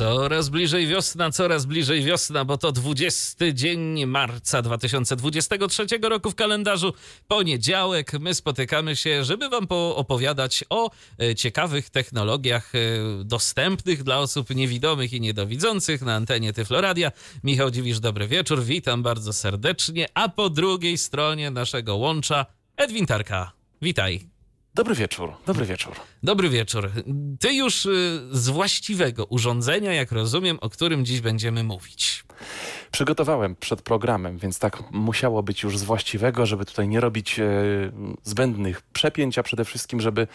Coraz bliżej wiosna, coraz bliżej wiosna, bo to 20 dzień marca 2023 roku w kalendarzu. Poniedziałek my spotykamy się, żeby Wam opowiadać o e, ciekawych technologiach e, dostępnych dla osób niewidomych i niedowidzących na antenie Tyfloradia. Michał Dziwisz, dobry wieczór, witam bardzo serdecznie. A po drugiej stronie naszego łącza Edwin Tarka. Witaj. Dobry wieczór, dobry wieczór. Dobry wieczór. Ty już y, z właściwego urządzenia, jak rozumiem, o którym dziś będziemy mówić. Przygotowałem przed programem, więc tak musiało być już z właściwego, żeby tutaj nie robić e, zbędnych przepięć, a przede wszystkim, żeby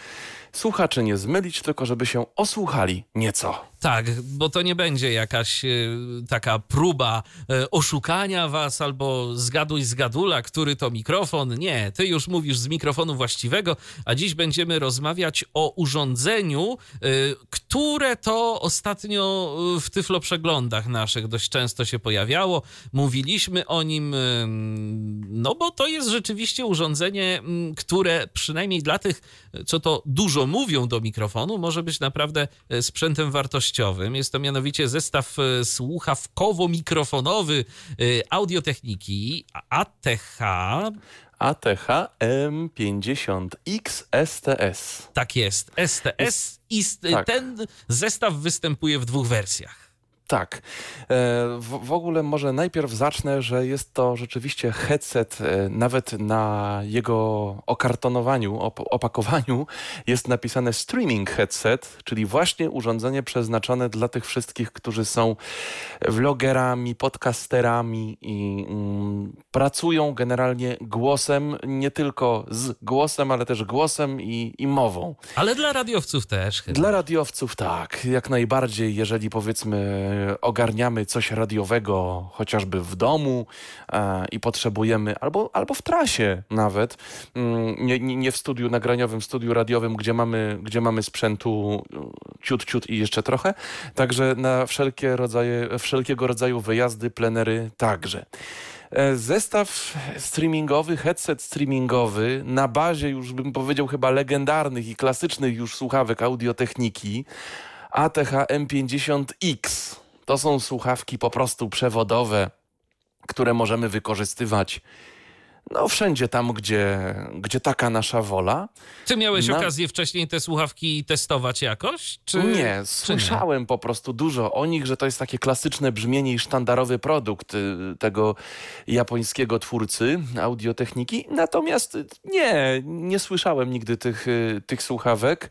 słuchaczy nie zmylić, tylko żeby się osłuchali nieco. Tak, bo to nie będzie jakaś y, taka próba y, oszukania was albo zgaduj zgadula, który to mikrofon. Nie, ty już mówisz z mikrofonu właściwego, a dziś będziemy rozmawiać o urządzeniu, y, które to ostatnio w tyflo przeglądach naszych dość często się pojawiało. Mówiliśmy o nim, no bo to jest rzeczywiście urządzenie, które przynajmniej dla tych, co to dużo mówią do mikrofonu, może być naprawdę sprzętem wartościowym jest to mianowicie zestaw e, słuchawkowo-mikrofonowy e, audiotechniki ATH. ATH M50X STS. Tak jest, STS i tak. ten zestaw występuje w dwóch wersjach. Tak. E, w, ogóle może najpierw zacznę, że jest to rzeczywiście headset, e, nawet na jego okartonowaniu, op opakowaniu jest napisane streaming headset, czyli właśnie urządzenie przeznaczone dla tych wszystkich, którzy są vlogerami, podcasterami i mm, pracują generalnie głosem, nie tylko z głosem, ale też głosem i, i mową. Ale dla radiowców też. Chyba. Dla radiowców tak, jak najbardziej, jeżeli powiedzmy ogarniamy coś radiowego chociażby w domu e, i potrzebujemy, albo, albo w trasie nawet, mm, nie, nie w studiu nagraniowym, w studiu radiowym, gdzie mamy, gdzie mamy sprzętu mm, ciut, ciut i jeszcze trochę, także na wszelkie rodzaje, wszelkiego rodzaju wyjazdy, plenery także. E, zestaw streamingowy, headset streamingowy na bazie już bym powiedział chyba legendarnych i klasycznych już słuchawek audiotechniki ATH M50X. To są słuchawki po prostu przewodowe, które możemy wykorzystywać no wszędzie tam, gdzie, gdzie taka nasza wola. Ty miałeś Na... okazję wcześniej te słuchawki testować jakoś? Czy... Nie, słyszałem nie? po prostu dużo o nich, że to jest takie klasyczne brzmienie i sztandarowy produkt y, tego japońskiego twórcy audiotechniki. Natomiast nie, nie słyszałem nigdy tych, y, tych słuchawek. Y,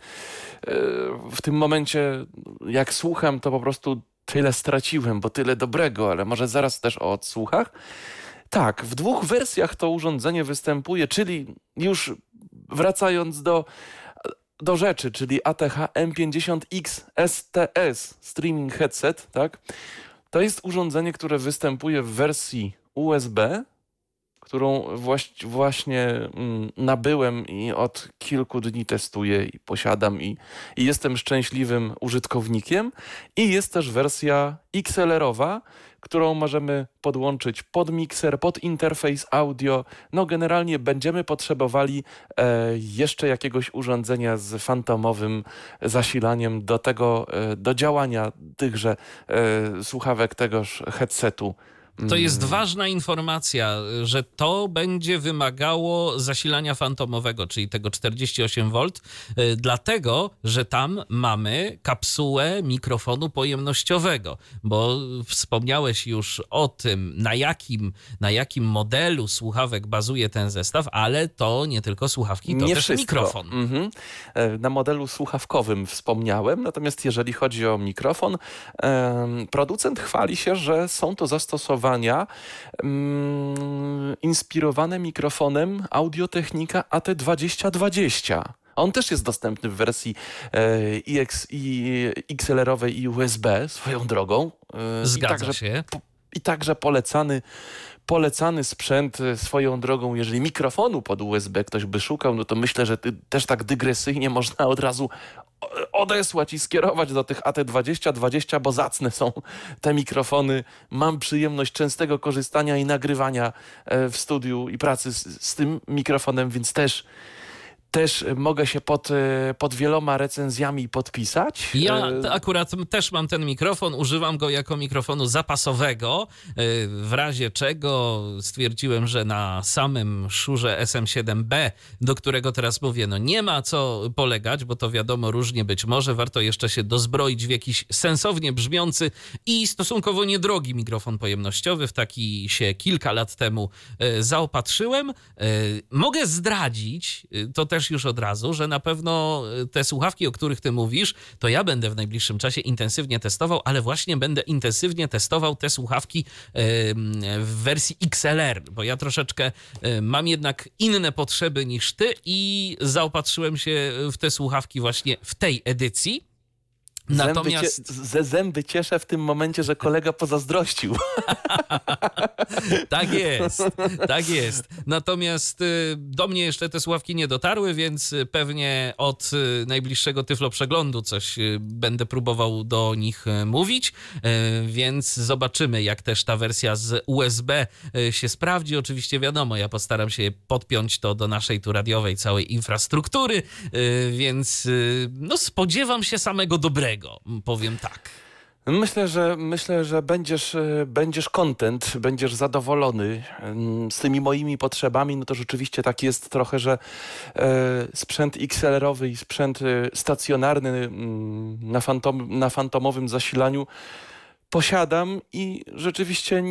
w tym momencie, jak słucham, to po prostu tyle straciłem, bo tyle dobrego, ale może zaraz też o odsłuchach. Tak, w dwóch wersjach to urządzenie występuje, czyli już wracając do, do rzeczy, czyli ATH M50X STS Streaming Headset, tak? To jest urządzenie, które występuje w wersji USB, którą właśnie mm, nabyłem i od kilku dni testuję i posiadam i, i jestem szczęśliwym użytkownikiem. I jest też wersja XLR-owa, którą możemy podłączyć pod mikser, pod interfejs audio. No generalnie będziemy potrzebowali e, jeszcze jakiegoś urządzenia z fantomowym zasilaniem do tego, e, do działania tychże e, słuchawek tegoż headsetu. To jest ważna informacja, że to będzie wymagało zasilania fantomowego, czyli tego 48V, y, dlatego, że tam mamy kapsułę mikrofonu pojemnościowego, bo wspomniałeś już o tym, na jakim, na jakim modelu słuchawek bazuje ten zestaw, ale to nie tylko słuchawki, to nie też wszystko. mikrofon. Mhm. E, na modelu słuchawkowym wspomniałem, natomiast jeżeli chodzi o mikrofon, producent chwali się, że są to zastosowania zastosowania mm, inspirowane mikrofonem Audiotechnika AT2020. On też jest dostępny w wersji e, i, XLR-owej i USB swoją drogą. E, Zgadza się. Po, i także polecany polecany sprzęt e, swoją drogą, jeżeli mikrofonu pod USB ktoś by szukał, no to myślę, że też tak dygresyjnie można od razu odesłać i skierować do tych AT2020, bo zacne są te mikrofony. Mam przyjemność częstego korzystania i nagrywania e, w studiu i pracy z, z tym mikrofonem, więc też też mogę się pod, e, pod wieloma recenzjami podpisać. Ja e, akurat też mam ten mikrofon, używam go jako mikrofonu zapasowego, e, w razie czego stwierdziłem, że na samym szurze SM7B, do którego teraz mówię, no nie ma co polegać, bo to wiadomo różnie być może, warto jeszcze się dozbroić w jakiś sensownie brzmiący i stosunkowo niedrogi mikrofon pojemnościowy, w taki się kilka lat temu zaopatrzyłem. Mogę zdradzić, to też już od razu, że na pewno y, te słuchawki, o których ty mówisz, to ja będę w najbliższym czasie intensywnie testował, ale właśnie będę intensywnie testował te słuchawki w wersji XLR, bo ja troszeczkę y, mam jednak inne potrzeby niż ty i zaopatrzyłem się w te słuchawki właśnie w tej edycji. Natomiast... Zęby cie, ze zęby cieszę w tym momencie, że kolega pozazdrościł. tak jest, tak jest. Natomiast y, do mnie jeszcze te sławki nie dotarły, więc y, pewnie od y, najbliższego Tyflo Przeglądu coś będę próbował do nich mówić, więc zobaczymy, jak też ta wersja z USB się sprawdzi. Oczywiście wiadomo, ja postaram się podpiąć to do naszej tu radiowej całej infrastruktury, więc no spodziewam się samego dobrego powiem tak. Myślę, że myślę, że będziesz, e, będziesz content, będziesz zadowolony z tymi moimi potrzebami. No to rzeczywiście tak jest trochę, że e, sprzęt XLR-owy i sprzęt e, stacjonarny na, fantom, na fantomowym zasilaniu posiadam i rzeczywiście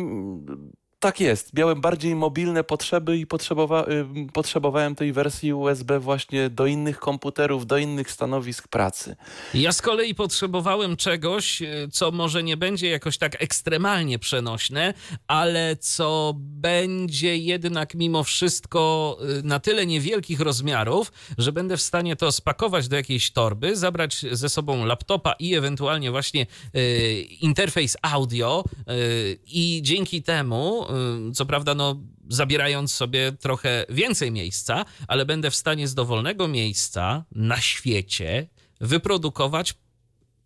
tak jest. Miałem bardziej mobilne potrzeby i potrzebowa potrzebowałem tej wersji USB właśnie do innych komputerów, do innych stanowisk pracy. Ja z kolei potrzebowałem czegoś, y, co może nie będzie jakoś tak ekstremalnie przenośne, ale co będzie jednak mimo wszystko y, na tyle niewielkich rozmiarów, że będę w stanie to spakować do jakiejś torby, zabrać ze sobą laptopa i ewentualnie właśnie interfejs audio i dzięki temu co prawda, no, zabierając sobie trochę więcej miejsca, ale będę w stanie z dowolnego miejsca na świecie wyprodukować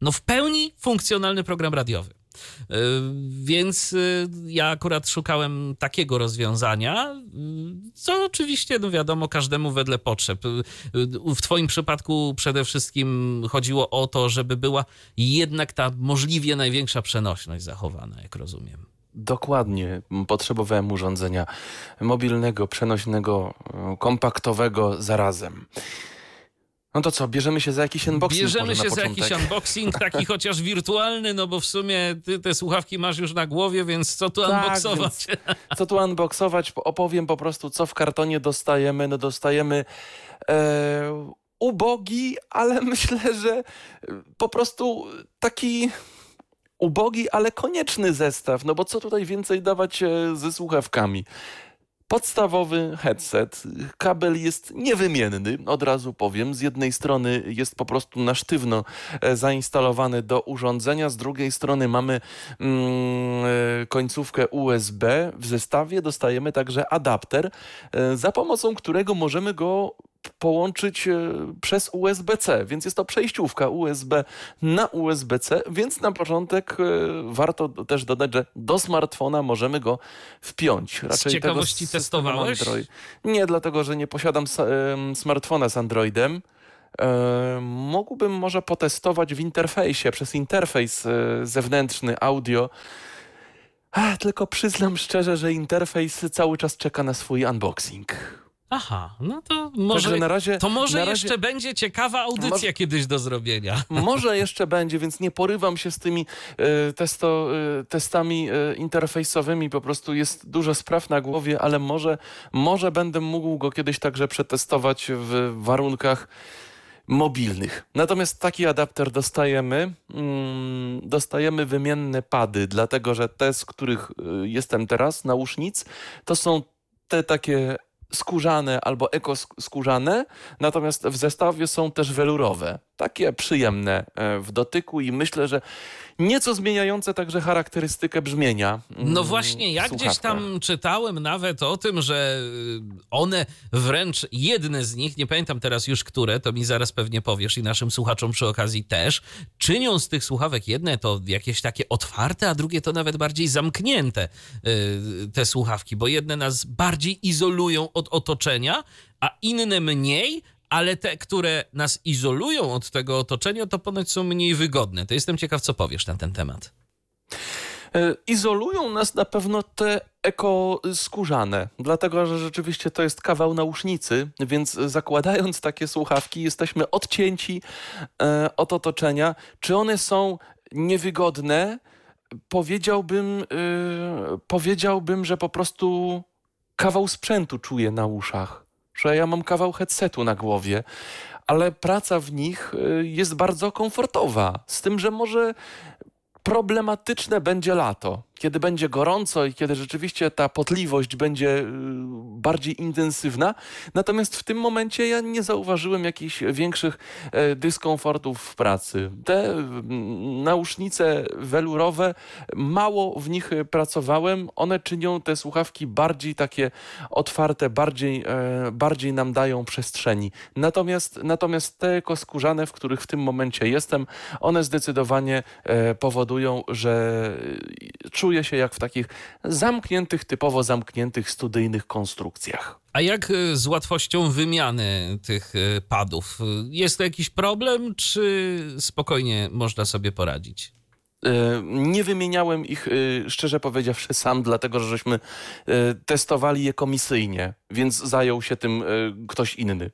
no, w pełni funkcjonalny program radiowy. Y, więc y, ja akurat szukałem takiego rozwiązania, y, co oczywiście, no wiadomo, każdemu wedle potrzeb. W Twoim przypadku przede wszystkim chodziło o to, żeby była jednak ta możliwie największa przenośność zachowana, jak rozumiem. Dokładnie. Potrzebowałem urządzenia mobilnego, przenośnego, kompaktowego zarazem. No to co, bierzemy się za jakiś unboxing? Bierzemy się za jakiś unboxing, taki chociaż wirtualny, no bo w sumie ty te słuchawki masz już na głowie, więc co tu tak, unboxować? Co tu unboxować? Opowiem po prostu, co w kartonie dostajemy. No dostajemy e, ubogi, ale myślę, że po prostu taki ubogi, ale konieczny zestaw, no bo co tutaj więcej dawać e, ze słuchawkami? Podstawowy headset. Kabel jest niewymienny, od razu powiem. Z jednej strony jest po prostu na sztywno e, zainstalowany do urządzenia, z drugiej strony mamy mm, e, końcówkę USB. W zestawie dostajemy także adapter, za pomocą którego możemy go połączyć e, przez USB-C, więc jest to przejściówka USB na USB-C, więc na początek e, warto też dodać, że do smartfona możemy go wpiąć. Raczej z ciekawości testowałeś? Android. Nie, dlatego, że nie posiadam smartfona z Androidem. E, mógłbym może potestować w interfejsie, przez interfejs zewnętrzny audio, tylko przyznam szczerze, że interfejs cały czas czeka na swój unboxing. Aha, no to może, na razie, to może na razie, jeszcze będzie ciekawa audycja może, kiedyś do zrobienia. Może jeszcze będzie, więc nie porywam się z tymi y, testo, y, testami y, interfejsowymi. Po prostu jest dużo spraw na głowie, ale może, może będę mógł go kiedyś także przetestować w warunkach mobilnych. Natomiast taki adapter dostajemy. Mm, dostajemy wymienne pady, dlatego że te, z których jestem teraz, nausznic, to są te takie skórzane albo ekoskórzane, natomiast w zestawie są też welurowe. takie przyjemne e, w dotyku i myślę, że nieco zmieniające także charakterystykę brzmienia. mm, No właśnie, ja gdzieś tam czytałem nawet o tym, że y, one wręcz jedne z nich, nie pamiętam teraz już które, to mi zaraz pewnie powiesz i naszym słuchaczom przy okazji też, czynią z tych słuchawek jedne to jakieś takie otwarte, a drugie to nawet bardziej zamknięte y, te słuchawki, bo jedne nas bardziej izolują od otoczenia, a inne mniej. Ale te, które nas izolują od tego otoczenia, to ponoć są mniej wygodne. To jestem ciekaw, co powiesz na ten temat. E, Izolują nas na pewno te ekoskórzane, dlatego że rzeczywiście to jest kawał nausznicy, więc zakładając takie słuchawki jesteśmy odcięci e, od otoczenia. Czy one są niewygodne? Powiedziałbym, e, powiedziałbym, że po prostu kawał sprzętu czuję na uszach, że ja mam kawał headsetu na głowie, ale praca w nich e, jest bardzo komfortowa, z tym, że może problematyczne będzie lato, kiedy będzie gorąco i kiedy rzeczywiście ta potliwość będzie y, bardziej intensywna. Natomiast w tym momencie ja nie zauważyłem jakichś większych e, dyskomfortów w pracy. Te mm, nausznice welurowe, mało w nich pracowałem. One czynią te słuchawki bardziej takie otwarte, bardziej, e, bardziej nam dają przestrzeni. Natomiast, natomiast te koskórzane, w których w tym momencie jestem, one zdecydowanie e, powodują, że e, czuję się jak w takich zamkniętych, typowo zamkniętych studyjnych konstrukcjach. A jak y, z łatwością wymiany tych y, padów? Jest to jakiś problem, czy spokojnie można sobie poradzić? E, Nie wymieniałem ich, e, szczerze powiedziawszy, sam, dlatego że żeśmy e, testowali je komisyjnie, więc zajął się tym e, ktoś inny.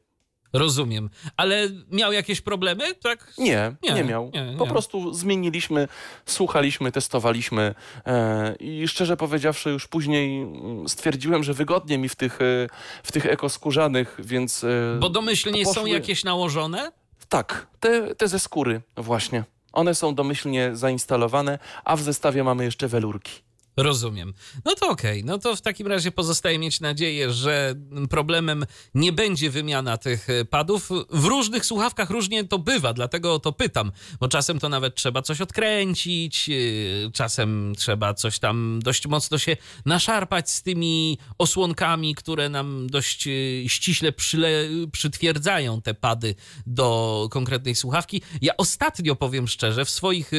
Rozumiem. Ale miał jakieś problemy, tak? Nie, nie, Nie, miał. nie, Po nie. prostu zmieniliśmy, słuchaliśmy, testowaliśmy e, i szczerze powiedziawszy, już później mm, stwierdziłem, że wygodnie mi w tych, e, w tych ekoskórzanych, więc. e, Bo domyślnie są poszły- jakieś nałożone? Tak, te, te ze skóry, właśnie. One są domyślnie zainstalowane, a w zestawie mamy jeszcze welurki. Rozumiem. No to okej, no to w takim razie pozostaje mieć nadzieję, że problemem nie będzie wymiana tych e, padów. W różnych słuchawkach różnie to bywa, dlatego o to pytam, bo czasem to nawet trzeba coś odkręcić, e, czasem trzeba coś tam dość mocno się naszarpać z tymi osłonkami, które nam dość e, ściśle przyle, przytwierdzają te pady do konkretnej słuchawki. Ja ostatnio, powiem szczerze, w swoich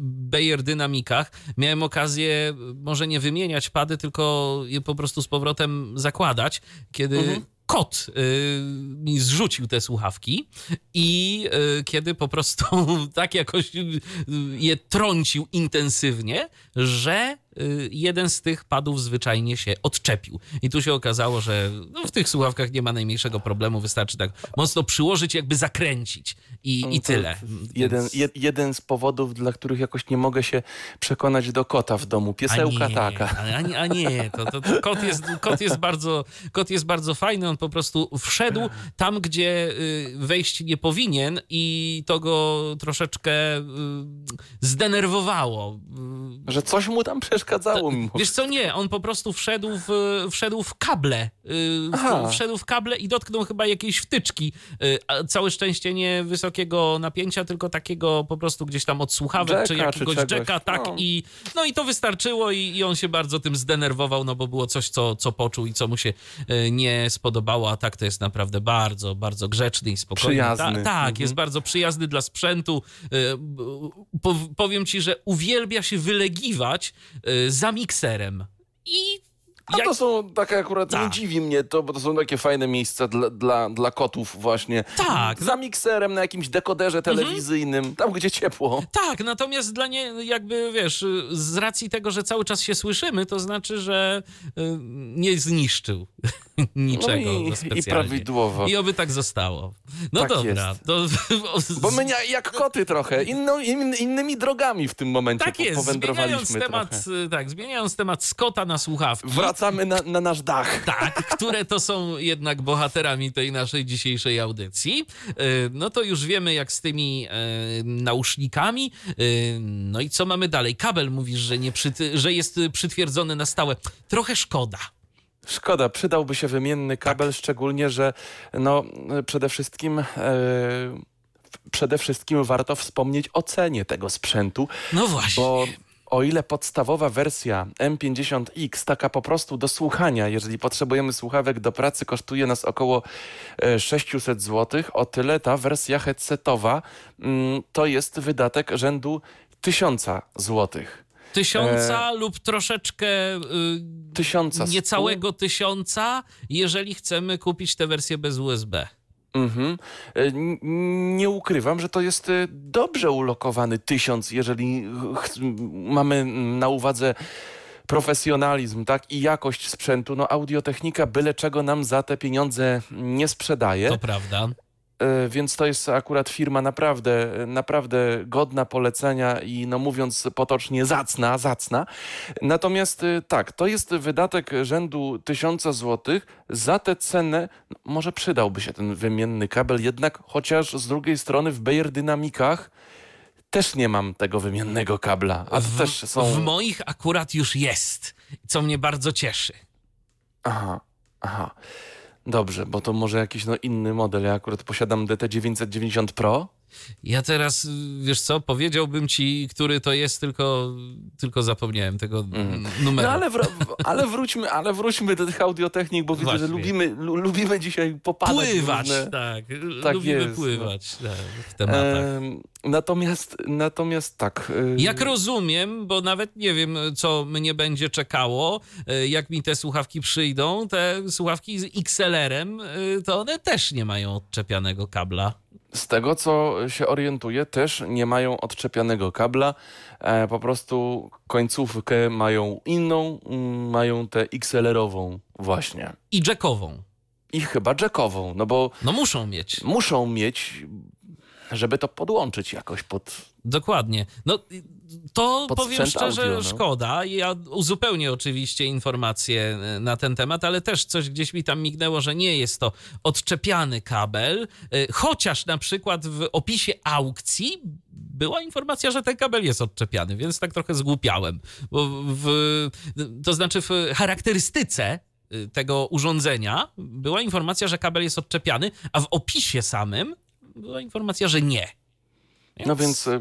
Bayer Dynamikach miałem okazję może nie wymieniać pady, tylko je po prostu z powrotem zakładać, kiedy kot y, mi zrzucił te słuchawki i y, kiedy po prostu tak jakoś y, je trącił intensywnie, że jeden z tych padów zwyczajnie się odczepił. I tu się okazało, że no, w tych słuchawkach nie ma najmniejszego problemu, wystarczy tak mocno przyłożyć, jakby zakręcić i, i To tyle. Jeden, Więc- jed, jeden z powodów, dla których jakoś nie mogę się przekonać do kota w domu. Piesełka a nie, taka. A, nie- a nie, to, to, to kot, jest, kot, jest bardzo, kot jest bardzo fajny. On po prostu wszedł tam, gdzie y, wejść nie powinien i to go troszeczkę y, zdenerwowało. Y, Że coś mu tam przeszkadzało mimo Wiesz co, nie, on po prostu wszedł w, wszedł w kable. y, Aha. Wszedł w kable i dotknął chyba jakiejś wtyczki. y, Całe szczęście nie wysokiego napięcia, tylko takiego po prostu gdzieś tam od słuchawek, czy Jacka, czy jakiegoś czegoś. jacka, tak. No. I, no i to wystarczyło i, i on się bardzo tym zdenerwował, no bo było coś, co, co poczuł i co mu się y, nie spodobało, a tak to jest naprawdę bardzo, bardzo grzeczny i spokojny. Przyjazny. Ta, tak, Mhm. jest bardzo przyjazny dla sprzętu. Po, powiem ci, że uwielbia się wylegiwać za mikserem. I A jak- to są takie akurat, nie Tak. dziwi mnie to, bo to są takie fajne miejsca dla, dla, dla kotów właśnie. Tak. Za mikserem, na jakimś dekoderze telewizyjnym, tam gdzie ciepło. Tak, natomiast dla nie, jakby wiesz, z racji tego, że cały czas się słyszymy, to znaczy, że y, nie zniszczył niczego no i, i prawidłowo. I oby tak zostało. No Tak dobra. To, Bo my nie, jak koty trochę, inną, in, innymi drogami w tym momencie tak po, jest, zmieniając powędrowaliśmy temat, trochę. y, tak, zmieniając temat z kota na słuchawki. Wracamy na, na nasz dach. Tak, które to są jednak bohaterami tej naszej dzisiejszej audycji. Yy, No to już wiemy, jak z tymi yy, nausznikami. Yy, No i co mamy dalej? Kabel mówisz, że, nie przyty- że jest przytwierdzony na stałe. Trochę szkoda. Szkoda, przydałby się wymienny kabel, Tak. szczególnie, że no, przede wszystkim e, przede wszystkim warto wspomnieć o cenie tego sprzętu. No właśnie. Bo o ile podstawowa wersja M50X, taka po prostu do słuchania, jeżeli potrzebujemy słuchawek do pracy, kosztuje nas około 600 zł, o tyle ta wersja headsetowa mm, to jest wydatek rzędu 1000 złotych. Tysiąca e... lub troszeczkę y, tysiąca niecałego tysiąca, jeżeli chcemy kupić tę wersję bez USB. Mhm. E, nie ukrywam, że to jest e, dobrze ulokowany tysiąc, jeżeli mamy na uwadze profesjonalizm tak, i jakość sprzętu. No audiotechnika byle czego nam za te pieniądze nie sprzedaje. To prawda. E, więc to jest akurat firma naprawdę, naprawdę godna polecenia i no mówiąc potocznie zacna, zacna. Natomiast e, tak, to jest wydatek rzędu 1000 zł. Za tę cenę no, może przydałby się ten wymienny kabel, jednak chociaż z drugiej strony w Bayer Dynamikach też nie mam tego wymiennego kabla. A w, też są... w moich akurat już jest, co mnie bardzo cieszy. Aha, aha. Dobrze, bo to może jakiś no, inny model. Ja akurat posiadam DT990 Pro. Ja teraz, wiesz co, powiedziałbym ci, który to jest, tylko, tylko zapomniałem tego mm. numeru. No ale, wr ale, wróćmy, ale wróćmy do tych audiotechnik, bo widzę, że lubimy, lubimy dzisiaj popadać. Pływać, tak. tak. Lubimy jest, no. pływać no. tak, w tematach. E, natomiast, natomiast tak. E... Jak rozumiem, bo nawet nie wiem, co mnie będzie czekało, e, jak mi te słuchawki przyjdą, te słuchawki z XLR-em, e, to one też nie mają odczepianego kabla. Z tego, co się orientuję, też nie mają odczepianego kabla. E, po prostu końcówkę mają inną, mm, mają tę XLR-ową właśnie. I jackową. I chyba jackową, no bo... No muszą mieć. Muszą mieć, żeby to podłączyć jakoś pod... Dokładnie. No to powiem szczerze, audio, no. szkoda. Ja uzupełnię oczywiście informacje e, na ten temat, ale też coś gdzieś mi tam mignęło, że nie jest to odczepiany kabel, e, chociaż na przykład w opisie aukcji była informacja, że ten kabel jest odczepiany, więc tak trochę zgłupiałem. Bo w, to znaczy w charakterystyce e, tego urządzenia była informacja, że kabel jest odczepiany, a w opisie samym była informacja, że nie. Więc no więc y,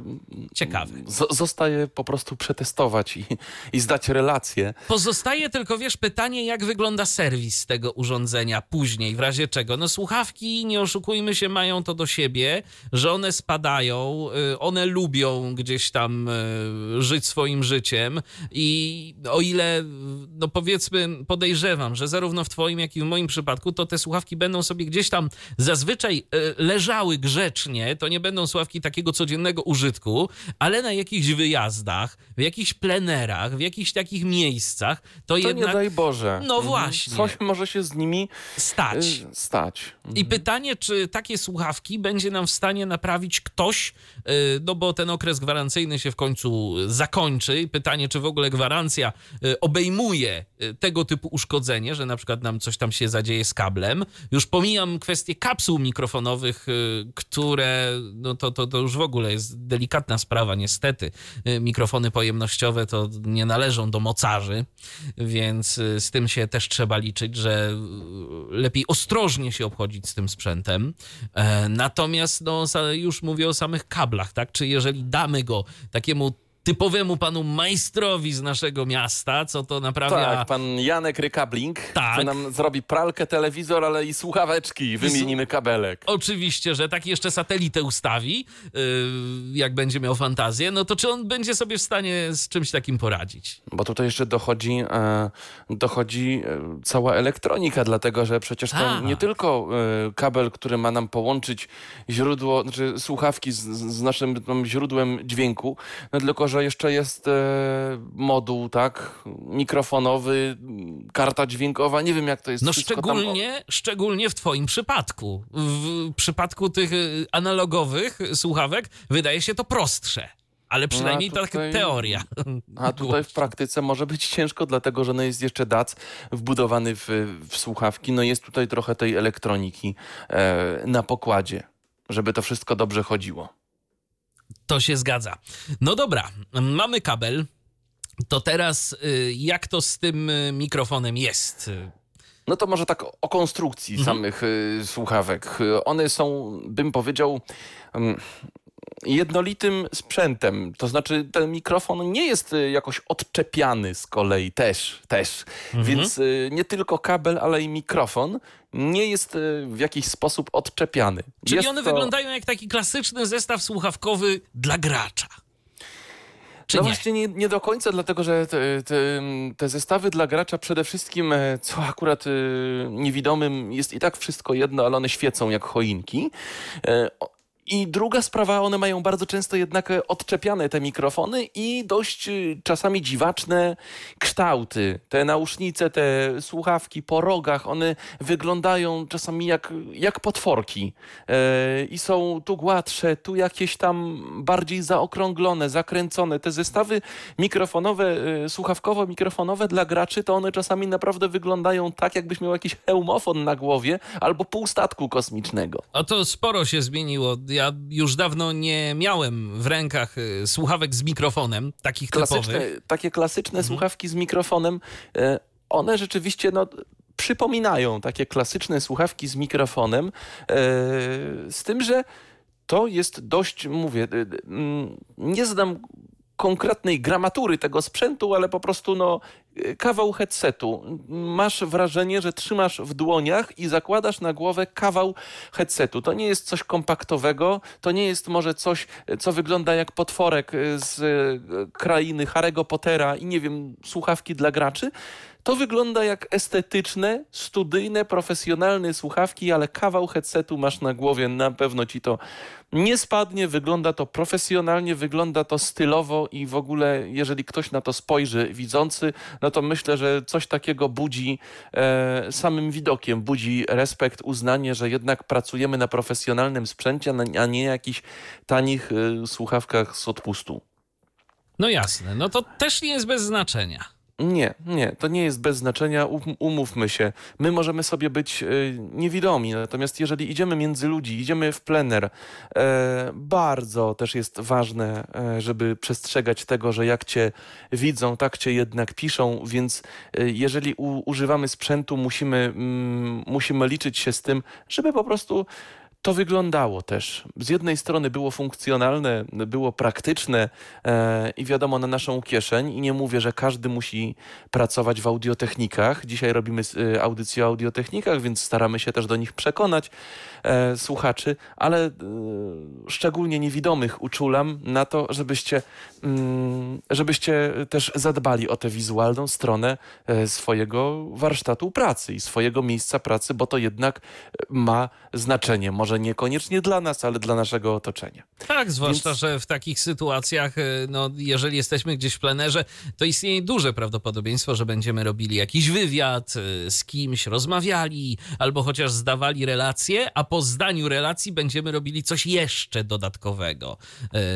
ciekawe. zostaje po prostu przetestować i, i zdać relację. Pozostaje tylko, wiesz, pytanie, jak wygląda serwis tego urządzenia później, w razie czego. No słuchawki, nie oszukujmy się, mają to do siebie, że one spadają, y, one lubią gdzieś tam y, żyć swoim życiem i o ile, no powiedzmy, podejrzewam, że zarówno w twoim, jak i w moim przypadku, to te słuchawki będą sobie gdzieś tam zazwyczaj leżały grzecznie, to nie będą słuchawki takiego, co codziennego użytku, ale na jakichś wyjazdach, w jakichś plenerach, w jakichś takich miejscach, to, to jednak... nie daj Boże. No mhm. właśnie. Coś może się z nimi stać. Y, stać. Mhm. I pytanie, czy takie słuchawki będzie nam w stanie naprawić ktoś, y, no bo ten okres gwarancyjny się w końcu zakończy. I pytanie, czy w ogóle gwarancja y, obejmuje tego typu uszkodzenie, że na przykład nam coś tam się zadzieje z kablem. Już pomijam kwestię kapsuł mikrofonowych, które, no to, to, to już w ogóle ogóle jest delikatna sprawa, niestety. Y, mikrofony pojemnościowe to nie należą do mocarzy, więc y, z tym się też trzeba liczyć, że y, lepiej ostrożnie się obchodzić z tym sprzętem. E, natomiast no, już mówię o samych kablach, tak? Czy jeżeli damy go takiemu typowemu panu majstrowi z naszego miasta, co to naprawdę... Tak, pan Janek Rykabling, tak. co nam zrobi pralkę, telewizor, ale i słuchaweczki, wymienimy kabelek. Oczywiście, że tak jeszcze satelitę ustawi, yy, jak będzie miał fantazję, no to czy on będzie sobie w stanie z czymś takim poradzić? Bo tutaj jeszcze dochodzi, e, dochodzi e, cała elektronika, dlatego że przecież to A. nie tylko e, kabel, który ma nam połączyć źródło, znaczy słuchawki z, z naszym źródłem dźwięku, no tylko, że jeszcze jest e, moduł, tak, mikrofonowy, karta dźwiękowa, nie wiem jak to jest. No szczególnie, tam... szczególnie w twoim przypadku. W przypadku tych e, analogowych słuchawek wydaje się to prostsze. Ale przynajmniej no, tutaj, teoria. A tutaj w praktyce może być ciężko, dlatego że no jest jeszcze DAC wbudowany w, w słuchawki. No jest tutaj trochę tej elektroniki e, na pokładzie, żeby to wszystko dobrze chodziło. To się zgadza. No dobra, mamy kabel. To teraz y, jak to z tym y, mikrofonem jest? No to może tak o konstrukcji Mhm. samych y, słuchawek. One są, bym powiedział, mm, jednolitym sprzętem. To znaczy ten mikrofon nie jest y, jakoś odczepiany z kolei też, też. Mhm. Więc y, nie tylko kabel, ale i mikrofon nie jest y, w jakiś sposób odczepiany. Czyli jest one to- wyglądają jak taki klasyczny zestaw słuchawkowy dla gracza. Czy no nie? właśnie nie, nie do końca, dlatego że te, te, te zestawy dla gracza przede wszystkim, e, co akurat e, niewidomym jest i tak wszystko jedno, ale one świecą jak choinki. I druga sprawa, one mają bardzo często jednak e, odczepiane te mikrofony i dość e, czasami dziwaczne kształty. Te nausznice, te słuchawki po rogach, one wyglądają czasami jak, jak potworki. E, I są tu gładsze, tu jakieś tam bardziej zaokrąglone, zakręcone. Te zestawy mikrofonowe, słuchawkowo-mikrofonowe dla graczy, to one czasami naprawdę wyglądają tak, jakbyś miał jakiś hełmofon na głowie albo pół statku kosmicznego. O to sporo się zmieniło. Ja już dawno nie miałem w rękach y, słuchawek z mikrofonem, takich Klasyczne, typowych. takie klasyczne słuchawki z mikrofonem, e, one rzeczywiście no, przypominają takie klasyczne słuchawki z mikrofonem, e, z tym, że to jest dość, mówię, e, e, mm, nie znam konkretnej gramatury tego sprzętu, ale po prostu no, kawał headsetu. Masz wrażenie, że trzymasz w dłoniach i zakładasz na głowę kawał headsetu. To nie jest coś kompaktowego, to nie jest może coś, co wygląda jak potworek z e, krainy Harry'ego Pottera i nie wiem, słuchawki dla graczy. To wygląda jak estetyczne, studyjne, profesjonalne słuchawki, ale kawał headsetu masz na głowie, na pewno ci to nie spadnie, wygląda to profesjonalnie, wygląda to stylowo i w ogóle, jeżeli ktoś na to spojrzy, widzący, no to myślę, że coś takiego budzi e, samym widokiem, budzi respekt, uznanie, że jednak pracujemy na profesjonalnym sprzęcie, a nie jakichś tanich e, słuchawkach z odpustu. No jasne, no to też nie jest bez znaczenia. Nie, nie, to nie jest bez znaczenia, um, umówmy się. My możemy sobie być y, niewidomi, natomiast jeżeli idziemy między ludzi, idziemy w plener, e, bardzo też jest ważne, e, żeby przestrzegać tego, że jak cię widzą, tak cię jednak piszą, więc e, jeżeli używamy sprzętu, musimy, mm, musimy liczyć się z tym, żeby po prostu to wyglądało też. Z jednej strony było funkcjonalne, było praktyczne e, i wiadomo na naszą kieszeń. I nie mówię, że każdy musi pracować w audiotechnikach. Dzisiaj robimy e, audycję o audiotechnikach, więc staramy się też do nich przekonać e, słuchaczy, ale e, szczególnie niewidomych uczulam na to, żebyście, mm, żebyście też zadbali o tę wizualną stronę e, swojego warsztatu pracy i swojego miejsca pracy, bo to jednak e, ma znaczenie. Może niekoniecznie dla nas, ale dla naszego otoczenia. Tak, zwłaszcza, Więc- że w takich sytuacjach, y, no, jeżeli jesteśmy gdzieś w plenerze, to istnieje duże prawdopodobieństwo, że będziemy robili jakiś wywiad, y, z kimś rozmawiali, albo chociaż zdawali relacje, a po zdaniu relacji będziemy robili coś jeszcze dodatkowego.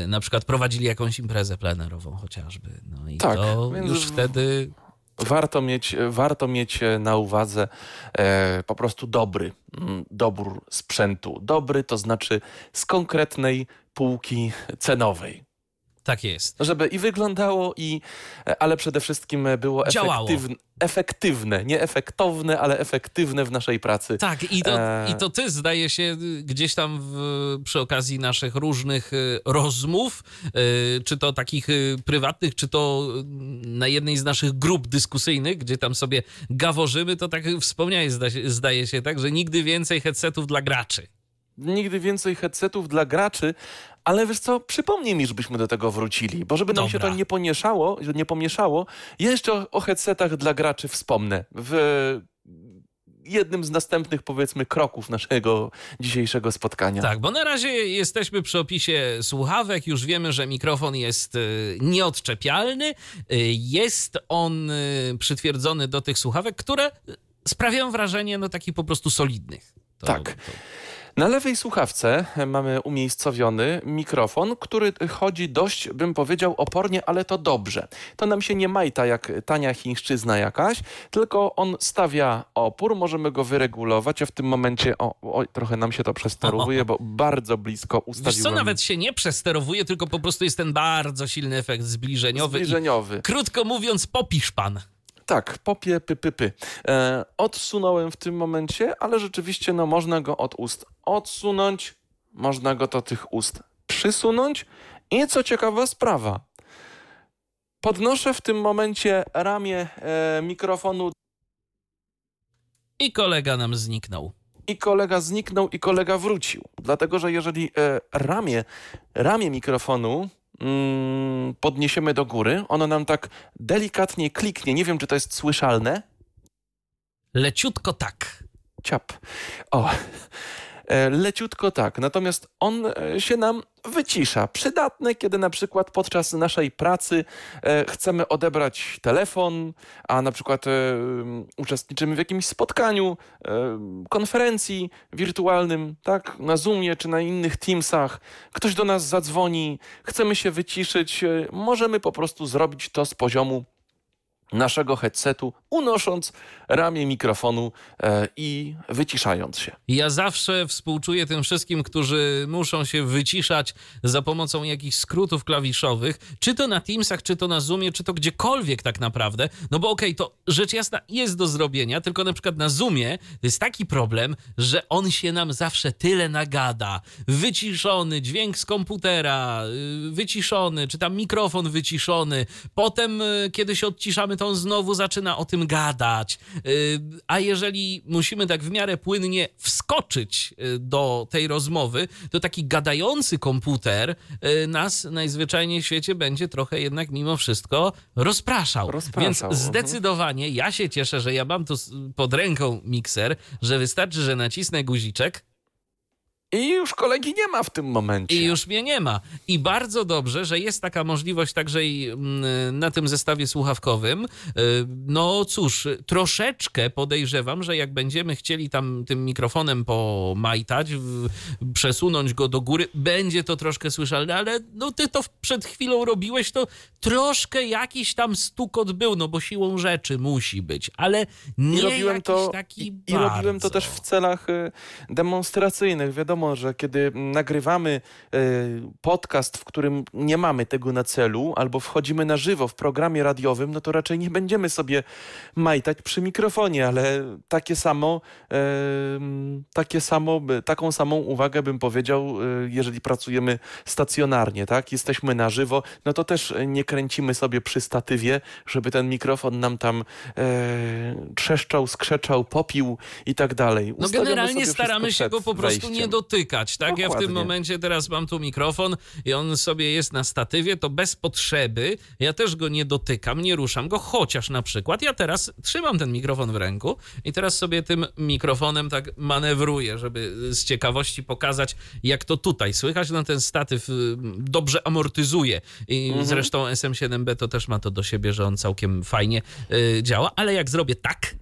Y, Na przykład prowadzili jakąś imprezę plenerową chociażby. No i Tak, to więc już wtedy Warto mieć, warto mieć na uwadze e, po prostu dobry mm, dobór sprzętu. Dobry to znaczy z konkretnej półki cenowej. Tak jest. Żeby i wyglądało, i, e, ale przede wszystkim było Działało. efektywne, efektywne, nie efektowne, ale efektywne w naszej pracy. Tak, i to, Eee. i to ty zdaje się gdzieś tam w, przy okazji naszych różnych y, rozmów, czy to takich prywatnych, czy to na jednej z naszych grup dyskusyjnych, gdzie tam sobie gaworzymy, to tak wspomniałeś, zdaje się, tak, że nigdy więcej headsetów dla graczy. Nigdy więcej headsetów dla graczy, ale wiesz co, przypomnij mi, żebyśmy do tego wrócili, bo żeby nam się Dobra. to nie pomieszało, nie pomieszało, ja jeszcze o, o headsetach dla graczy wspomnę w jednym z następnych, powiedzmy, kroków naszego dzisiejszego spotkania. Tak, bo na razie jesteśmy przy opisie słuchawek, już wiemy, że mikrofon jest y, nieodczepialny, y, jest on y, przytwierdzony do tych słuchawek, które sprawiają wrażenie no takich po prostu solidnych. To, Tak. To, Na lewej słuchawce mamy umiejscowiony mikrofon, który chodzi dość, bym powiedział, opornie, ale to dobrze. To nam się nie majta jak tania chińszczyzna jakaś, tylko on stawia opór, możemy go wyregulować, a w tym momencie, o, oj, trochę nam się to przesterowuje, bo bardzo blisko Wiesz ustawiłem. co, nawet się nie przesterowuje, tylko po prostu jest ten bardzo silny efekt zbliżeniowy. zbliżeniowy. I, krótko mówiąc, popisz pan. Tak, popie, py, py, py. E, odsunąłem w tym momencie, ale rzeczywiście no, można go od ust odsunąć, można go do tych ust przysunąć i co ciekawa sprawa, podnoszę w tym momencie ramię e, mikrofonu I kolega nam zniknął. i kolega zniknął i kolega wrócił. Dlatego, że jeżeli e, ramię, ramię mikrofonu mm, podniesiemy do góry, ono nam tak delikatnie kliknie. Nie wiem, czy to jest słyszalne. Leciutko tak. Ciap. O. E, Leciutko tak, natomiast on e, się nam wycisza. Przydatne, kiedy na przykład podczas naszej pracy e, chcemy odebrać telefon, a na przykład uczestniczymy w jakimś spotkaniu, konferencji wirtualnym, tak, na Zoomie czy na innych Teamsach. Ktoś do nas zadzwoni, chcemy się wyciszyć, możemy po prostu zrobić to z poziomu naszego headsetu, unosząc ramię mikrofonu e, i wyciszając się. Ja zawsze współczuję tym wszystkim, którzy muszą się wyciszać za pomocą jakichś skrótów klawiszowych, czy to na Teamsach, czy to na Zoomie, czy to gdziekolwiek tak naprawdę. No bo okej, to rzecz jasna jest do zrobienia, tylko na przykład na Zoomie jest taki problem, że on się nam zawsze tyle nagada. Wyciszony, dźwięk z komputera, yy, wyciszony, czy tam mikrofon wyciszony. Potem, yy, kiedy się odciszamy, to on znowu zaczyna o tym gadać. Yy, A jeżeli musimy tak w miarę płynnie wskoczyć yy, do tej rozmowy, to taki gadający komputer yy, nas najzwyczajniej w świecie będzie trochę jednak mimo wszystko rozpraszał. Rozpraszał, Więc mhm. zdecydowanie ja się cieszę, że ja mam tu pod ręką mikser, że wystarczy, że nacisnę guziczek I już kolegi nie ma w tym momencie. i już mnie nie ma. I bardzo dobrze, że jest taka możliwość także i mm, na tym zestawie słuchawkowym. Y, No cóż, troszeczkę podejrzewam, że jak będziemy chcieli tam tym mikrofonem pomajtać, przesunąć go do góry, będzie to troszkę słyszalne, ale no ty to w- przed chwilą robiłeś, to troszkę jakiś tam stukot był, no bo siłą rzeczy musi być, ale nie I robiłem jakiś to, taki i, i robiłem to też w celach y, demonstracyjnych. Wiadomo, że kiedy nagrywamy y, podcast, w którym nie mamy tego na celu, albo wchodzimy na żywo w programie radiowym, no to raczej nie będziemy sobie majtać przy mikrofonie, ale takie samo, takie samo, taką samą uwagę bym powiedział, y, jeżeli pracujemy stacjonarnie, tak? Jesteśmy na żywo, no to też nie kręcimy sobie przy statywie, żeby ten mikrofon nam tam e, trzeszczał, skrzeczał, popił i tak dalej. No Ustawiamy generalnie staramy się go po prostu wejściem. nie dotykać, tak? Ja w tym Dokładnie. momencie teraz mam tu mikrofon i on sobie jest na statywie, to bez potrzeby ja też go nie dotykam, nie ruszam go, chociaż na przykład ja teraz trzymam ten mikrofon w ręku i teraz sobie tym mikrofonem tak manewruję, żeby z ciekawości pokazać, jak to tutaj słychać. No ten statyw y, dobrze amortyzuje i Mhm. zresztą SM7B to też ma to do siebie, że on całkiem fajnie y, działa, ale jak zrobię tak,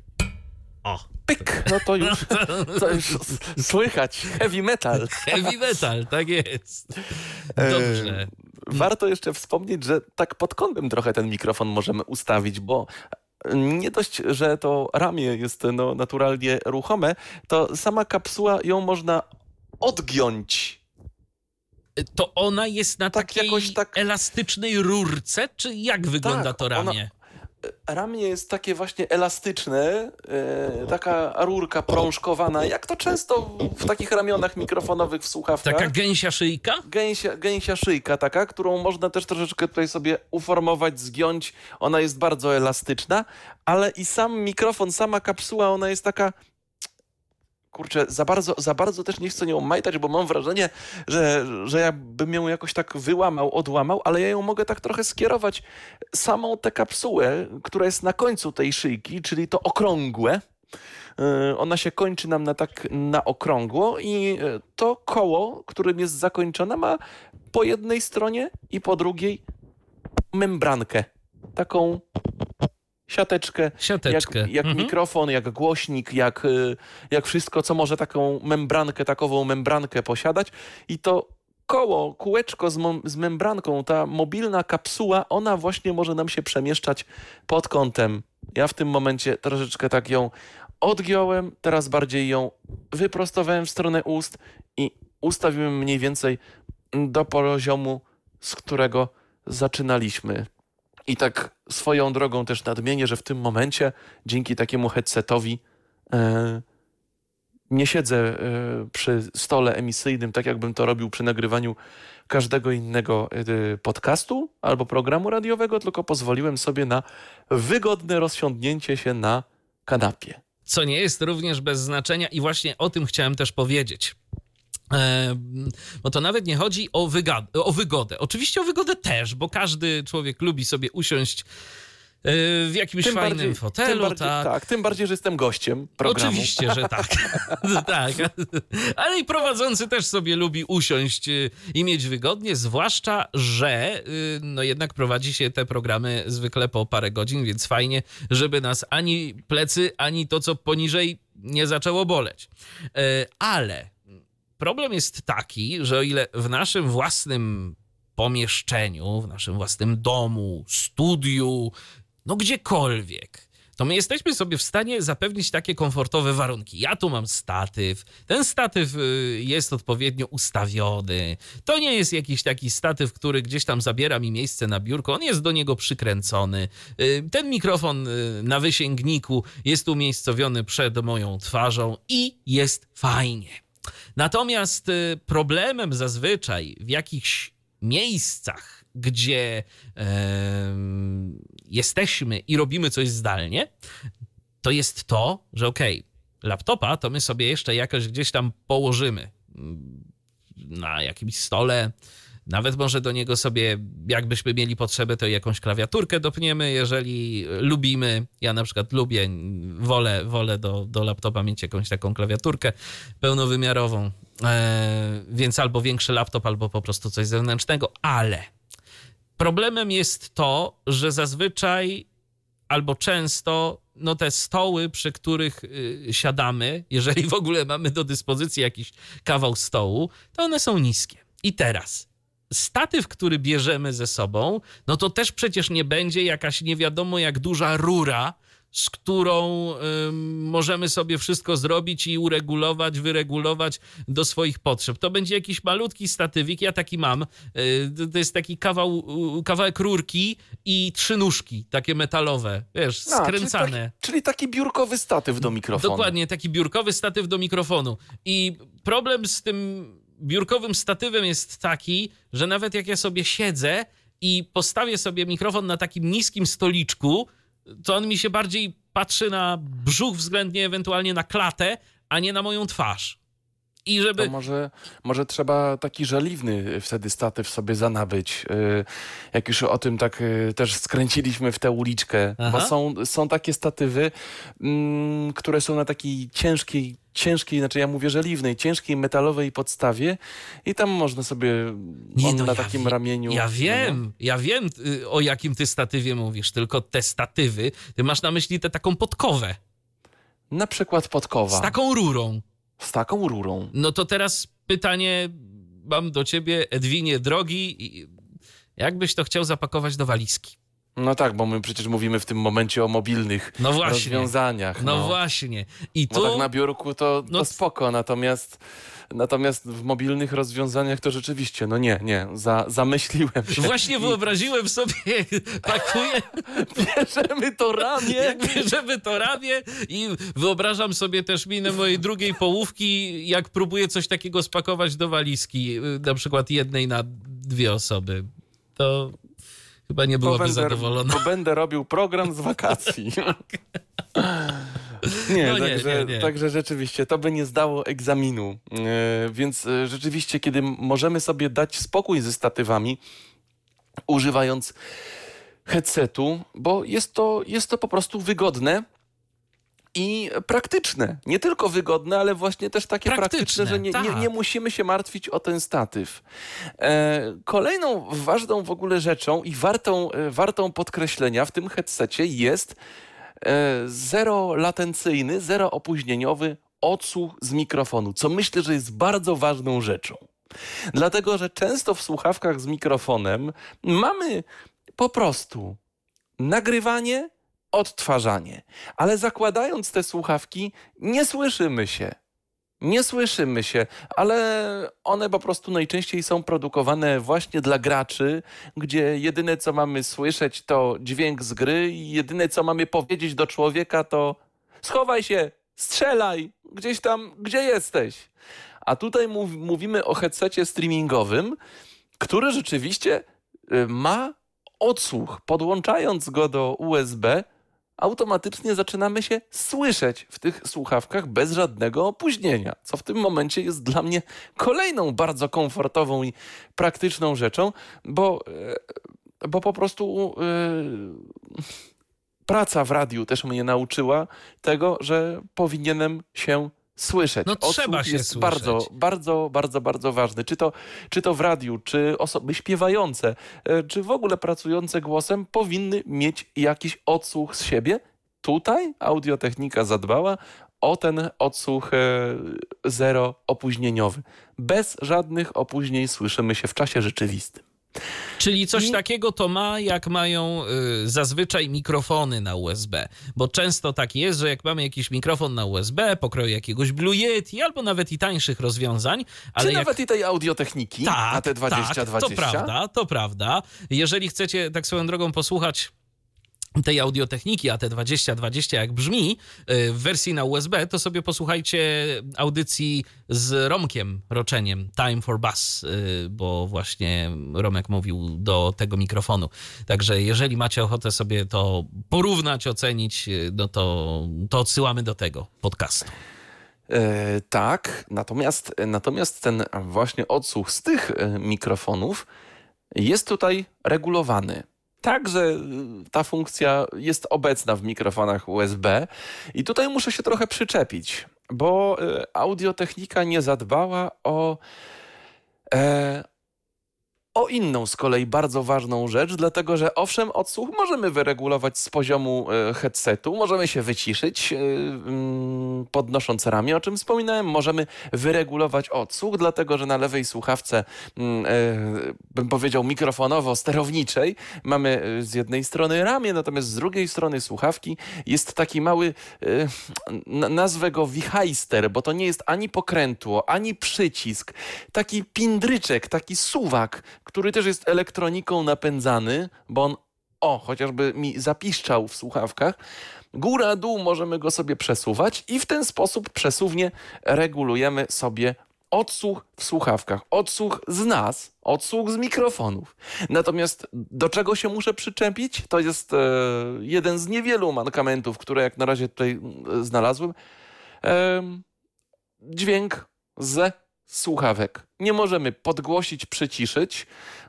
o, Pyk! No to już, to już słychać. Heavy metal. Heavy metal, tak jest. Dobrze. E, Warto jeszcze wspomnieć, że tak pod kątem trochę ten mikrofon możemy ustawić, bo nie dość, że to ramię jest no, naturalnie ruchome, to sama kapsuła ją można odgiąć. To ona jest na Tak takiej jakoś tak- elastycznej rurce, czy jak wygląda Tak, to ona- ramię? Jest takie właśnie elastyczne, e, taka rurka prążkowana, jak to często w takich ramionach mikrofonowych w słuchawkach. Taka gęsia szyjka? Gęsia, gęsia szyjka taka, którą można też troszeczkę tutaj sobie uformować, zgiąć. Ona jest bardzo elastyczna, ale i sam mikrofon, sama kapsuła, ona jest taka... Kurczę, za bardzo, za bardzo też nie chcę nią majtać, bo mam wrażenie, że, że ja bym ją jakoś tak wyłamał, odłamał, ale ja ją mogę tak trochę skierować samą tę kapsułę, która jest na końcu tej szyjki, czyli to okrągłe. Yy, Ona się kończy nam na tak na okrągło i yy, to koło, którym jest zakończone, ma po jednej stronie i po drugiej membrankę. Taką siateczkę, Siateczkę. jak, jak Mhm. mikrofon, jak głośnik, jak, y, jak wszystko, co może taką membrankę, takową membrankę posiadać. I to koło, kółeczko z, z membranką, ta mobilna kapsuła, ona właśnie może nam się przemieszczać pod kątem. Ja w tym momencie troszeczkę tak ją odgiąłem, teraz bardziej ją wyprostowałem w stronę ust i ustawiłem mniej więcej do poziomu, z którego zaczynaliśmy. I tak swoją drogą też nadmienię, że w tym momencie dzięki takiemu headsetowi e, nie siedzę e, przy stole emisyjnym, tak jakbym to robił przy nagrywaniu każdego innego e, podcastu albo programu radiowego, tylko pozwoliłem sobie na wygodne rozsiądnięcie się na kanapie. Co nie jest również bez znaczenia i właśnie o tym chciałem też powiedzieć. E, bo to nawet nie chodzi o, o wygodę. Oczywiście o wygodę też, bo każdy człowiek lubi sobie usiąść e, w jakimś Tym fajnym bardziej- fotelu, tym bardziej, tak. tak. Tym bardziej, że jestem gościem programu. Oczywiście, że tak. tak. Ale i prowadzący też sobie lubi usiąść y, i mieć wygodnie, zwłaszcza, że no jednak prowadzi się te programy zwykle po parę godzin, więc fajnie, żeby nas ani plecy, ani to, co poniżej nie zaczęło boleć. Ale problem jest taki, że o ile w naszym własnym pomieszczeniu, w naszym własnym domu, studiu, no gdziekolwiek, to my jesteśmy sobie w stanie zapewnić takie komfortowe warunki. Ja tu mam statyw, ten statyw y, jest odpowiednio ustawiony. To nie jest jakiś taki statyw, który gdzieś tam zabiera mi miejsce na biurko, on jest do niego przykręcony. Y, Ten mikrofon y, na wysięgniku jest umiejscowiony przed moją twarzą i jest fajnie. Natomiast y, problemem zazwyczaj w jakichś miejscach, gdzie em, jesteśmy i robimy coś zdalnie, to jest to, że okej, laptopa to my sobie jeszcze jakoś gdzieś tam położymy mm, na jakimś stole. Nawet może do niego sobie, jakbyśmy mieli potrzebę, to jakąś klawiaturkę dopniemy, jeżeli lubimy. Ja na przykład lubię, wolę, wolę do, do laptopa mieć jakąś taką klawiaturkę pełnowymiarową, e, więc albo większy laptop, albo po prostu coś zewnętrznego, ale problemem jest to, że zazwyczaj albo często no te stoły, przy których y, siadamy, jeżeli w ogóle mamy do dyspozycji jakiś kawał stołu, to one są niskie. I teraz statyw, który bierzemy ze sobą, no to też przecież nie będzie jakaś nie wiadomo jak duża rura, z którą ym, możemy sobie wszystko zrobić i uregulować, wyregulować do swoich potrzeb. To będzie jakiś malutki statywik, ja taki mam. Y, to jest taki kawał, y, kawałek rurki i trzy nóżki, takie metalowe, wiesz, A, skręcane. Czyli taki, czyli taki biurkowy statyw do mikrofonu. Dokładnie, taki biurkowy statyw do mikrofonu. I problem z tym biurkowym statywem jest taki, że nawet jak ja sobie siedzę i postawię sobie mikrofon na takim niskim stoliczku, to on mi się bardziej patrzy na brzuch względnie ewentualnie na klatę, a nie na moją twarz. I żeby... To może, może trzeba taki żeliwny wtedy statyw sobie zanabyć. Y, Jak już o tym tak y, też skręciliśmy w tę uliczkę, Aha. bo są, są takie statywy, mm, które są na takiej ciężkiej, ciężkiej, znaczy ja mówię żeliwnej, ciężkiej metalowej podstawie i tam można sobie Nie, no na ja takim wie- ramieniu. Ja no, wiem, ja wiem y, o jakim ty statywie mówisz, tylko te statywy, ty masz na myśli tę taką podkowę Na przykład podkowa. z taką rurą. z taką rurą. No to teraz pytanie mam do ciebie, Edwinie drogi. Jakbyś to chciał zapakować do walizki? No tak, bo my przecież mówimy w tym momencie o mobilnych No rozwiązaniach. No, właśnie. I Bo tu tak na biurku to, No to c- spoko, natomiast, natomiast w mobilnych rozwiązaniach to rzeczywiście, no nie, nie, za, zamyśliłem się. właśnie I wyobraziłem sobie, pakuję, Bierzemy to ramię. bierzemy to ramię i wyobrażam sobie też minę mojej drugiej połówki, jak próbuję coś takiego spakować do walizki, y, na przykład jednej na dwie osoby. To chyba nie Bo byłaby będę, zadowolona. bo będę robił program z wakacji. Nie, No nie, także, nie, nie. także rzeczywiście to by nie zdało egzaminu. E, Więc e, rzeczywiście, kiedy możemy sobie dać spokój ze statywami, używając headsetu, bo jest to, jest to po prostu wygodne i praktyczne. Nie tylko wygodne, ale właśnie też takie Praktyczne, praktyczne, że nie, nie, tak. nie musimy się martwić o ten statyw. E, kolejną ważną w ogóle rzeczą i wartą, e, wartą podkreślenia w tym headsetie jest e, zero latencyjny, zero opóźnieniowy odsłuch z mikrofonu, co myślę, że jest bardzo ważną rzeczą. Dlatego, że często w słuchawkach z mikrofonem mamy po prostu nagrywanie, odtwarzanie, ale zakładając te słuchawki, nie słyszymy się. nie słyszymy się, ale one po prostu najczęściej są produkowane właśnie dla graczy, gdzie jedyne co mamy słyszeć to dźwięk z gry i jedyne co mamy powiedzieć do człowieka to schowaj się, strzelaj, gdzieś tam, gdzie jesteś. A tutaj mów, mówimy o headsetie streamingowym, który rzeczywiście y, ma odsłuch. Podłączając go do USB, automatycznie zaczynamy się słyszeć w tych słuchawkach bez żadnego opóźnienia, co w tym momencie jest dla mnie kolejną bardzo komfortową i praktyczną rzeczą, bo, e, bo po prostu yy, praca w radiu też mnie nauczyła tego, że powinienem się słyszeć. No Odsłuch trzeba się jest słyszeć. bardzo, bardzo, bardzo, bardzo ważny. Czy to, czy to w radiu, czy osoby śpiewające, e, czy w ogóle pracujące głosem powinny mieć jakiś odsłuch z siebie. Tutaj audiotechnika zadbała o ten odsłuch e, zero opóźnieniowy. Bez żadnych opóźnień słyszymy się w czasie rzeczywistym. Czyli coś takiego to ma, jak mają y, zazwyczaj mikrofony na USB. Bo często tak jest, że jak mamy jakiś mikrofon na USB, pokroju jakiegoś Blue Yeti, albo nawet i tańszych rozwiązań, ale czy jak nawet i tej audiotechniki tak, na te 20 tak, 20? to prawda, to prawda. Jeżeli chcecie tak swoją drogą posłuchać tej audiotechniki AT2020 jak brzmi y, w wersji na USB, to sobie posłuchajcie audycji z Romkiem Roczeniem Time for Bass, y, bo właśnie Romek mówił do tego mikrofonu. Także jeżeli macie ochotę sobie to porównać, ocenić, y, no to, to odsyłamy do tego podcastu. E, tak, natomiast, natomiast ten właśnie odsłuch z tych e, mikrofonów jest tutaj regulowany. Także e, ta funkcja jest obecna w mikrofonach USB i tutaj muszę się trochę przyczepić, bo e, audiotechnika nie zadbała o, e, o inną z kolei bardzo ważną rzecz, dlatego że owszem, odsłuch możemy wyregulować z poziomu e, headsetu, możemy się wyciszyć, e, mm, podnosząc ramię, o czym wspominałem, możemy wyregulować odsłuch, dlatego że na lewej słuchawce, mm, e, bym powiedział mikrofonowo-sterowniczej, mamy z jednej strony ramię, natomiast z drugiej strony słuchawki jest taki mały, nazwę go wichajster, bo to nie jest ani pokrętło, ani przycisk, taki pindryczek, taki suwak, który też jest elektroniką napędzany, bo on, o, chociażby mi zapiszczał w słuchawkach. Góra, dół możemy go sobie przesuwać i w ten sposób przesuwnie regulujemy sobie odsłuch w słuchawkach, odsłuch z nas, odsłuch z mikrofonów. Natomiast do czego się muszę przyczepić? To jest e, jeden z niewielu mankamentów, które jak na razie tutaj e, znalazłem. Em, dźwięk z słuchawek. Nie możemy podgłosić, przyciszyć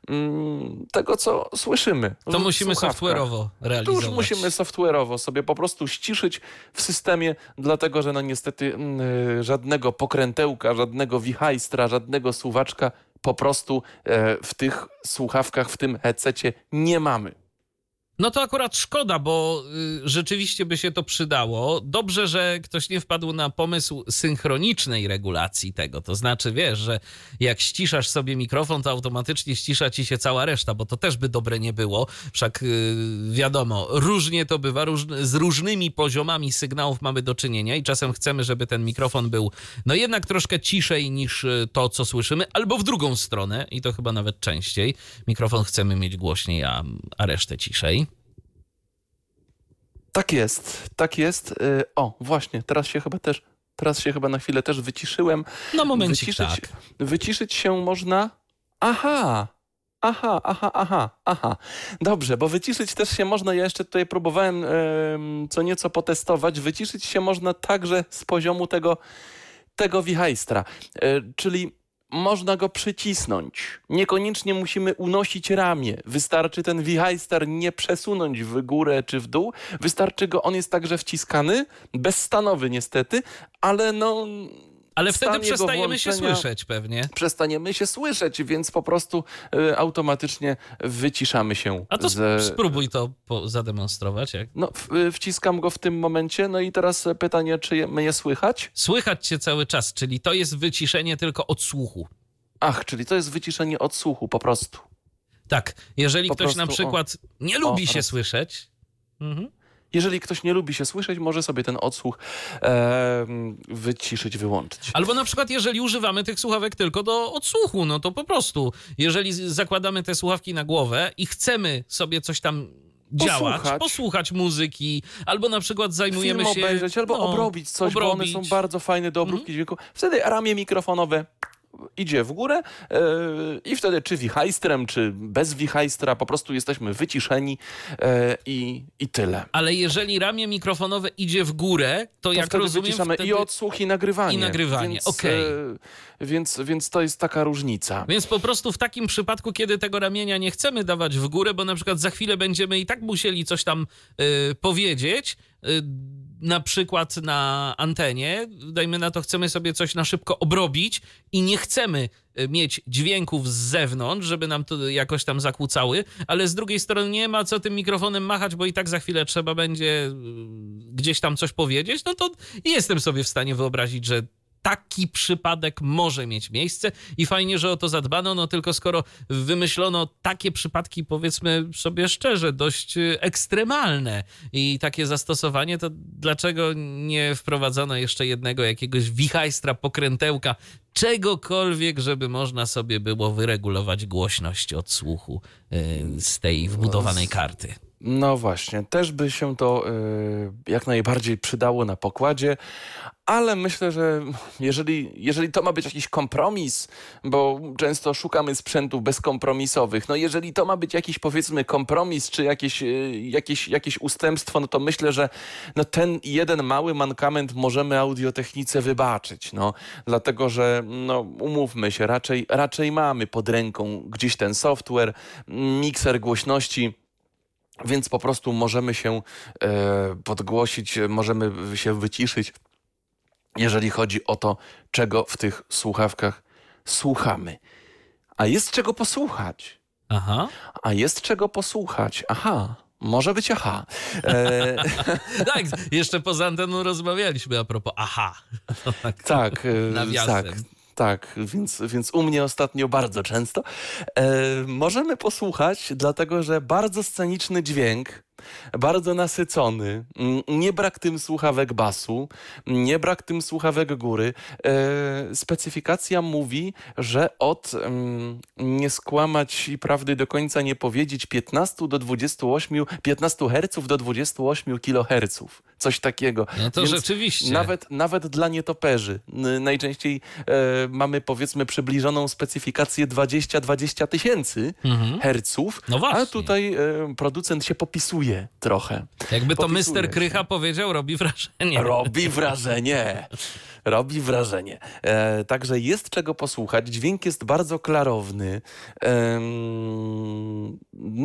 mm, tego, co słyszymy. To musimy słuchawkach. software'owo realizować. już musimy software'owo sobie po prostu ściszyć w systemie, dlatego że no niestety mm, żadnego pokrętełka, żadnego wichajstra, żadnego suwaczka po prostu e, w tych słuchawkach, w tym headsetie nie mamy. No to akurat szkoda, bo y, rzeczywiście by się to przydało. Dobrze, że ktoś nie wpadł na pomysł synchronicznej regulacji tego. To znaczy, wiesz, że jak ściszasz sobie mikrofon, to automatycznie ścisza ci się cała reszta, bo to też by dobre nie było. Wszak y, wiadomo, różnie to bywa, z różnymi poziomami sygnałów mamy do czynienia i czasem chcemy, żeby ten mikrofon był no jednak troszkę ciszej niż y, to, co słyszymy, albo w drugą stronę i to chyba nawet częściej. Mikrofon chcemy mieć głośniej, a, a resztę ciszej. Tak jest, tak jest. Y, O, właśnie, teraz się chyba też, teraz się chyba na chwilę też wyciszyłem. No momencik, wyciszyć, tak. wyciszyć się można. Aha! Aha, aha, aha, aha. Dobrze, bo wyciszyć też się można, ja jeszcze tutaj próbowałem em, co nieco potestować, wyciszyć się można także z poziomu tego, tego wichajstra, e, czyli można go przycisnąć. Niekoniecznie musimy unosić ramię. Wystarczy ten wichajster nie przesunąć w górę czy w dół. Wystarczy go, on jest także wciskany, bezstanowy niestety, ale no... Ale wtedy przestajemy się słyszeć pewnie. przestaniemy się słyszeć, więc po prostu e, automatycznie wyciszamy się. A to ze- sp- spróbuj to zademonstrować. Jak... No, w, e, wciskam go w tym momencie, no i teraz pytanie, czy je, mnie słychać? Słychać cię cały czas, czyli to jest wyciszenie tylko odsłuchu. Ach, czyli to jest wyciszenie odsłuchu po prostu. Tak, jeżeli Po ktoś na prostu, o. przykład nie lubi O, się raz. słyszeć, mhm. Jeżeli ktoś nie lubi się słyszeć, może sobie ten odsłuch e, wyciszyć, wyłączyć. Albo na przykład, jeżeli używamy tych słuchawek tylko do odsłuchu, no to po prostu, jeżeli zakładamy te słuchawki na głowę i chcemy sobie coś tam działać, Posłuchać. posłuchać muzyki, albo na przykład zajmujemy Film się... obejrzeć albo no, obrobić coś, bo one obrobić. są bardzo fajne do obróbki dźwięku. Wtedy ramię mikrofonowe idzie w górę e, i wtedy czy wichajstrem, czy bez wichajstra po prostu jesteśmy wyciszeni e, i, i tyle. Ale jeżeli ramię mikrofonowe idzie w górę, to, To jak wtedy rozumiem, wyciszamy wtedy... i odsłuch, i nagrywanie. I nagrywanie, Więc, okej. e, więc, więc to jest taka różnica. Więc po prostu w takim przypadku, kiedy tego ramienia nie chcemy dawać w górę, bo na przykład za chwilę będziemy i tak musieli coś tam powiedzieć, na przykład na antenie, dajmy na to, chcemy sobie coś na szybko obrobić i nie chcemy y, mieć dźwięków z zewnątrz, żeby nam to jakoś tam zakłócały, ale z drugiej strony nie ma co tym mikrofonem machać, bo i tak za chwilę trzeba będzie y, gdzieś tam coś powiedzieć, no to jestem sobie w stanie wyobrazić, że taki przypadek może mieć miejsce i fajnie, że o to zadbano, no tylko skoro wymyślono takie przypadki, powiedzmy sobie szczerze, dość y, ekstremalne i takie zastosowanie, to dlaczego nie wprowadzono jeszcze jednego jakiegoś wichajstra, pokrętełka, czegokolwiek, żeby można sobie było wyregulować głośność odsłuchu y, z tej wbudowanej karty? No właśnie, też by się to y, jak najbardziej przydało na pokładzie, ale myślę, że jeżeli, jeżeli to ma być jakiś kompromis, bo często szukamy sprzętów bezkompromisowych, no jeżeli to ma być jakiś powiedzmy kompromis, czy jakieś, y, jakieś, jakieś ustępstwo, no to myślę, że no ten jeden mały mankament możemy audiotechnice wybaczyć, no, dlatego, że no, umówmy się, raczej, raczej mamy pod ręką gdzieś ten software, mikser głośności, więc po prostu możemy się e, podgłosić, możemy się wyciszyć, jeżeli chodzi o to, czego w tych słuchawkach słuchamy. A jest czego posłuchać. Aha. A jest czego posłuchać. Aha. Może być aha. E, Tak, jeszcze poza anteną rozmawialiśmy a propos aha. tak, e, Nawiasem. tak. Tak, więc, więc u mnie ostatnio bardzo często. E, możemy posłuchać, dlatego że bardzo sceniczny dźwięk, bardzo nasycony, mm, nie brak tym słuchawek basu, nie brak tym słuchawek góry. E, specyfikacja mówi, że od mm, nie skłamać i prawdy do końca nie powiedzieć 15 do 28, 15 Hz do 28 kHz. Coś takiego. No to Więc rzeczywiście. Nawet, nawet dla nietoperzy. Najczęściej e, mamy powiedzmy przybliżoną specyfikację 20-20 tysięcy Mhm. herców, No właśnie. a tutaj e, producent się popisuje trochę. Jakby to Mister. Krycha powiedział, robi wrażenie. Robi wrażenie. Robi wrażenie. E, także jest czego posłuchać. Dźwięk jest bardzo klarowny.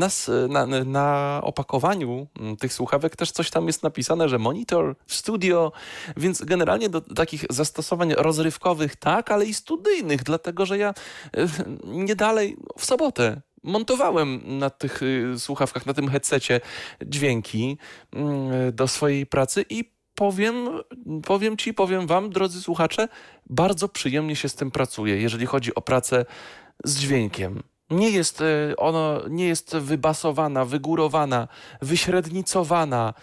S- na, na opakowaniu mm, tych słuchawek też coś tam jest napisane, że monitor, studio, więc generalnie do takich zastosowań rozrywkowych tak, ale i studyjnych, dlatego że ja e, nie dalej w sobotę montowałem na tych y, słuchawkach, na tym headsetie dźwięki mm, do swojej pracy i powiem, powiem ci, powiem wam, drodzy słuchacze, bardzo przyjemnie się z tym pracuje, jeżeli chodzi o pracę z dźwiękiem. Nie jest y, ono, nie jest wybasowana, wygórowana, wyśrednicowana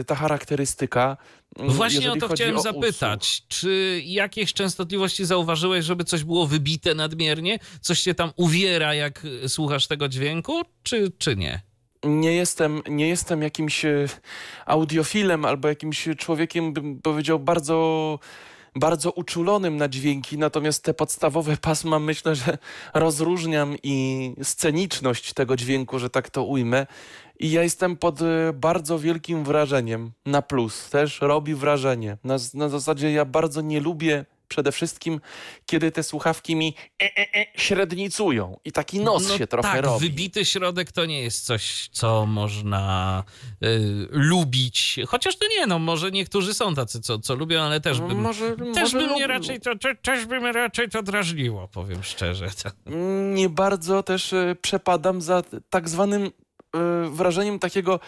y, ta charakterystyka. Mm, Właśnie o to chciałem zapytać. Czy jakieś częstotliwości zauważyłeś, żeby coś było wybite nadmiernie? Coś cię tam uwiera, jak słuchasz tego dźwięku, czy, czy nie? nie jestem, nie jestem jakimś e, audiofilem albo jakimś człowiekiem, bym powiedział, bardzo, bardzo uczulonym na dźwięki, natomiast te podstawowe pasma myślę, że rozróżniam i sceniczność tego dźwięku, że tak to ujmę. I ja jestem pod e, bardzo wielkim wrażeniem. Na plus też robi wrażenie. Na, na zasadzie ja bardzo nie lubię przede wszystkim, kiedy te słuchawki mi e, e, e, średnicują i taki nos się trochę tak, robi. wybity środek to nie jest coś, co można y, lubić. Chociaż to nie, no może niektórzy są tacy, co, co lubią, ale też bym, może, też może by mnie raczej to, te, też by mnie raczej to drażniło, powiem szczerze. Nie bardzo też e, przepadam za tak zwanym wrażeniem takiego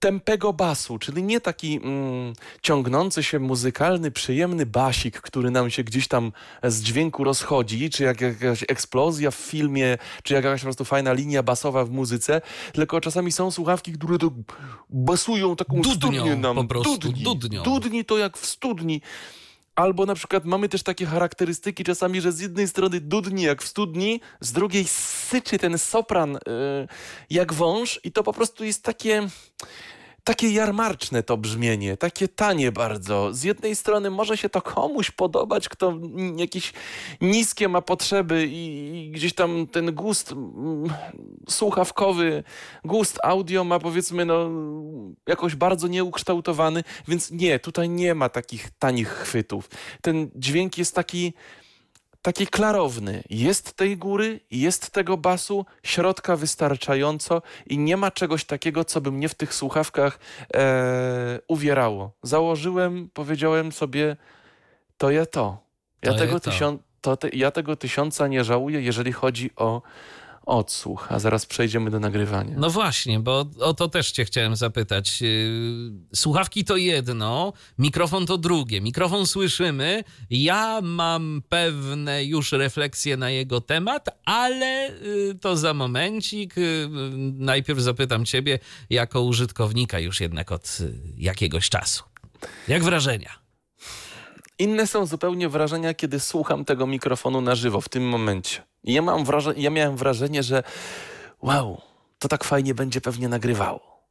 tempego basu, czyli nie taki mm, ciągnący się muzykalny, przyjemny basik, który nam się gdzieś tam z dźwięku rozchodzi, czy jak jakaś eksplozja w filmie, czy jakaś po prostu fajna linia basowa w muzyce, tylko czasami są słuchawki, które to basują taką Dudnią studnię nam. po prostu, dudni. dudnią. Dudni to jak w studni. Albo na przykład mamy też takie charakterystyki czasami, że z jednej strony dudni jak w studni, z drugiej syczy ten sopran y, jak wąż i to po prostu jest takie takie jarmarczne to brzmienie, takie tanie bardzo. Z jednej strony może się to komuś podobać, kto jakieś niskie ma potrzeby i, i gdzieś tam ten gust mm, słuchawkowy, gust audio ma powiedzmy no jakoś bardzo nieukształtowany, więc nie, tutaj nie ma takich tanich chwytów. Ten dźwięk jest taki taki klarowny. Jest tej góry, jest tego basu, środka wystarczająco i nie ma czegoś takiego, co by mnie w tych słuchawkach e, uwierało. Założyłem, powiedziałem sobie, to ja to. Ja, To tego, je to. tysią- to te, ja tego tysiąca nie żałuję, jeżeli chodzi o odsłuch, a zaraz przejdziemy do nagrywania. No właśnie, bo o to też cię chciałem zapytać. Yy, Słuchawki to jedno, mikrofon to drugie. Mikrofon słyszymy, ja mam pewne już refleksje na jego temat, ale yy, to za momencik. Yy, Najpierw zapytam ciebie jako użytkownika już jednak od jakiegoś czasu. Jak wrażenia? Inne są zupełnie wrażenia, kiedy słucham tego mikrofonu na żywo w tym momencie. I ja, mam ja miałem wrażenie, że wow, to tak fajnie będzie pewnie nagrywało.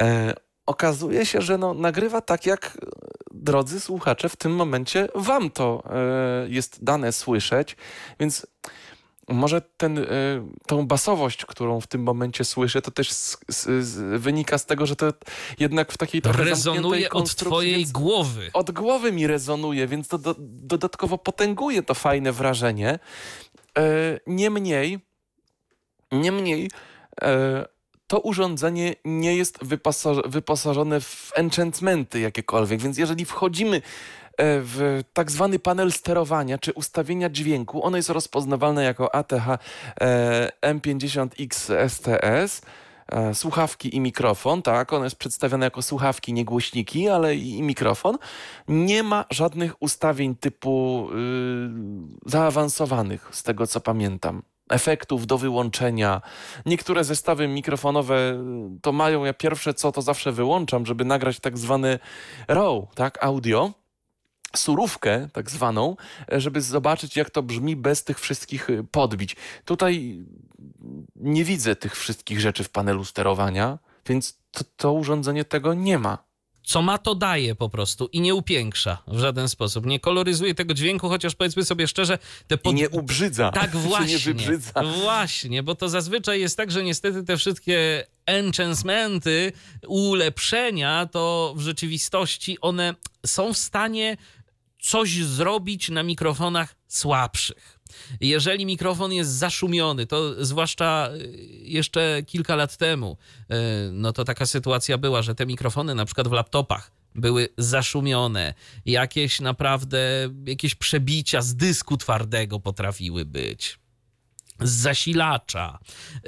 E, okazuje się, że no, nagrywa tak, jak e, drodzy słuchacze, w tym momencie wam to e, jest dane słyszeć, więc może ten, e, tą basowość, którą w tym momencie słyszę, to też z, z, z, wynika z tego, że to jednak w takiej trochę Rezonuje od twojej głowy. od głowy mi rezonuje, więc to do, dodatkowo potęguje to fajne wrażenie. E, niemniej, niemniej e, to urządzenie nie jest wyposa- wyposażone w enchantmenty jakiekolwiek, więc jeżeli wchodzimy e, w tak zwany panel sterowania czy ustawienia dźwięku, ono jest rozpoznawalne jako ATH e, M50X STS słuchawki i mikrofon, tak, one jest przedstawione jako słuchawki, nie głośniki, ale i, mikrofon. Nie ma żadnych ustawień typu y, zaawansowanych, z tego co pamiętam. Efektów do wyłączenia. Niektóre zestawy mikrofonowe y, to mają, ja pierwsze co to zawsze wyłączam, żeby nagrać tak zwany RAW, tak, audio surówkę, tak zwaną, e, żeby zobaczyć, jak to brzmi bez tych wszystkich y, podbić. Tutaj nie widzę tych wszystkich rzeczy w panelu sterowania, więc to, to urządzenie tego nie ma. co ma, to daje po prostu i nie upiększa w żaden sposób. Nie koloryzuje tego dźwięku, chociaż powiedzmy sobie szczerze, te I pod... nie ubrzydza. Tak właśnie. nie wybrzydza. Właśnie, bo to zazwyczaj jest tak, że niestety te wszystkie enchantmenty, ulepszenia, to w rzeczywistości one są w stanie coś zrobić na mikrofonach słabszych. Jeżeli mikrofon jest zaszumiony, to zwłaszcza y, jeszcze kilka lat temu, y, no to taka sytuacja była, że te mikrofony na przykład w laptopach były zaszumione, jakieś naprawdę, jakieś przebicia z dysku twardego potrafiły być z zasilacza.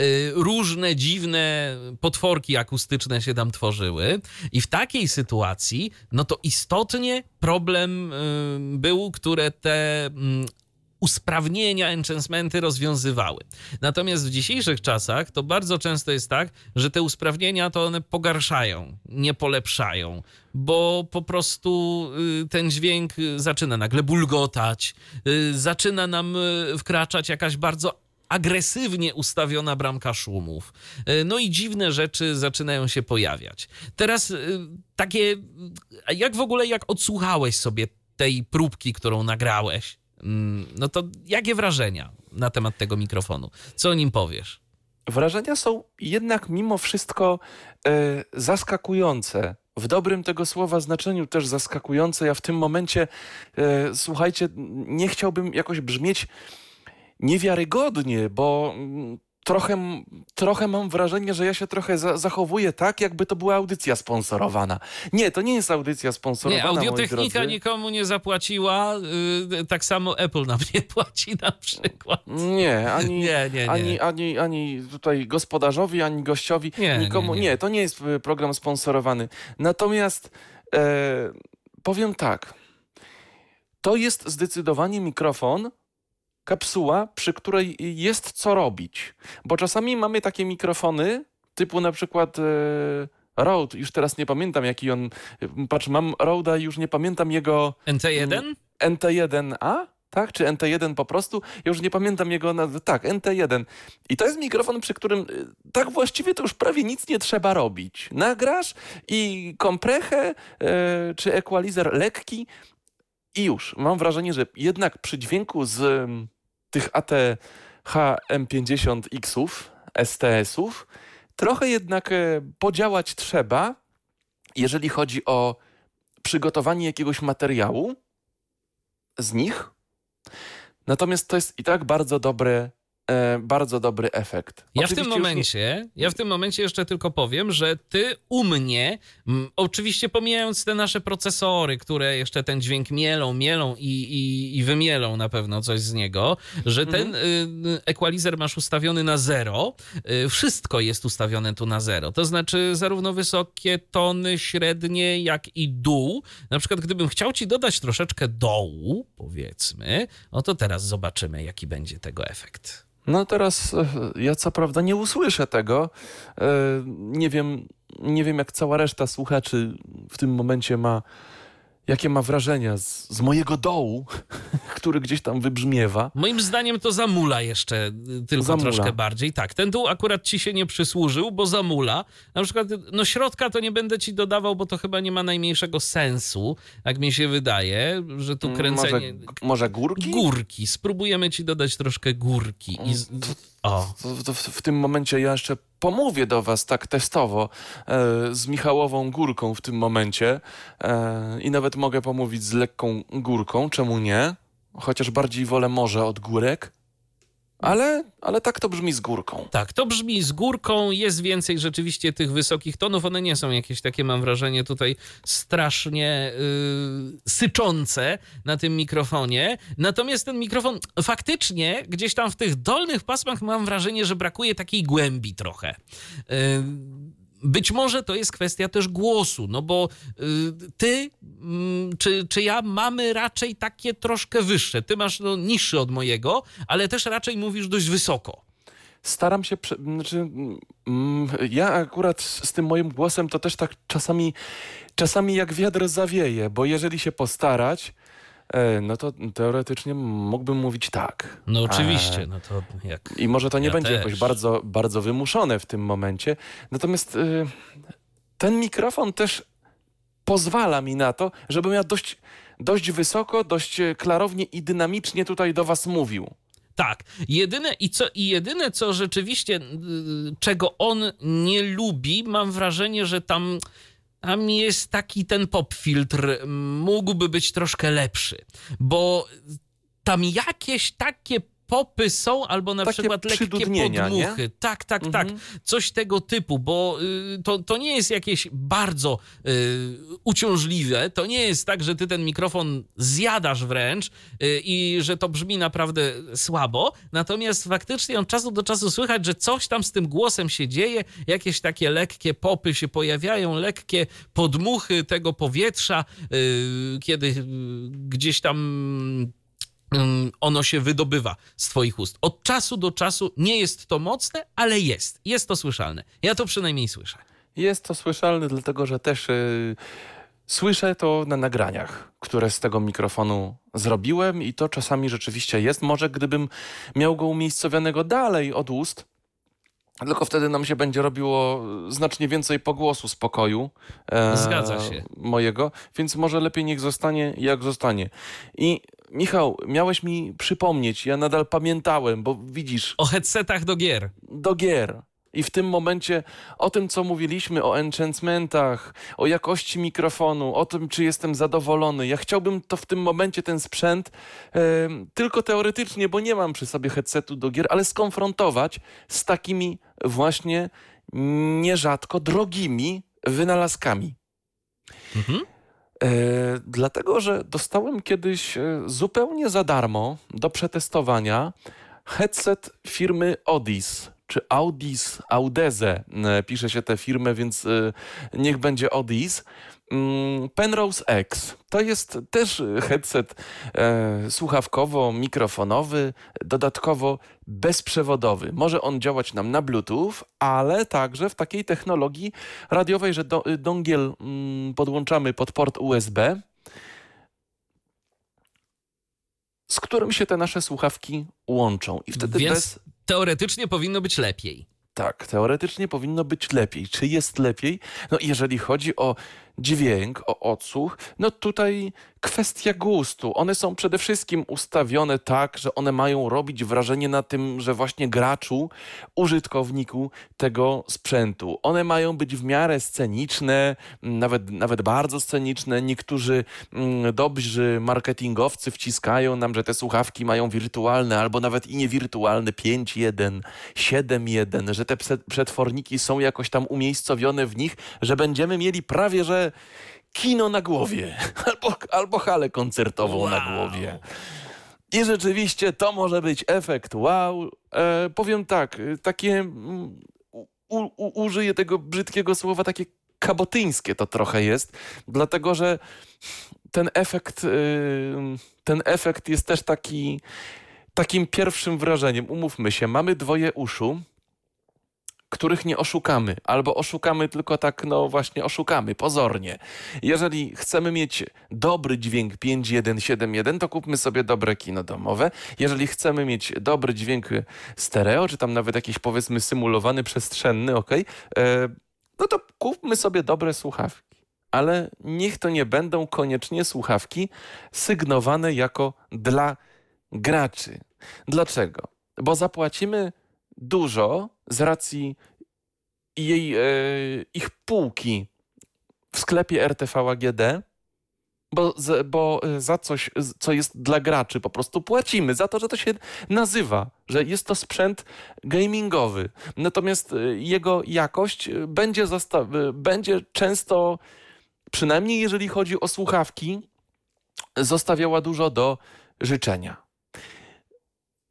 Y, Różne dziwne potworki akustyczne się tam tworzyły. I w takiej sytuacji, no to istotnie problem y, był, które te mm, usprawnienia, enchantmenty rozwiązywały. Natomiast w dzisiejszych czasach to bardzo często jest tak, że te usprawnienia to one pogarszają, nie polepszają, bo po prostu y, ten dźwięk zaczyna nagle bulgotać, zaczyna nam wkraczać jakaś bardzo agresywnie ustawiona bramka szumów. Y, No i dziwne rzeczy zaczynają się pojawiać. Teraz y, takie, jak w ogóle, jak odsłuchałeś sobie tej próbki, którą nagrałeś, mm, no to jakie wrażenia na temat tego mikrofonu? Co o nim powiesz? Wrażenia są jednak mimo wszystko e, zaskakujące. W dobrym tego słowa znaczeniu też zaskakujące. Ja w tym momencie, e, słuchajcie, nie chciałbym jakoś brzmieć niewiarygodnie, bo mm, trochę, trochę mam wrażenie, że ja się trochę za, zachowuję tak, jakby to była audycja sponsorowana. Nie, to nie jest audycja Nie, sponsorowana, moi audiotechnika nikomu nie zapłaciła, y, tak samo Apple nam nie płaci na przykład. Nie, ani, Nie, nie, nie. Ani, ani, ani tutaj gospodarzowi, ani gościowi, Nie, nikomu. nie, Nie, nie. to nie jest e, program sponsorowany. Natomiast e, powiem tak. To jest zdecydowanie mikrofon, kapsuła, przy której jest co robić. Bo czasami mamy takie mikrofony, typu na przykład e, Rode, już teraz nie pamiętam jaki on. Patrz, mam Rode'a i już nie pamiętam jego. NT1? NT1A, tak? Czy NT1 po prostu? Ja już nie pamiętam jego nazwy. Tak, NT1. I to jest mikrofon, przy którym y, tak właściwie to już prawie nic nie trzeba robić. Nagrasz i komprechę e, czy equalizer lekki i już. Mam wrażenie, że jednak przy dźwięku z mm, tych ATH M50X-ów, STS-ów, trochę jednak e, podziałać trzeba, jeżeli chodzi o przygotowanie jakiegoś materiału, z nich. Natomiast to jest i tak bardzo dobry, e, bardzo dobry efekt. Ja w tym Oczywiście momencie, ja w tym momencie jeszcze tylko powiem, że ty u mnie, m, oczywiście pomijając te nasze procesory, które jeszcze ten dźwięk mielą, mielą i, i, i wymielą na pewno coś z niego, że ten Mhm. y, equalizer masz ustawiony na zero, y, wszystko jest ustawione tu na zero. To znaczy zarówno wysokie tony, średnie, jak i dół. Na przykład gdybym chciał ci dodać troszeczkę dołu, powiedzmy, no to teraz zobaczymy, jaki będzie tego efekt. No teraz e, ja co prawda nie usłyszę tego. E, Nie wiem, nie wiem jak cała reszta słuchaczy w tym momencie ma, jakie ma wrażenia z, z mojego dołu, który gdzieś tam wybrzmiewa. Moim zdaniem to zamula jeszcze y, tylko Zamula. troszkę bardziej. Tak, ten dół akurat ci się nie przysłużył, bo zamula. Na przykład, no środka to nie będę ci dodawał, bo to chyba nie ma najmniejszego sensu, jak mi się wydaje, że tu kręcenie... Mm, Może, może górki? Górki. Spróbujemy ci dodać troszkę górki. I z... O, to w, w tym momencie ja jeszcze pomówię do Was tak testowo e, z Michałową Górką w tym momencie e, i nawet mogę pomówić z lekką górką, czemu nie? Chociaż bardziej wolę morze od górek, ale, ale tak to brzmi z górką. tak, to brzmi z górką, jest więcej rzeczywiście tych wysokich tonów, one nie są jakieś takie, mam wrażenie, tutaj strasznie yy, syczące na tym mikrofonie, natomiast ten mikrofon faktycznie gdzieś tam w tych dolnych pasmach mam wrażenie, że brakuje takiej głębi trochę. Yy, być może to jest kwestia też głosu, no bo y, ty mm, czy, czy ja mamy raczej takie troszkę wyższe. Ty masz no, niższy od mojego, ale też raczej mówisz dość wysoko. Staram się, znaczy, mm, ja akurat z tym moim głosem to też tak czasami, czasami jak wiatr zawieje, bo jeżeli się postarać, no to teoretycznie mógłbym mówić tak. No oczywiście, E, no to jak... I może to nie Ja będzie też. jakoś bardzo, bardzo wymuszone w tym momencie. Natomiast y, ten mikrofon też pozwala mi na to, żebym ja dość, dość wysoko, dość e, klarownie i dynamicznie tutaj do was mówił. Tak, jedyne i co i jedyne co rzeczywiście y, czego on nie lubi, mam wrażenie, że tam tam jest taki ten pop filtr mógłby być troszkę lepszy, bo tam jakieś takie popy są, albo na Takie przykład lekkie przydudnienia, nie? podmuchy. Tak, tak, Mhm. tak. Coś tego typu, bo y, to, to nie jest jakieś bardzo y, uciążliwe. To nie jest tak, że ty ten mikrofon zjadasz wręcz y, i że to brzmi naprawdę słabo. Natomiast faktycznie od czasu do czasu słychać, że coś tam z tym głosem się dzieje, jakieś takie lekkie popy się pojawiają, lekkie podmuchy tego powietrza, y, kiedy y, gdzieś tam ono się wydobywa z twoich ust. Od czasu do czasu nie jest to mocne, ale jest. Jest to słyszalne. Ja to przynajmniej słyszę. Jest to słyszalne, dlatego że też y, słyszę to na nagraniach, które z tego mikrofonu zrobiłem i to czasami rzeczywiście jest. Może gdybym miał go umiejscowionego dalej od ust, tylko wtedy nam się będzie robiło znacznie więcej pogłosu z pokoju e, Zgadza się. mojego, więc może lepiej niech zostanie jak zostanie. I Michał, miałeś mi przypomnieć, ja nadal pamiętałem, bo widzisz, O headsetach do gier. do gier. I w tym momencie o tym, co mówiliśmy, o enchantmentach, o jakości mikrofonu, o tym, czy jestem zadowolony. Ja chciałbym to w tym momencie, ten sprzęt, tylko teoretycznie, bo nie mam przy sobie headsetu do gier, ale skonfrontować z takimi właśnie nierzadko drogimi wynalazkami. Mhm. E, dlatego, że dostałem kiedyś e, zupełnie za darmo do przetestowania headset firmy Odis czy Audis, Audeze pisze się tę firmę, więc e, niech będzie Odis. Mm, Penrose X to jest też headset e, słuchawkowo-mikrofonowy, dodatkowo bezprzewodowy. Może on działać nam na Bluetooth, ale także w takiej technologii radiowej, że do, dongiel mm, podłączamy pod port USB, z którym się te nasze słuchawki łączą. I wtedy Więc bez... teoretycznie powinno być lepiej. Tak, teoretycznie powinno być lepiej. Czy jest lepiej? No, jeżeli chodzi o dźwięk, o odsłuch, no tutaj kwestia gustu. One są przede wszystkim ustawione tak, że one mają robić wrażenie na tym, że właśnie graczu, użytkowniku tego sprzętu. One mają być w miarę sceniczne, nawet, nawet bardzo sceniczne. Niektórzy mm, dobrzy marketingowcy wciskają nam, że te słuchawki mają wirtualne albo nawet i niewirtualne 5.1, 7.1, że te przetworniki są jakoś tam umiejscowione w nich, że będziemy mieli prawie, że kino na głowie albo, albo halę koncertową wow. na głowie. I rzeczywiście to może być efekt wow. E, powiem tak, takie mm, u, u, użyję tego brzydkiego słowa, takie kabotyńskie to trochę jest, dlatego że ten efekt, y, ten efekt jest też taki, takim pierwszym wrażeniem. Umówmy się, mamy dwoje uszu, których nie oszukamy, albo oszukamy tylko tak, no właśnie oszukamy, pozornie. Jeżeli chcemy mieć dobry dźwięk 5171, to kupmy sobie dobre kino domowe. Jeżeli chcemy mieć dobry dźwięk stereo, czy tam nawet jakiś powiedzmy symulowany, przestrzenny, ok, e, no to kupmy sobie dobre słuchawki. Ale niech to nie będą koniecznie słuchawki sygnowane jako dla graczy. Dlaczego? Bo zapłacimy dużo z racji jej, e, ich półki w sklepie RTV AGD, bo, bo e, za coś, co jest dla graczy, po prostu płacimy za to, że to się nazywa, że jest to sprzęt gamingowy. Natomiast e, jego jakość będzie, będzie często, przynajmniej jeżeli chodzi o słuchawki, zostawiała dużo do życzenia.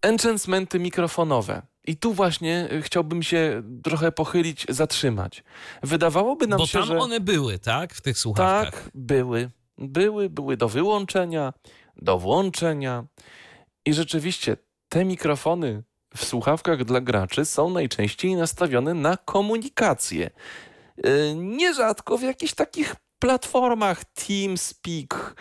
Enchantmenty mikrofonowe. I tu właśnie y, chciałbym się trochę pochylić, zatrzymać. Wydawałoby nam Bo się, tam że... one były, tak? W tych słuchawkach. Tak, były. Były, były do wyłączenia, do włączenia. I rzeczywiście te mikrofony w słuchawkach dla graczy są najczęściej nastawione na komunikację. Y, nierzadko w jakichś takich platformach TeamSpeak,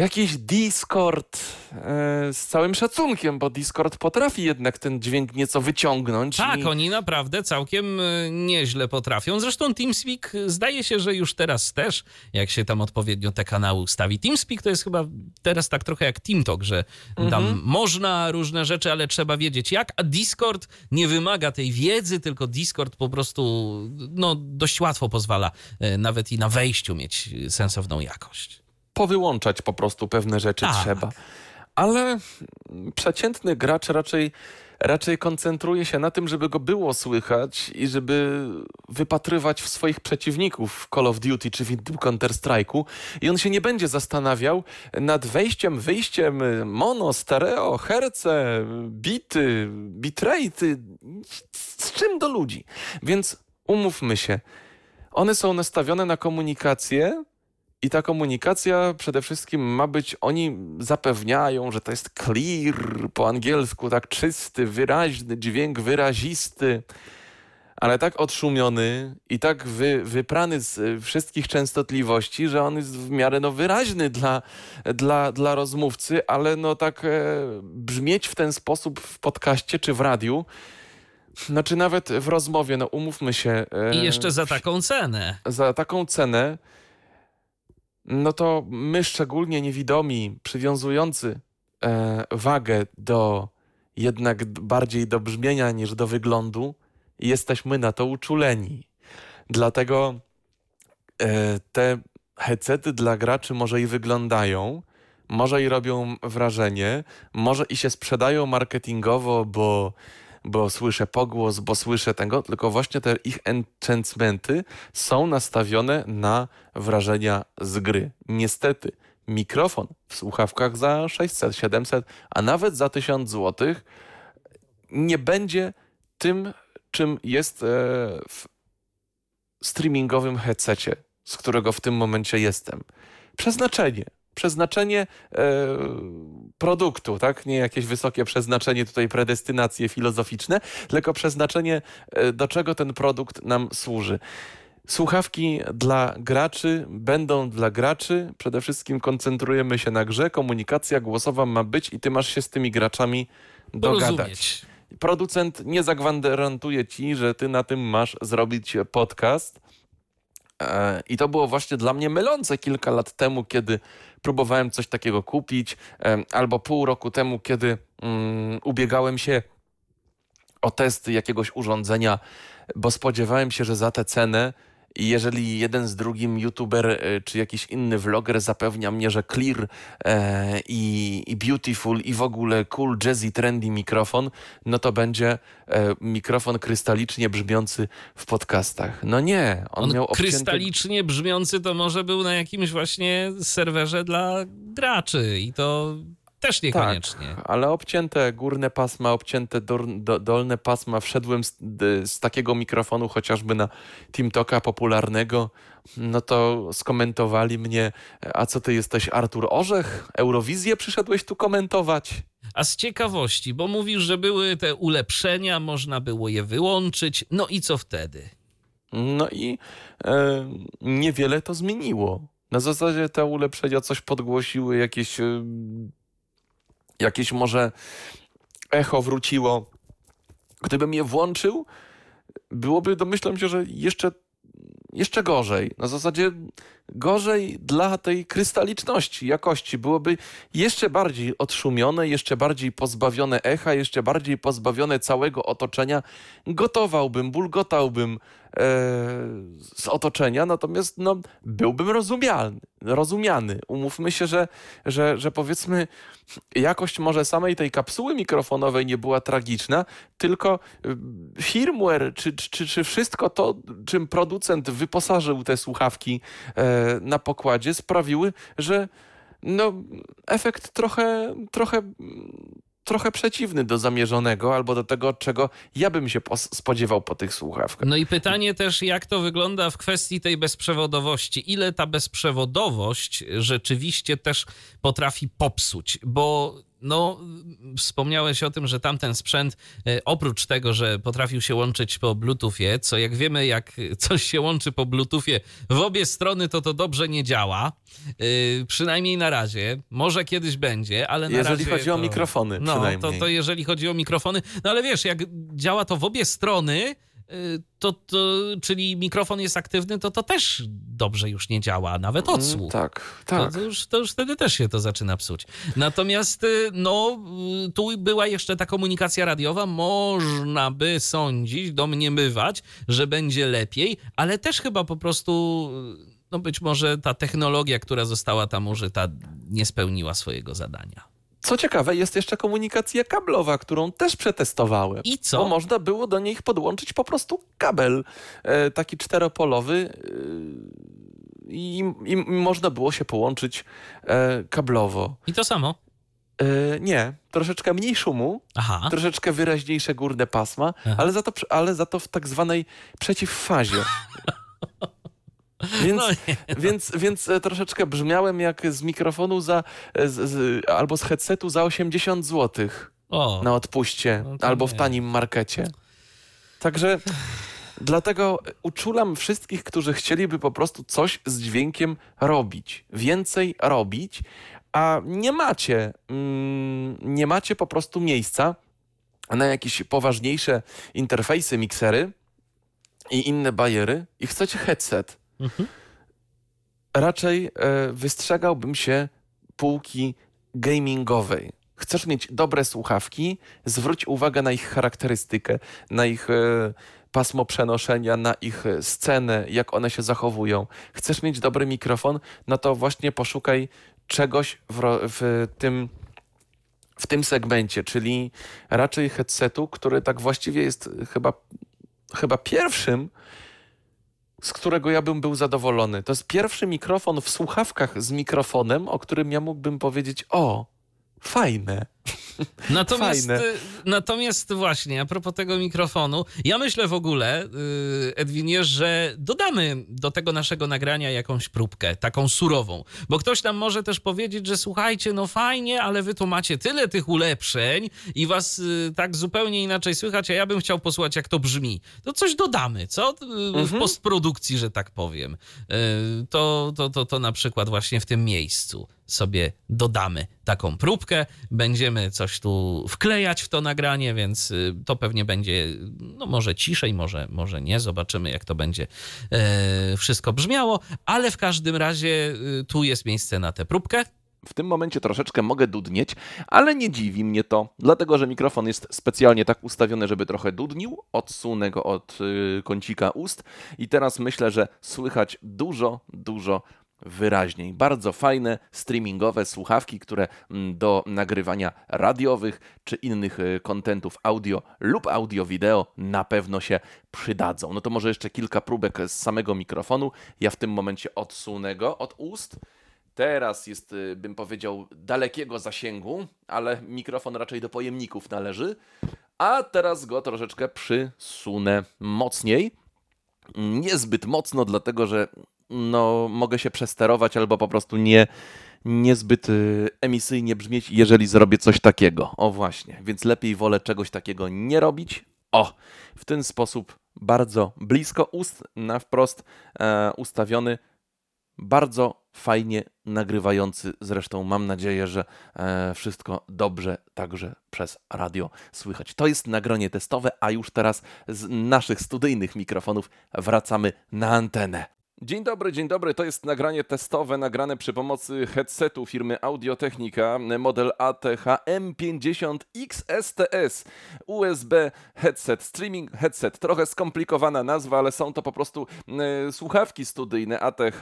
jakiś Discord e, z całym szacunkiem, bo Discord potrafi jednak ten dźwięk nieco wyciągnąć. Tak, i... oni naprawdę całkiem e, nieźle potrafią. Zresztą TeamSpeak e, zdaje się, że już teraz też, jak się tam odpowiednio te kanały ustawi. TeamSpeak to jest chyba teraz tak trochę jak TeamTalk, że mhm. tam można różne rzeczy, ale trzeba wiedzieć jak, a Discord nie wymaga tej wiedzy, tylko Discord po prostu no, dość łatwo pozwala e, nawet i na wejściu mieć sensowną jakość powyłączać po prostu pewne rzeczy tak. trzeba. Ale przeciętny gracz raczej, raczej koncentruje się na tym, żeby go było słychać i żeby wypatrywać w swoich przeciwników w Call of Duty czy w innym Counter-Strike'u i on się nie będzie zastanawiał nad wejściem, wyjściem, mono, stereo, herce, bity, bitrate, z czym do ludzi. Więc umówmy się, one są nastawione na komunikację, i ta komunikacja przede wszystkim ma być, oni zapewniają, że to jest clear po angielsku, tak czysty, wyraźny dźwięk, wyrazisty, ale tak odszumiony i tak wy, wyprany z wszystkich częstotliwości, że on jest w miarę no, wyraźny dla, dla, dla rozmówcy, ale no tak e, brzmieć w ten sposób w podcaście czy w radiu, znaczy nawet w rozmowie, no umówmy się. E, I jeszcze za taką cenę. Za taką cenę no to my szczególnie niewidomi, przywiązujący e, wagę do jednak bardziej do brzmienia niż do wyglądu, jesteśmy na to uczuleni. Dlatego e, te headsety dla graczy może i wyglądają, może i robią wrażenie, może i się sprzedają marketingowo, bo, bo słyszę pogłos, bo słyszę tego, tylko właśnie te ich enchantmenty są nastawione na wrażenia z gry. Niestety, mikrofon w słuchawkach za 600, 700, a nawet za 1000 zł nie będzie tym, czym jest e, w streamingowym headsetie, z którego w tym momencie jestem. Przeznaczenie. Przeznaczenie e, produktu, tak? Nie jakieś wysokie przeznaczenie, tutaj predestynacje filozoficzne, tylko przeznaczenie, e, do czego ten produkt nam służy. Słuchawki dla graczy będą dla graczy. Przede wszystkim koncentrujemy się na grze. Komunikacja głosowa ma być i ty masz się z tymi graczami dogadać. Rozumieć. Producent nie zagwarantuje ci, że ty na tym masz zrobić podcast. E, I to było właśnie dla mnie mylące kilka lat temu, kiedy próbowałem coś takiego kupić, albo pół roku temu, kiedy um, ubiegałem się o test jakiegoś urządzenia, bo spodziewałem się, że za tę cenę i jeżeli jeden z drugim youtuber e, czy jakiś inny vloger zapewnia mnie, że clear e, i, i, beautiful i w ogóle cool, jazzy, trendy mikrofon, no to będzie e, mikrofon krystalicznie brzmiący w podcastach. No nie, on, on miał obcięte... krystalicznie brzmiący to może był na jakimś właśnie serwerze dla graczy i to też niekoniecznie. Tak, ale obcięte górne pasma, obcięte do, do, dolne pasma. Wszedłem z, z, takiego mikrofonu chociażby na TeamToka popularnego, no to skomentowali mnie, a co ty jesteś Artur Orzech? Eurowizję przyszedłeś tu komentować? A z ciekawości, bo mówisz, że były te ulepszenia, można było je wyłączyć, no i co wtedy? No i e, niewiele to zmieniło. Na zasadzie te ulepszenia coś podgłosiły, jakieś e, jakieś może echo wróciło. Gdybym je włączył, byłoby, domyślam się, że jeszcze, jeszcze gorzej. Na zasadzie gorzej dla tej krystaliczności, jakości. Byłoby jeszcze bardziej odszumione, jeszcze bardziej pozbawione echa, jeszcze bardziej pozbawione całego otoczenia. Gotowałbym, bulgotałbym e, z otoczenia, natomiast no, byłbym rozumialny, rozumiany. Umówmy się, że, że, że powiedzmy jakość może samej tej kapsuły mikrofonowej nie była tragiczna, tylko y, firmware, czy, czy, czy wszystko to, czym producent wyposażył te słuchawki e, na pokładzie, sprawiły, że no, efekt trochę, trochę trochę przeciwny do zamierzonego albo do tego, czego ja bym się spodziewał po tych słuchawkach. No i pytanie też, jak to wygląda w kwestii tej bezprzewodowości? Ile ta bezprzewodowość rzeczywiście też potrafi popsuć? Bo no, wspomniałeś o tym, że tamten sprzęt, e, oprócz tego, że potrafił się łączyć po Bluetoothie, co jak wiemy, jak coś się łączy po Bluetoothie w obie strony, to to dobrze nie działa. Yy, przynajmniej na razie. Może kiedyś będzie, ale na jeżeli razie. Jeżeli chodzi to, o mikrofony, no, przynajmniej. To, to jeżeli chodzi o mikrofony. No ale wiesz, jak działa to w obie strony, to, to, czyli mikrofon jest aktywny, to to też dobrze już nie działa, nawet mm, odsłuch. tak, tak. To, już, to już wtedy też się to zaczyna psuć. Natomiast y, no, y, tu była jeszcze ta komunikacja radiowa, można by sądzić, domniemywać, że będzie lepiej, ale też chyba po prostu no być może ta technologia, która została tam użyta, nie spełniła swojego zadania. Co ciekawe, jest jeszcze komunikacja kablowa, którą też przetestowałem. I co? Bo można było do nich podłączyć po prostu kabel, e, taki czteropolowy e, i, i, można było się połączyć e, kablowo. I to samo? E, nie, troszeczkę mniej szumu, Aha. troszeczkę wyraźniejsze górne pasma, ale za, to, ale za to w tak zwanej przeciwfazie. Więc, no więc, więc e, troszeczkę brzmiałem jak z mikrofonu za, e, z, z, albo z headsetu za 80 zł o, na odpuście no albo w tanim markecie. Także dlatego uczulam wszystkich, którzy chcieliby po prostu coś z dźwiękiem robić, więcej robić, a nie macie, mm, nie macie po prostu miejsca na jakieś poważniejsze interfejsy, miksery i inne bajery i chcecie headset Mhm. Raczej e, wystrzegałbym się półki gamingowej. Chcesz mieć dobre słuchawki, zwróć uwagę na ich charakterystykę, na ich e, pasmo przenoszenia, na ich scenę, jak one się zachowują. Chcesz mieć dobry mikrofon, no to właśnie poszukaj czegoś w, w tym w tym segmencie, czyli raczej headsetu, który tak właściwie jest chyba, chyba pierwszym, z którego ja bym był zadowolony. To jest pierwszy mikrofon w słuchawkach z mikrofonem, o którym ja mógłbym powiedzieć: O, fajne. Natomiast, Fajne. Y, natomiast właśnie, a propos tego mikrofonu, ja myślę w ogóle, y, Edwinie, że dodamy do tego naszego nagrania jakąś próbkę, taką surową, bo ktoś nam może też powiedzieć, że słuchajcie, no fajnie, ale wy tu macie tyle tych ulepszeń i was y, tak zupełnie inaczej słychać, a ja bym chciał posłuchać, jak to brzmi. To coś dodamy, co? W mhm. postprodukcji, że tak powiem. To, to, to, to na przykład właśnie w tym miejscu sobie dodamy taką próbkę, będziemy coś tu wklejać w to nagranie, więc y, to pewnie będzie, no może ciszej, może, może nie, zobaczymy jak to będzie e, wszystko brzmiało, ale w każdym razie y, tu jest miejsce na tę próbkę. W tym momencie troszeczkę mogę dudnieć, ale nie dziwi mnie to, dlatego że mikrofon jest specjalnie tak ustawiony, żeby trochę dudnił. Odsunę go od y, kącika ust i teraz myślę, że słychać dużo, dużo wyraźniej. Bardzo fajne streamingowe słuchawki, które mm, do nagrywania radiowych czy innych y, kontentów audio lub audio-wideo na pewno się przydadzą. No to może jeszcze kilka próbek z samego mikrofonu. Ja w tym momencie odsunę go od ust. Teraz jest, y, bym powiedział, dalekiego zasięgu, ale mikrofon raczej do pojemników należy. A teraz go troszeczkę przysunę mocniej. Niezbyt mocno, dlatego że no, mogę się przesterować albo po prostu nie, niezbyt y, emisyjnie brzmieć, jeżeli zrobię coś takiego. O właśnie, więc lepiej wolę czegoś takiego nie robić. O, w ten sposób bardzo blisko ust, na wprost e, ustawiony, bardzo fajnie nagrywający. Zresztą mam nadzieję, że e, wszystko dobrze także przez radio słychać. To jest nagranie testowe, a już teraz z naszych studyjnych mikrofonów wracamy na antenę. Dzień dobry, dzień dobry. To jest nagranie testowe, nagrane przy pomocy headsetu firmy Audiotechnika, model ATH M50 XSTS, USB headset, streaming headset. Trochę skomplikowana nazwa, ale są to po prostu e, słuchawki studyjne ATH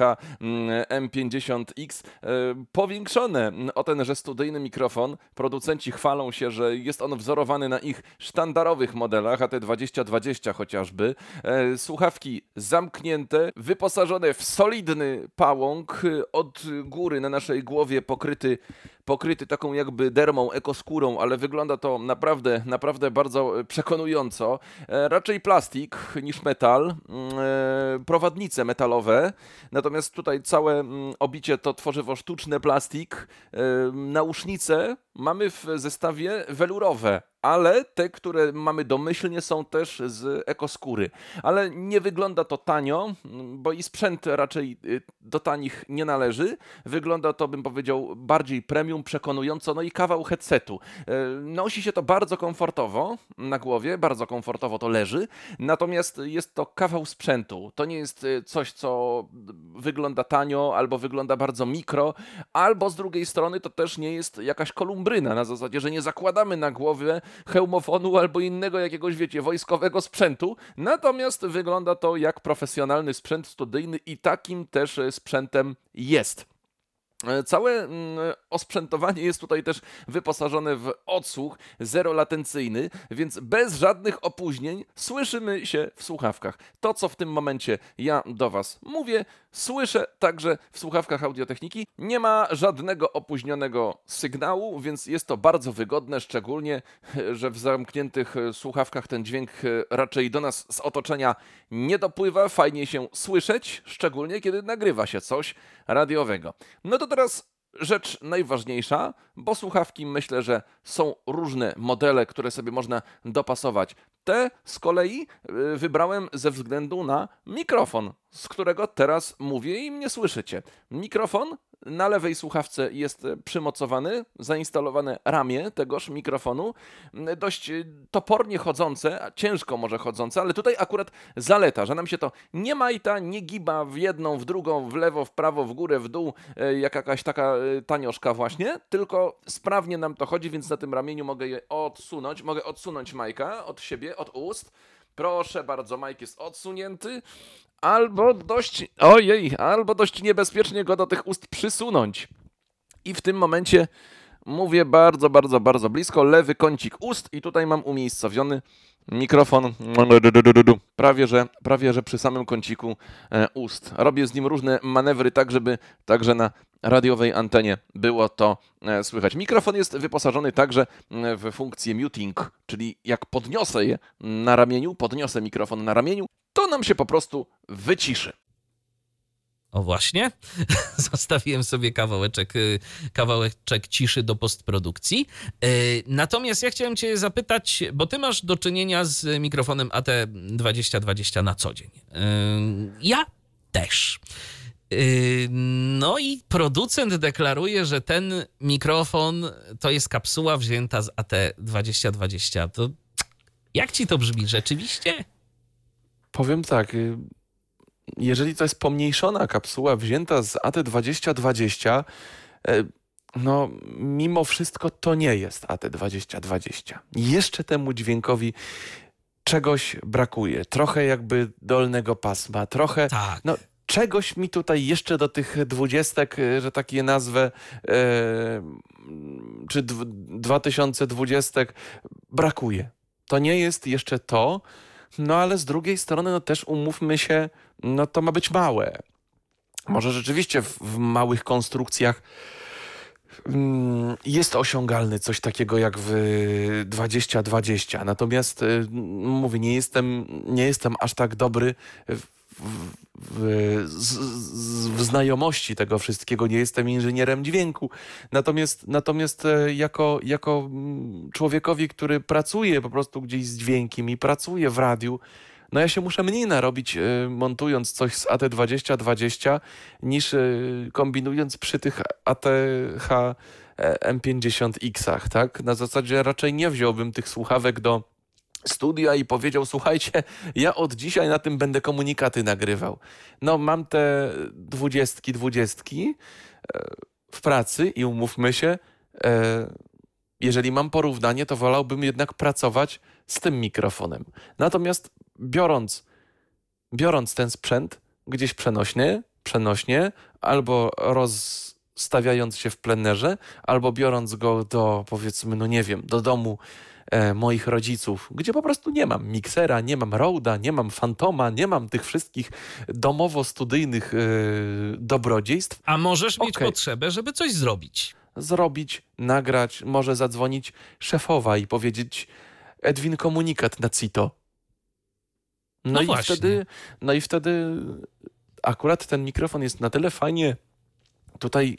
M50X, e, powiększone o tenże studyjny mikrofon. Producenci chwalą się, że jest on wzorowany na ich sztandarowych modelach, AT2020 chociażby. E, słuchawki zamknięte, wyposażone wyposażone w solidny pałąk, y, od góry na naszej głowie pokryty, pokryty taką jakby dermą, ekoskórą, ale wygląda to naprawdę, naprawdę bardzo przekonująco. E, raczej plastik niż metal, mm, e, prowadnice metalowe, natomiast tutaj całe mm, obicie to tworzywo sztuczne plastik, e, nausznice mamy w zestawie welurowe ale te, które mamy domyślnie, są też z ekoskóry. Ale nie wygląda to tanio, bo i sprzęt raczej y, do tanich nie należy. Wygląda to, bym powiedział, bardziej premium, przekonująco, no i kawał headsetu. Y, nosi się to bardzo komfortowo na głowie, bardzo komfortowo to leży, natomiast jest to kawał sprzętu. To nie jest y, coś, co wygląda tanio, albo wygląda bardzo mikro, albo z drugiej strony to też nie jest jakaś kolumbryna, na zasadzie, że nie zakładamy na głowę hełmofonu albo innego jakiegoś, wiecie, wojskowego sprzętu. Natomiast wygląda to jak profesjonalny sprzęt studyjny i takim też sprzętem jest. E, całe mm, osprzętowanie jest tutaj też wyposażone w odsłuch zerolatencyjny, więc bez żadnych opóźnień słyszymy się w słuchawkach. To, co w tym momencie ja do Was mówię, słyszę także w słuchawkach audiotechniki. Nie ma żadnego opóźnionego sygnału, więc jest to bardzo wygodne, szczególnie, że w zamkniętych słuchawkach ten dźwięk raczej do nas z otoczenia nie dopływa. Fajnie się słyszeć, szczególnie kiedy nagrywa się coś radiowego. No to teraz rzecz najważniejsza, bo słuchawki myślę, że są różne modele, które sobie można dopasować. Te z kolei y, wybrałem ze względu na mikrofon, z którego teraz mówię i mnie słyszycie. Mikrofon na lewej słuchawce jest przymocowany, zainstalowane ramię tegoż mikrofonu, dość topornie chodzące, ciężko może chodzące, ale tutaj akurat zaleta, że nam się to nie majta, nie giba w jedną, w drugą, w lewo, w prawo, w górę, w dół, jak jakaś taka tanioszka właśnie, tylko sprawnie nam to chodzi, więc na tym ramieniu mogę je odsunąć, mogę odsunąć Majka od siebie, od ust, Proszę bardzo, Mike jest odsunięty. Albo dość, ojej, albo dość niebezpiecznie go do tych ust przysunąć. I w tym momencie mówię bardzo, bardzo, bardzo blisko, lewy kącik ust i tutaj mam umiejscowiony mikrofon prawie że, prawie że przy samym kąciku e, ust. Robię z nim różne manewry tak, żeby także na radiowej antenie było to e, słychać. Mikrofon jest wyposażony także w funkcję muting, czyli jak podniosę je na ramieniu, podniosę mikrofon na ramieniu, to nam się po prostu wyciszy. O właśnie, zostawiłem sobie kawałeczek, y, kawałeczek ciszy do postprodukcji. Y, natomiast ja chciałem cię zapytać, bo ty masz do czynienia z mikrofonem AT2020 na co dzień. Y, ja też. No i producent deklaruje, że ten mikrofon to jest kapsuła wzięta z AT2020. To jak ci to brzmi rzeczywiście? Powiem tak, jeżeli to jest pomniejszona kapsuła wzięta z AT2020, e, no mimo wszystko to nie jest AT2020. Jeszcze temu dźwiękowi czegoś brakuje. Trochę jakby dolnego pasma, trochę... Tak. No, czegoś mi tutaj jeszcze do tych dwudziestek, e, że tak je nazwę, e, czy dwa tysiące dwudziestek brakuje. To nie jest jeszcze to, no ale z drugiej strony no też umówmy się, no to ma być małe. Może rzeczywiście w, w małych konstrukcjach mm, jest osiągalny coś takiego jak w 2020. Natomiast y, mówię, nie jestem, nie jestem aż tak dobry w, w, w, znajomości tego wszystkiego, nie jestem inżynierem dźwięku. Natomiast, natomiast e, jako, jako mm, człowiekowi, który pracuje po prostu gdzieś z dźwiękiem i pracuje w radiu, no ja się muszę mniej narobić e, montując coś z AT2020 niż e, kombinując przy tych ATH M50X-ach, tak? Na zasadzie raczej nie wziąłbym tych słuchawek do studia i powiedział: Słuchajcie, ja od dzisiaj na tym będę komunikaty nagrywał. No, mam te dwudziestki, dwudziestki e, w pracy i umówmy się, e, jeżeli mam porównanie, to wolałbym jednak pracować z tym mikrofonem. Natomiast biorąc, biorąc ten sprzęt gdzieś przenośnie, przenośnie albo rozstawiając się w plenerze, albo biorąc go do, powiedzmy, no nie wiem, do domu e, moich rodziców, gdzie po prostu nie mam miksera, nie mam Roda, nie mam Fantoma, nie mam tych wszystkich domowo-studyjnych e, dobrodziejstw. A możesz mieć okay. potrzebę, żeby coś zrobić. Zrobić, nagrać, może zadzwonić szefowa i powiedzieć Edwin komunikat na CITO. No, no i właśnie. wtedy, no i wtedy akurat ten mikrofon jest na tyle fajnie tutaj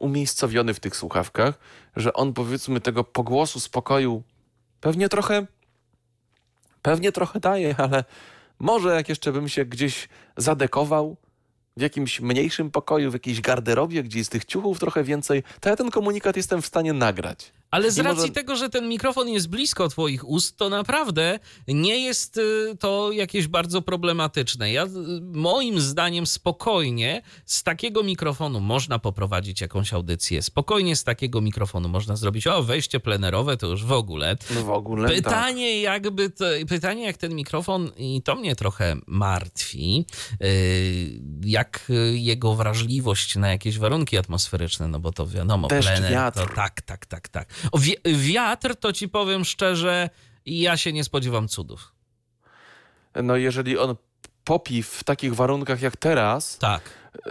umiejscowiony w tych słuchawkach, że on powiedzmy tego pogłosu spokoju pewnie trochę pewnie trochę daje, ale może jak jeszcze bym się gdzieś zadekował w jakimś mniejszym pokoju, w jakiejś garderobie, gdzie jest tych ciuchów trochę więcej, to ja ten komunikat jestem w stanie nagrać. Ale z racji może... tego, że ten mikrofon jest blisko Twoich ust, to naprawdę nie jest y, to jakieś bardzo problematyczne. Ja, y, moim zdaniem, spokojnie z takiego mikrofonu można poprowadzić jakąś audycję. Spokojnie z takiego mikrofonu można zrobić. O, wejście plenerowe to już w ogóle. No w ogóle. Pytanie, tak. jakby to, pytanie, jak ten mikrofon, i to mnie trochę martwi, y, jak jego wrażliwość na jakieś warunki atmosferyczne, no bo to wiadomo, Deszcz, plener, wiatr. to tak, tak, tak, tak. O, wiatr to ci powiem szczerze, ja się nie spodziewam cudów. No jeżeli on popi w takich warunkach jak teraz, tak.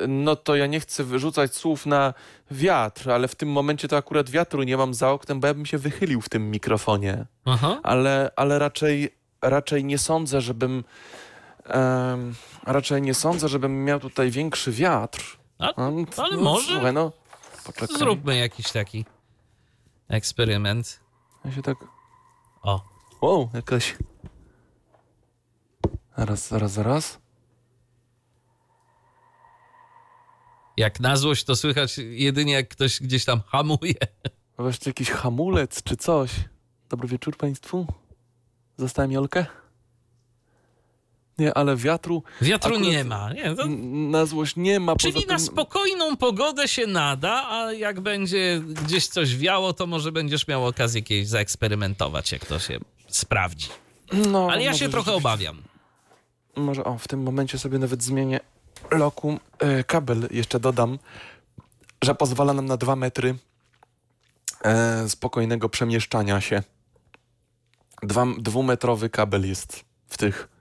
no to ja nie chcę wyrzucać słów na wiatr, ale w tym momencie to akurat wiatru nie mam za oknem, bo ja bym się wychylił w tym mikrofonie. Aha. Ale, ale raczej, raczej nie sądzę, żebym um, raczej nie sądzę, żebym miał tutaj większy wiatr. A, ale no, może. Słuchaj, no, Zróbmy jakiś taki eksperyment. Ja się tak... O. Wow, jakaś... Zaraz, zaraz, zaraz. Jak na złość to słychać jedynie jak ktoś gdzieś tam hamuje. Wreszcie jakiś hamulec czy coś. Dobry wieczór Państwu. Zostałem Jolkę. Nie, ale wiatru. Wiatru nie ma. Nie, to... Na złość nie ma. Czyli tym... na spokojną pogodę się nada, a jak będzie gdzieś coś wiało, to może będziesz miał okazję kiedyś zaeksperymentować, jak to się sprawdzi. No, Ale ja się trochę obawiam. Może o, w tym momencie sobie nawet zmienię lokum. E, kabel jeszcze dodam, że pozwala nam na dwa metry e, spokojnego przemieszczania się. Dwa, dwumetrowy kabel jest w tych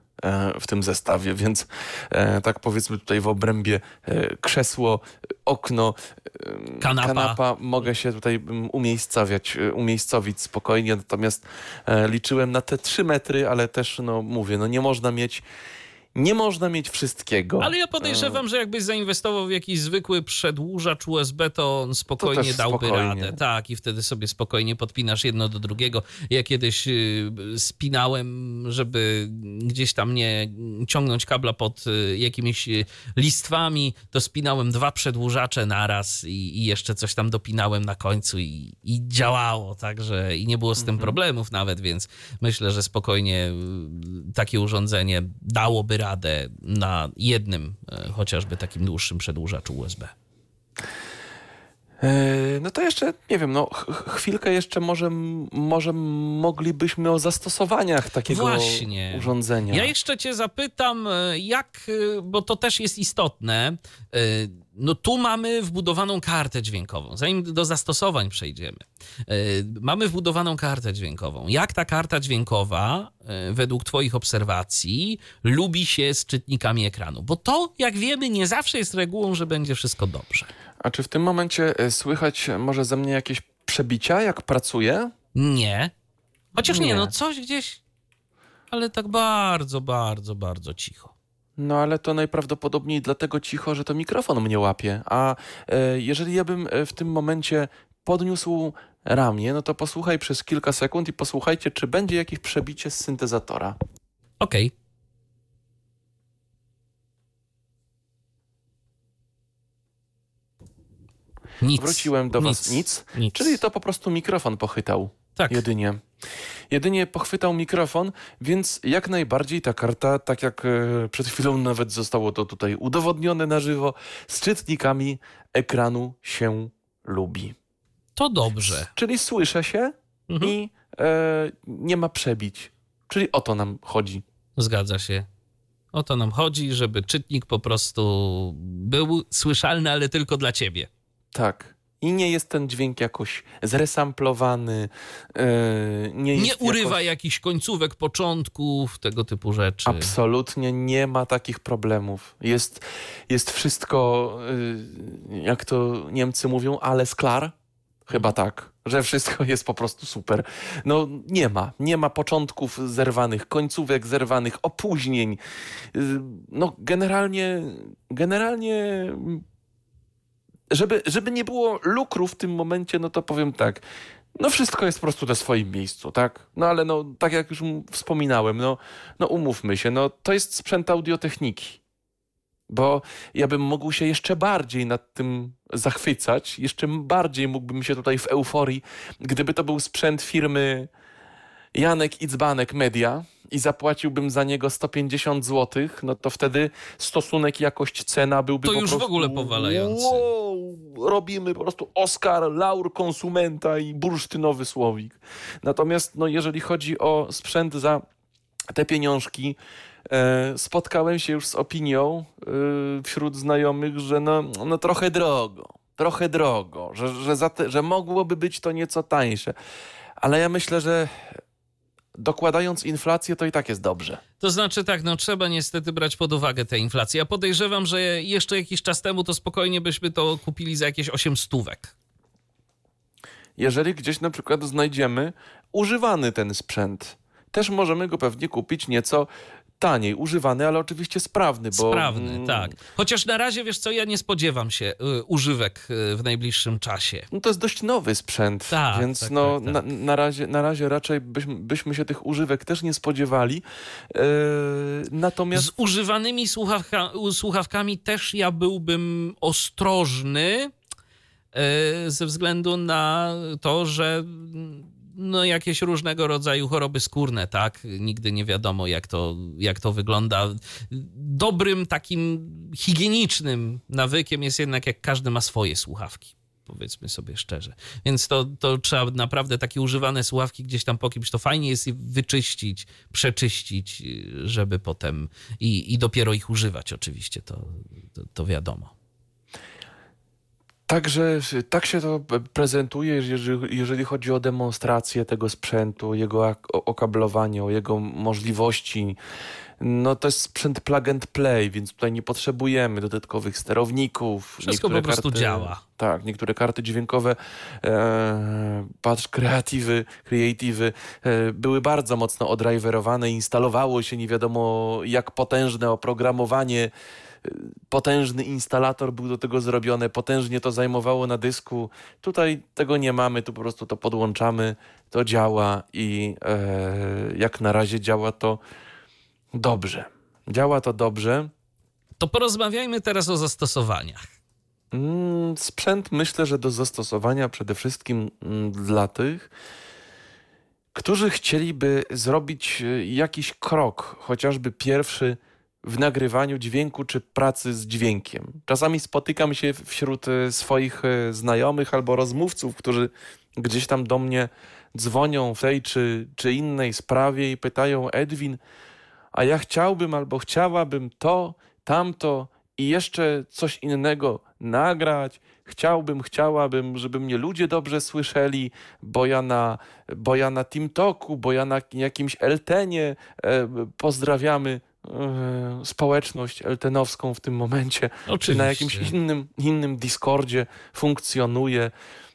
w tym zestawie, więc e, tak powiedzmy tutaj w obrębie e, krzesło, okno, e, Kanapa. mogę się tutaj mm, umiejscawiać, e, umiejscowić spokojnie, natomiast e, liczyłem na te trzy metry, ale też, no mówię, no nie można mieć nie można mieć wszystkiego. Ale ja podejrzewam, że jakbyś zainwestował w jakiś zwykły przedłużacz USB, to on spokojnie też dałby spokojnie. radę. Tak, i wtedy sobie spokojnie podpinasz jedno do drugiego. Ja kiedyś y, spinałem, żeby gdzieś tam nie ciągnąć kabla pod y, jakimiś y, listwami, to spinałem dwa przedłużacze naraz i, i jeszcze coś tam dopinałem na końcu i, i działało, także i nie było z tym problemów nawet, więc myślę, że spokojnie takie urządzenie dałoby radę na jednym e, chociażby takim dłuższym przedłużaczu USB. E, No to jeszcze, nie wiem, no ch- ch- chwilkę jeszcze może, może moglibyśmy o zastosowaniach takiego Właśnie. urządzenia. Ja jeszcze cię zapytam, e, jak, bo to też jest istotne. No tu mamy wbudowaną kartę dźwiękową. Zanim do zastosowań przejdziemy, e, mamy wbudowaną kartę dźwiękową. Jak ta karta dźwiękowa, e, według Twoich obserwacji, lubi się z czytnikami ekranu? Bo to, jak wiemy, nie zawsze jest regułą, że będzie wszystko dobrze. A czy w tym momencie e, słychać może ze mnie jakieś przebicia, jak pracuję? Nie. Chociaż nie, Nie. no coś gdzieś, ale tak bardzo, bardzo, bardzo cicho. No ale to najprawdopodobniej dlatego cicho, że to mikrofon mnie łapie. A e, jeżeli ja bym e, w tym momencie podniósł ramię, no to posłuchaj przez kilka sekund i posłuchajcie, czy będzie jakieś przebicie z syntezatora. Okej. Nic. Wróciłem do was nic, Nic. czyli to po prostu mikrofon pochytał. tak. Jedynie. Jedynie pochwytał mikrofon, więc jak najbardziej ta karta, tak jak e, przed chwilą nawet zostało to tutaj udowodnione na żywo, z czytnikami ekranu się lubi. To dobrze. Czyli słyszę się Mhm. i e, nie ma przebić. Czyli o to nam chodzi. Zgadza się. O to nam chodzi, żeby czytnik po prostu był słyszalny, ale tylko dla ciebie. Tak. I nie jest ten dźwięk jakoś zresamplowany. E, nie Nie urywa jakoś... jakichś końcówek, początków, tego typu rzeczy. Absolutnie nie ma takich problemów. Jest, jest wszystko, y, jak to Niemcy mówią, alles klar. Chyba tak, że wszystko jest po prostu super. No nie ma, nie ma początków zerwanych, końcówek zerwanych, opóźnień. Y, No generalnie, generalnie, żeby, żeby nie było lukru w tym momencie, no to powiem tak, no wszystko jest po prostu na swoim miejscu, tak? No ale no, tak jak już wspominałem, no, no umówmy się, no to jest sprzęt audiotechniki. Bo ja bym mógł się jeszcze bardziej nad tym zachwycać, jeszcze bardziej mógłbym się tutaj w euforii, gdyby to był sprzęt firmy Janek Idzbanek Media i zapłaciłbym za niego 150 zł, no to wtedy stosunek jakość-cena byłby To po już w prostu... ogóle powalający. Wow, robimy po prostu Oscar, laur konsumenta i bursztynowy słowik. Natomiast no, jeżeli chodzi o sprzęt za te pieniążki, e, spotkałem się już z opinią e, wśród znajomych, że no, no trochę drogo, trochę drogo, że, że, za te, że mogłoby być to nieco tańsze. Ale ja myślę, że dokładając inflację, to i tak jest dobrze. To znaczy tak, no trzeba niestety brać pod uwagę tę inflację. Ja podejrzewam, że jeszcze jakiś czas temu to spokojnie byśmy to kupili za jakieś 8 stówek. Jeżeli gdzieś na przykład znajdziemy używany ten sprzęt, też możemy go pewnie kupić nieco taniej, używany, ale oczywiście sprawny, bo Sprawny, mm, tak. Chociaż na razie, wiesz co, ja nie spodziewam się y, używek y, w najbliższym czasie. No to jest dość nowy sprzęt, Tak, więc tak, no, tak, tak. Na, na, razie, na razie raczej byśmy, byśmy się tych używek też nie spodziewali. Yy, natomiast Z używanymi słuchawka, słuchawkami też ja byłbym ostrożny y, ze względu na to, że mm, no jakieś różnego rodzaju choroby skórne, tak? Nigdy nie wiadomo, jak to, jak to wygląda. Dobrym takim higienicznym nawykiem jest jednak, jak każdy ma swoje słuchawki. powiedzmy sobie szczerze. Więc to, to trzeba naprawdę takie używane słuchawki gdzieś tam po kimś, to fajnie jest je wyczyścić, przeczyścić, żeby potem i, i dopiero ich używać oczywiście, to, to, to wiadomo. Także tak się to prezentuje, jeżeli, jeżeli chodzi o demonstrację tego sprzętu, jego okablowanie, o jego możliwości. No to jest sprzęt plug and play, więc tutaj nie potrzebujemy dodatkowych sterowników. Wszystko po prostu karty, działa. Tak, niektóre karty dźwiękowe, e, patrz, kreatywy, creative, e, były bardzo mocno odrajwerowane, instalowało się nie wiadomo jak potężne oprogramowanie potężny instalator był do tego zrobiony, potężnie to zajmowało na dysku. Tutaj tego nie mamy, tu po prostu to podłączamy, to działa i e, jak na razie działa to dobrze. Działa to dobrze. To porozmawiajmy teraz o zastosowaniach. Mm, sprzęt myślę, że do zastosowania przede wszystkim mm, dla tych, którzy chcieliby zrobić e, jakiś krok, chociażby pierwszy w nagrywaniu dźwięku czy pracy z dźwiękiem. Czasami spotykam się wśród e, swoich e, znajomych albo rozmówców, którzy gdzieś tam do mnie dzwonią w tej czy, czy innej sprawie i pytają: Edwin, a ja chciałbym albo chciałabym to, tamto i jeszcze coś innego nagrać. Chciałbym, chciałabym, żeby mnie ludzie dobrze słyszeli, bo ja na, bo ja na TeamTalku, bo ja na jakimś Eltenie e, pozdrawiamy E, społeczność eltenowską w tym momencie, Oczywiście. czy na jakimś innym, innym Discordzie funkcjonuje.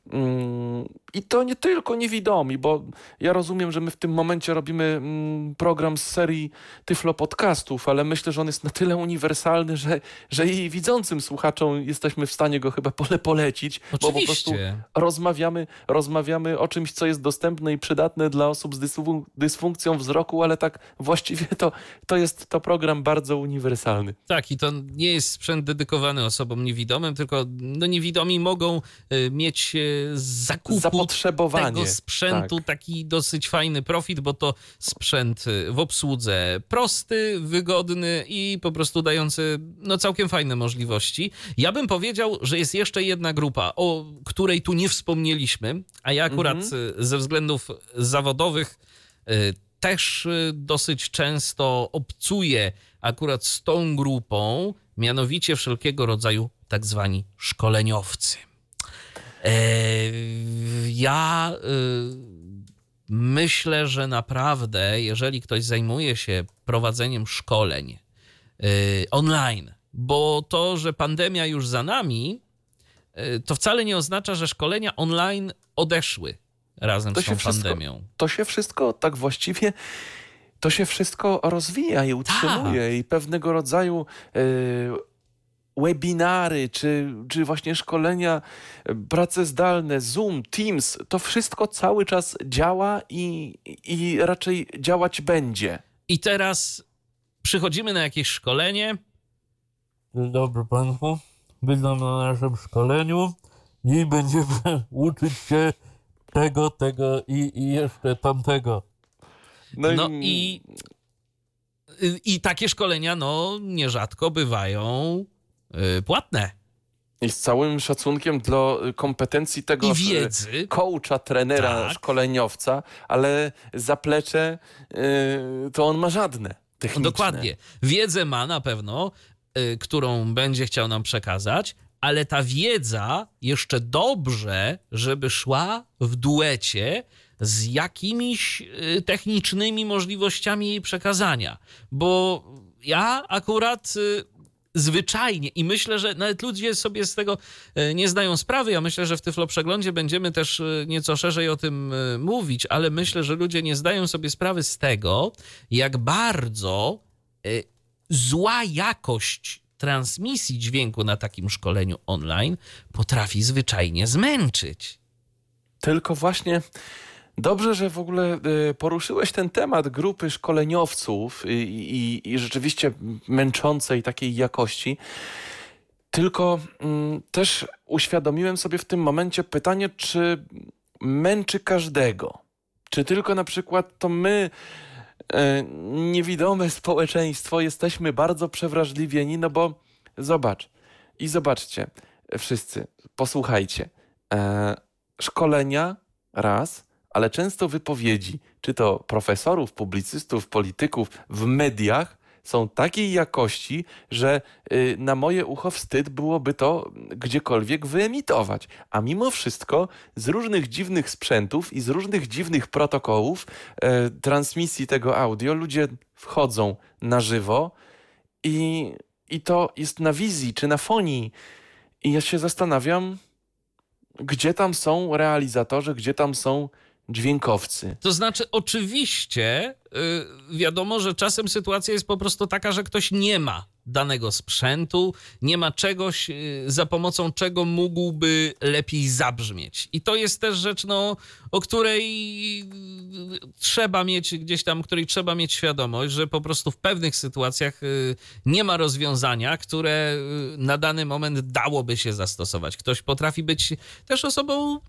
Mm, I to nie tylko niewidomi, bo ja rozumiem, że my w tym momencie robimy mm, program z serii Tyflo Podcastów, ale myślę, że on jest na tyle uniwersalny, że, że i widzącym słuchaczom jesteśmy w stanie go chyba pole polecić, Oczywiście. bo po prostu rozmawiamy, rozmawiamy o czymś, co jest dostępne i przydatne dla osób z dysfunkcją wzroku, ale tak właściwie to, to jest to program bardzo uniwersalny. Tak, i to nie jest sprzęt dedykowany osobom niewidomym, tylko no, niewidomi mogą y, mieć y, zakupu tego sprzętu tak. taki dosyć fajny profit, bo to sprzęt w obsłudze prosty, wygodny i po prostu dający no, całkiem fajne możliwości. Ja bym powiedział, że jest jeszcze jedna grupa, o której tu nie wspomnieliśmy, a ja akurat mhm. ze względów zawodowych y, też y, dosyć często obcuję akurat z tą grupą, mianowicie wszelkiego rodzaju tak zwani szkoleniowcy. E, ja y, myślę, że naprawdę, jeżeli ktoś zajmuje się prowadzeniem szkoleń y, online, bo to, że pandemia już za nami, y, to wcale nie oznacza, że szkolenia online odeszły razem to z tą pandemią. Wszystko, to się wszystko tak właściwie to się wszystko rozwija i utrzymuje tak. i pewnego rodzaju webinary, czy, czy właśnie szkolenia, prace zdalne, Zoom, Teams, to wszystko cały czas działa i, i raczej działać będzie. I teraz przychodzimy na jakieś szkolenie. Dzień dobry Państwu. Witam na naszym szkoleniu i będziemy uczyć się tego, tego i, i jeszcze tamtego. No, no i, i, i takie szkolenia, no, nierzadko bywają płatne. I z całym szacunkiem dla kompetencji tego I wiedzy. coacha, trenera, tak. szkoleniowca, ale zaplecze yy, to on ma żadne techniczne. Dokładnie. Wiedzę ma na pewno, yy, którą będzie chciał nam przekazać, ale ta wiedza jeszcze dobrze, żeby szła w duecie z jakimiś yy, technicznymi możliwościami jej przekazania. Bo ja akurat y, zwyczajnie i myślę, że nawet ludzie sobie z tego e, nie zdają sprawy. Ja myślę, że w Tyflo Przeglądzie będziemy też e, nieco szerzej o tym e, mówić, ale myślę, że ludzie nie zdają sobie sprawy z tego, jak bardzo zła jakość transmisji dźwięku na takim szkoleniu online potrafi zwyczajnie zmęczyć. Tylko właśnie Dobrze, że w ogóle y, poruszyłeś ten temat grupy szkoleniowców i, i, i rzeczywiście męczącej takiej jakości. Tylko mm, też uświadomiłem sobie w tym momencie pytanie, czy męczy każdego? Czy tylko na przykład to my, e, niewidome społeczeństwo, jesteśmy bardzo przewrażliwieni? No bo zobacz i zobaczcie, wszyscy, posłuchajcie e, szkolenia raz, ale często wypowiedzi, czy to profesorów, publicystów, polityków w mediach, są takiej jakości, że y, na moje ucho wstyd byłoby to gdziekolwiek wyemitować. A mimo wszystko z różnych dziwnych sprzętów i z różnych dziwnych protokołów e, transmisji tego audio ludzie wchodzą na żywo i, i to jest na wizji czy na fonii. I ja się zastanawiam, gdzie tam są realizatorzy, gdzie tam są dźwiękowcy. To znaczy, oczywiście, wiadomo, że czasem sytuacja jest po prostu taka, że ktoś nie ma danego sprzętu, nie ma czegoś, yy, za pomocą czego mógłby lepiej zabrzmieć. I to jest też rzecz, no, o której yy, trzeba mieć gdzieś tam, której trzeba mieć świadomość, że po prostu w pewnych sytuacjach nie ma rozwiązania, które na dany moment dałoby się zastosować. Ktoś potrafi być też osobą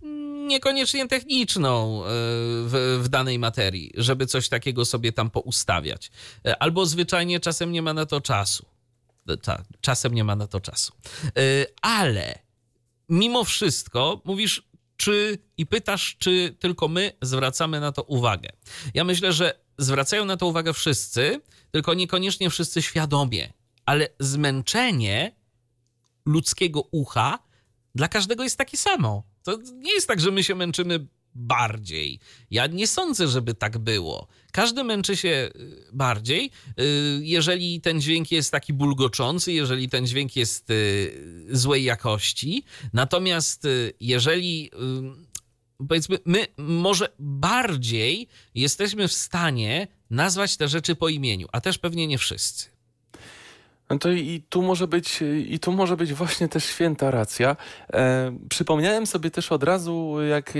niekoniecznie techniczną w, w, danej materii, żeby coś takiego sobie tam poustawiać. E, albo zwyczajnie czasem nie ma na to czasu. E, czasem nie ma na to czasu. Ale mimo wszystko mówisz, czy i pytasz, czy tylko my zwracamy na to uwagę. Ja myślę, że zwracają na to uwagę wszyscy, tylko niekoniecznie wszyscy świadomie, ale zmęczenie ludzkiego ucha dla każdego jest takie samo. To nie jest tak, że my się męczymy bardziej. Ja nie sądzę, żeby tak było. Każdy męczy się y, bardziej, y, jeżeli ten dźwięk jest taki bulgoczący, jeżeli ten dźwięk jest y, złej jakości. Natomiast jeżeli powiedzmy, my może bardziej jesteśmy w stanie nazwać te rzeczy po imieniu, a też pewnie nie wszyscy. No to i tu może być, i tu może być właśnie też święta racja. E, przypomniałem sobie też od razu, jak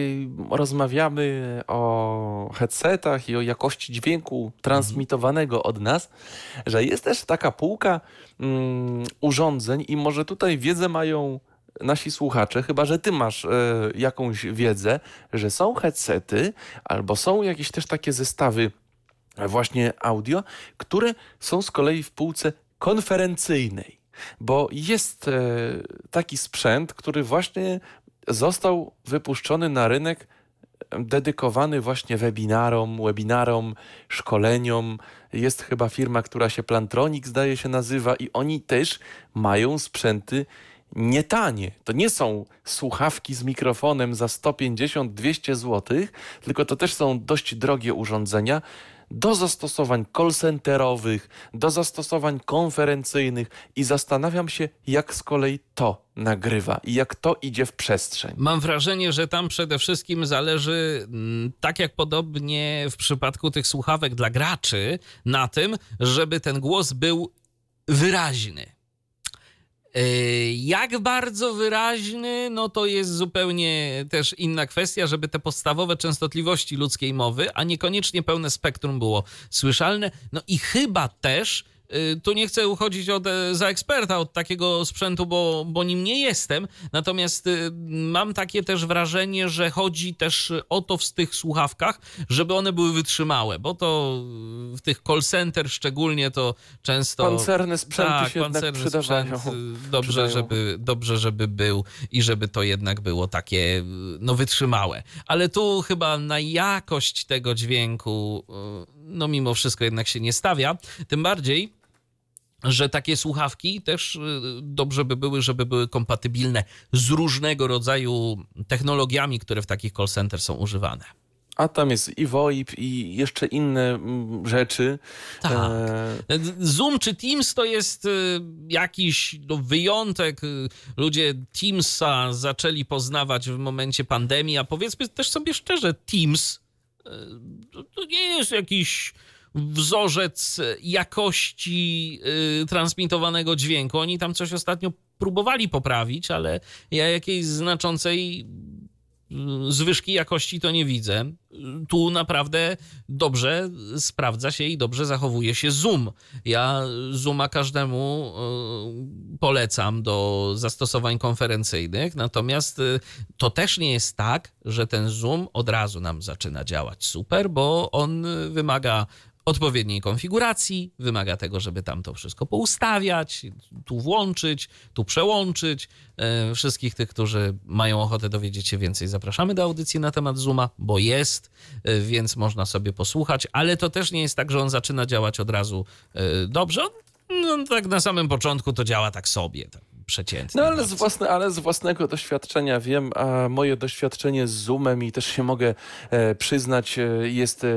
rozmawiamy o headsetach i o jakości dźwięku transmitowanego od nas, że jest też taka półka mm, urządzeń i może tutaj wiedzę mają nasi słuchacze, chyba że ty masz e, jakąś wiedzę, że są headsety albo są jakieś też takie zestawy właśnie audio, które są z kolei w półce konferencyjnej, bo jest e, taki sprzęt, który właśnie został wypuszczony na rynek dedykowany właśnie webinarom, webinarom, szkoleniom. Jest chyba firma, która się Plantronic zdaje się nazywa i oni też mają sprzęty nietanie. To nie są słuchawki z mikrofonem za 150-200 zł, tylko to też są dość drogie urządzenia, do zastosowań call-centerowych, do zastosowań konferencyjnych i zastanawiam się, jak z kolei to nagrywa i jak to idzie w przestrzeń. Mam wrażenie, że tam przede wszystkim zależy, mm, tak jak podobnie w przypadku tych słuchawek dla graczy, na tym, żeby ten głos był wyraźny jak bardzo wyraźny, no to jest zupełnie też inna kwestia, żeby te podstawowe częstotliwości ludzkiej mowy, a niekoniecznie pełne spektrum było słyszalne. No i chyba też tu nie chcę uchodzić od, e, za eksperta od takiego sprzętu, bo, bo nim nie jestem. Natomiast y, mam takie też wrażenie, że chodzi też o to w tych słuchawkach, żeby one były wytrzymałe, bo to w tych call center szczególnie to często. Pancerne sprzęty tak, się jednak przydawają. Sprzęt, y, dobrze, żeby, dobrze, żeby był i żeby to jednak było takie no, wytrzymałe. Ale tu chyba na jakość tego dźwięku, no mimo wszystko jednak się nie stawia. Tym bardziej że takie słuchawki też y, dobrze by były, żeby były kompatybilne z różnego rodzaju technologiami, które w takich call center są używane. A tam jest i VoIP, i jeszcze inne mm, rzeczy. Tak. E... Zoom czy Teams to jest y, jakiś no, wyjątek. Ludzie Teamsa zaczęli poznawać w momencie pandemii, a powiedzmy też sobie szczerze, Teams y, to nie jest jakiś wzorzec jakości y, transmitowanego dźwięku. Oni tam coś ostatnio próbowali poprawić, ale ja jakiejś znaczącej y, zwyżki jakości to nie widzę. Tu naprawdę dobrze sprawdza się i dobrze zachowuje się Zoom. Ja Zooma każdemu y, polecam do zastosowań konferencyjnych, natomiast to też nie jest tak, że ten Zoom od razu nam zaczyna działać super, bo on wymaga odpowiedniej konfiguracji, wymaga tego, żeby tam to wszystko poustawiać, tu włączyć, tu przełączyć. E, wszystkich tych, którzy mają ochotę dowiedzieć się więcej, zapraszamy do audycji na temat Zooma, bo jest, e, więc można sobie posłuchać, ale to też nie jest tak, że on zaczyna działać od razu e, dobrze. No, tak na samym początku to działa tak sobie. Tak przeciętnie. No ale z, własne, ale z własnego doświadczenia wiem, a moje doświadczenie z Zoomem i też się mogę e, przyznać e, jest e,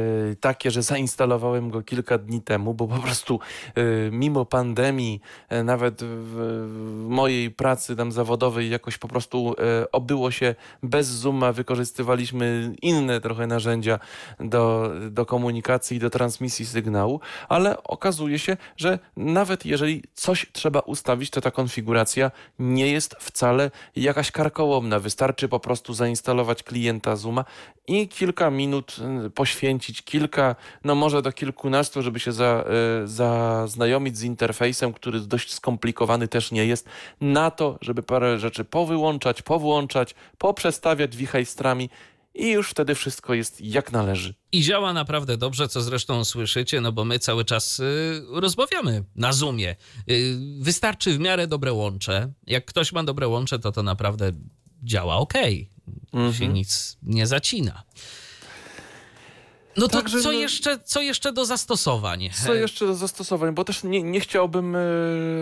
takie, że zainstalowałem go kilka dni temu, bo po prostu e, mimo pandemii, e, nawet w, w, mojej pracy tam zawodowej jakoś po prostu e, obyło się bez Zooma, wykorzystywaliśmy inne trochę narzędzia do, do komunikacji i do transmisji sygnału, ale okazuje się, że nawet jeżeli coś trzeba ustawić, to ta konfiguracja nie jest wcale jakaś karkołomna. Wystarczy po prostu zainstalować klienta Zooma i kilka minut y, poświęcić, kilka, no może do kilkunastu, żeby się za, y, zaznajomić z interfejsem, który dość skomplikowany też nie jest, na to, żeby parę rzeczy powyłączać, powłączać, poprzestawiać wichajstrami i już wtedy wszystko jest jak należy. I działa naprawdę dobrze, co zresztą słyszycie, no bo my cały czas y, rozmawiamy na Zoomie. Y, wystarczy w miarę dobre łącze. Jak ktoś ma dobre łącze, to to naprawdę działa ok. Mhm. Się nic nie zacina. No to Także, co, no... jeszcze, co jeszcze do zastosowań? Co jeszcze do zastosowań, bo też nie, nie chciałbym, e,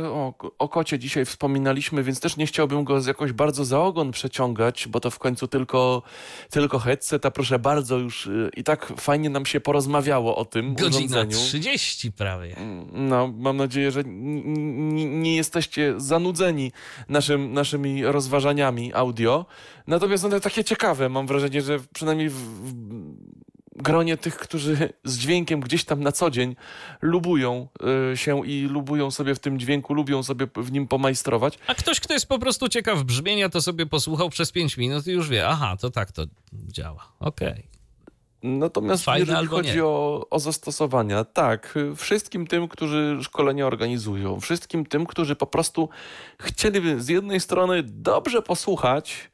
o, o kocie dzisiaj wspominaliśmy, więc też nie chciałbym go jakoś bardzo za ogon przeciągać, bo to w końcu tylko, tylko headset, a proszę bardzo już e, i tak fajnie nam się porozmawiało o tym Godzina urządzeniu. 30 prawie. No, mam nadzieję, że nie jesteście zanudzeni naszym, naszymi rozważaniami audio. Natomiast one takie ciekawe, mam wrażenie, że przynajmniej w, w gronie tych, którzy z dźwiękiem gdzieś tam na co dzień lubują y, się i lubują sobie w tym dźwięku, lubią sobie w nim pomajstrować. A ktoś, kto jest po prostu ciekaw brzmienia, to sobie posłuchał przez 5 minut i już wie, aha, to tak to działa. Okej. Okay. Natomiast Fajne jeżeli chodzi o, o, zastosowania, tak, wszystkim tym, którzy szkolenia organizują, wszystkim tym, którzy po prostu chcieliby z jednej strony dobrze posłuchać,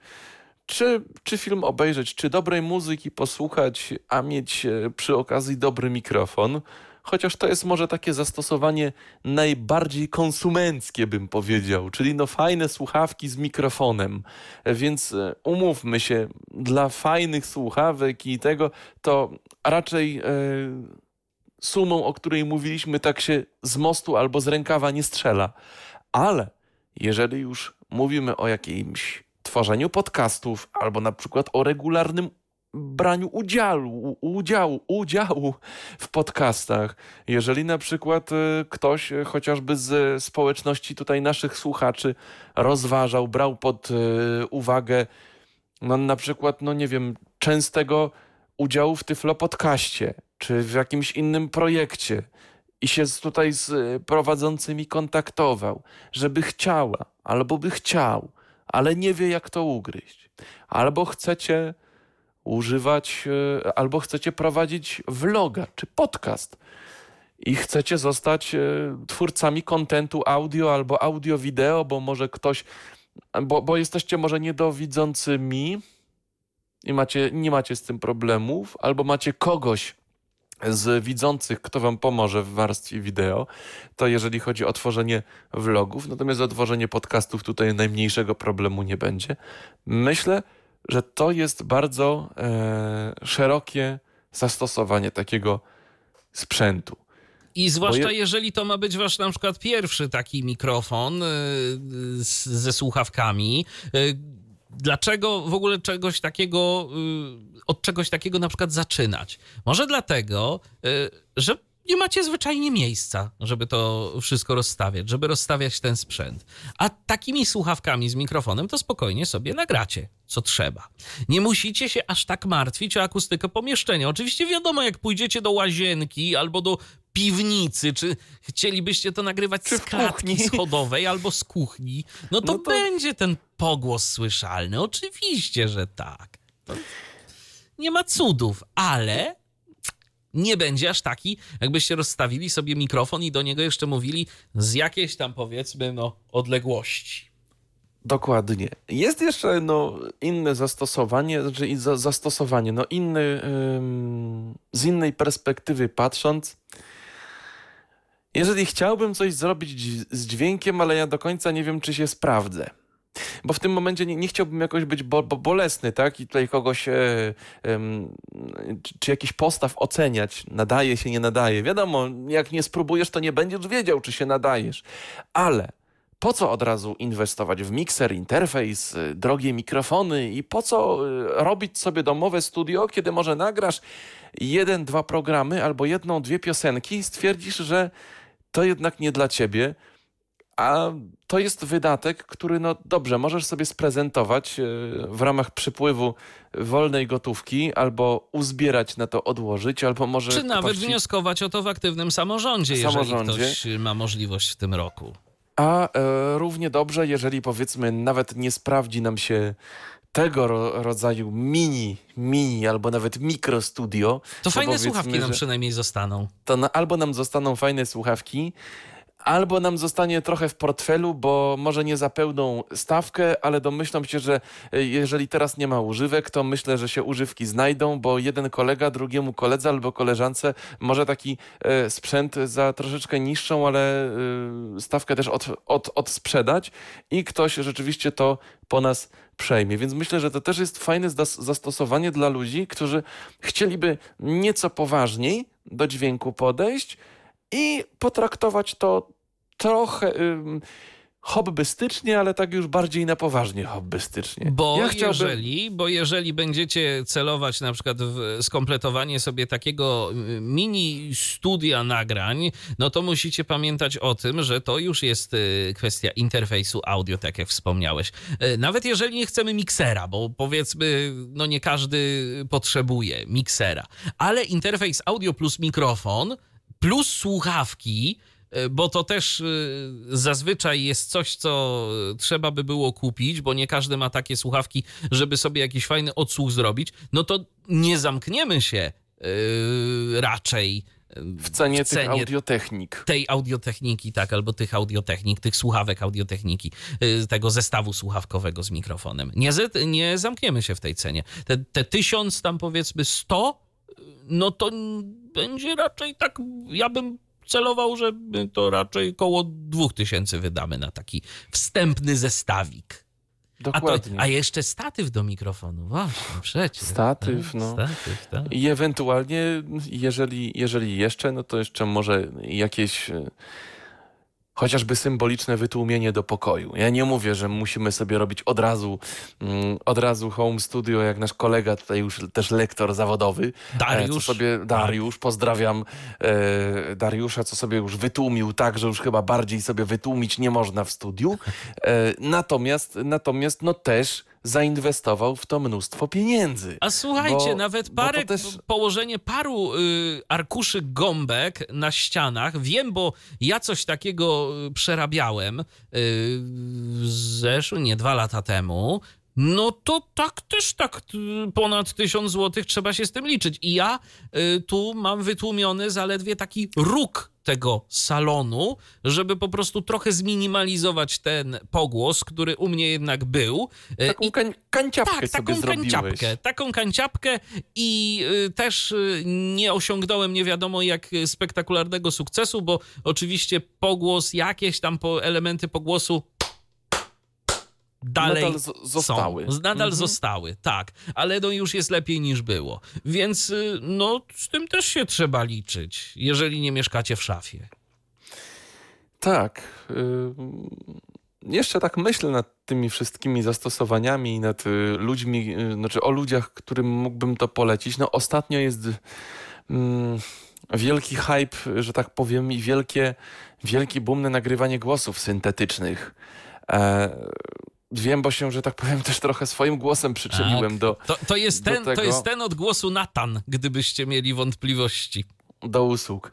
czy, czy film obejrzeć, czy dobrej muzyki posłuchać, a mieć e, przy okazji dobry mikrofon. Chociaż to jest może takie zastosowanie najbardziej konsumenckie, bym powiedział, czyli no fajne słuchawki z mikrofonem. Więc e, umówmy się, dla fajnych słuchawek i tego, to raczej e, sumą, o której mówiliśmy, tak się z mostu albo z rękawa nie strzela. Ale jeżeli już mówimy o jakimś tworzeniu podcastów albo na przykład o regularnym braniu udziału, udziału, udziału w podcastach. Jeżeli na przykład e, ktoś e, chociażby z społeczności tutaj naszych słuchaczy rozważał, brał pod uwagę no, na przykład, no nie wiem, częstego udziału w Tyflo Podcaście, czy w jakimś innym projekcie i się tutaj z prowadzącymi kontaktował, żeby chciała, albo by chciał, ale nie wie, jak to ugryźć. Albo chcecie używać, e, albo chcecie prowadzić vloga czy podcast i chcecie zostać e, twórcami kontentu audio albo audio-wideo, bo może ktoś, bo, bo jesteście może niedowidzącymi i macie, nie macie z tym problemów, albo macie kogoś, z widzących, kto wam pomoże w warstwie wideo, to jeżeli chodzi o tworzenie vlogów, natomiast o tworzenie podcastów tutaj najmniejszego problemu nie będzie. Myślę, że to jest bardzo e, szerokie zastosowanie takiego sprzętu. I zwłaszcza je... jeżeli to ma być wasz na przykład pierwszy taki mikrofon e, ze słuchawkami, e, dlaczego w ogóle czegoś takiego, y, od czegoś takiego na przykład zaczynać? Może dlatego, y, że nie macie zwyczajnie miejsca, żeby to wszystko rozstawiać, żeby rozstawiać ten sprzęt. A takimi słuchawkami z mikrofonem to spokojnie sobie nagracie, co trzeba. Nie musicie się aż tak martwić o akustykę pomieszczenia. Oczywiście wiadomo, jak pójdziecie do łazienki albo do piwnicy, czy chcielibyście to nagrywać czy z klatki schodowej albo z kuchni, no to, no to, będzie ten pogłos słyszalny. Oczywiście, że tak. Nie ma cudów, ale nie będzie aż taki, jakbyście rozstawili sobie mikrofon i do niego jeszcze mówili z jakiejś tam powiedzmy no odległości. Dokładnie. Jest jeszcze no, inne zastosowanie, znaczy za, zastosowanie, no inny, ym, z innej perspektywy patrząc. Jeżeli chciałbym coś zrobić z dźwiękiem, ale ja do końca nie wiem, czy się sprawdzę. Bo w tym momencie nie, nie chciałbym jakoś być bo, bo bolesny, tak? I tutaj kogoś, e, e, czy, czy jakiś postaw oceniać, nadaje się, nie nadaje. Wiadomo, jak nie spróbujesz, to nie będziesz wiedział, czy się nadajesz. Ale po co od razu inwestować w mikser, interfejs, y, drogie mikrofony i po co y, robić sobie domowe studio, kiedy może nagrasz jeden, dwa programy albo jedną, dwie piosenki i stwierdzisz, że to jednak nie dla ciebie, a to jest wydatek, który no dobrze, możesz sobie sprezentować y, w ramach przypływu wolnej gotówki, albo uzbierać na to odłożyć, albo może... Czy nawet wnioskować o to w aktywnym samorządzie, samorządzie, jeżeli ktoś ma możliwość w tym roku. A e, równie dobrze, jeżeli powiedzmy nawet nie sprawdzi nam się tego ro rodzaju mini, mini albo nawet mikro studio. To, to fajne słuchawki nam przynajmniej zostaną. To na, albo nam zostaną fajne słuchawki, albo nam zostanie trochę w portfelu, bo może nie za pełną stawkę, ale domyślam się, że e, jeżeli teraz nie ma używek, to myślę, że się używki znajdą, bo jeden kolega drugiemu koledze albo koleżance może taki e, sprzęt za troszeczkę niższą, ale e, stawkę też od, od, odsprzedać i ktoś rzeczywiście to po nas przejmie. Więc myślę, że to też jest fajne zastosowanie dla ludzi, którzy chcieliby nieco poważniej do dźwięku podejść, i potraktować to trochę hobbystycznie, ale tak już bardziej na poważnie hobbystycznie. Bo, ja chciałbym... jeżeli, bo jeżeli będziecie celować na przykład w skompletowanie sobie takiego mini studia nagrań, no to musicie pamiętać o tym, że to już jest y, kwestia interfejsu audio, tak jak wspomniałeś. Y, nawet jeżeli nie chcemy miksera, bo powiedzmy, no nie każdy potrzebuje miksera, ale interfejs audio plus mikrofon plus słuchawki, e, bo to też e, zazwyczaj jest coś, co trzeba by było kupić, bo nie każdy ma takie słuchawki, żeby sobie jakiś fajny odsłuch zrobić, no to nie zamkniemy się raczej w cenie, w cenie tych audiotechnik. Tej audiotechniki, tak, albo tych audiotechnik, tych słuchawek audiotechniki, tego zestawu słuchawkowego z mikrofonem. Nie, nie zamkniemy się w tej cenie. Te, te tysiąc, tam powiedzmy sto, no to będzie raczej tak, ja bym celował, że to raczej koło 2000 wydamy na taki wstępny zestawik. Dokładnie. A, to, a jeszcze statyw do mikrofonu, właśnie, przecież. Statyw, tak? no. Statyw, tak. I ewentualnie, jeżeli, jeżeli jeszcze, no to jeszcze może jakieś chociażby symboliczne wytłumienie do pokoju. Ja nie mówię, że musimy sobie robić od razu, mm, od razu home studio, jak nasz kolega tutaj już też lektor zawodowy. E, Dariusz. Co sobie, Dariusz, pozdrawiam e, Dariusza, co sobie już wytłumił tak, że już chyba bardziej sobie wytłumić nie można w studiu. E, natomiast, natomiast no też zainwestował w to mnóstwo pieniędzy. A słuchajcie, bo, nawet parę, też... położenie paru y, arkuszy gąbek na ścianach, wiem, bo ja coś takiego y, przerabiałem y, zeszły, nie, dwa lata temu, no to tak też tak y, ponad tysiąc złotych trzeba się z tym liczyć. I ja y, tu mam wytłumiony zaledwie taki róg tego salonu, żeby po prostu trochę zminimalizować ten pogłos, który u mnie jednak był. Y, taką I, kań, kanciapkę tak, taką zrobiłeś. kanciapkę, taką kanciapkę i y, też y, nie osiągnąłem nie wiadomo jak spektakularnego sukcesu, bo oczywiście pogłos, jakieś tam po, elementy pogłosu dalej nadal zostały. Są. Nadal mhm. zostały, tak. Ale no już jest lepiej niż było. Więc y, no z tym też się trzeba liczyć, jeżeli nie mieszkacie w szafie. Tak. Y, jeszcze tak myślę nad tymi wszystkimi zastosowaniami i nad y, ludźmi, znaczy o ludziach, którym mógłbym to polecić. No ostatnio jest mm, wielki hype, że tak powiem, i wielkie, wielki boom na nagrywanie głosów syntetycznych. E, Wiem, bo się, że tak powiem, też trochę swoim głosem przyczyniłem tak. do. To, to, jest ten, tego, to jest ten od głosu Natan, gdybyście mieli wątpliwości. Do usług.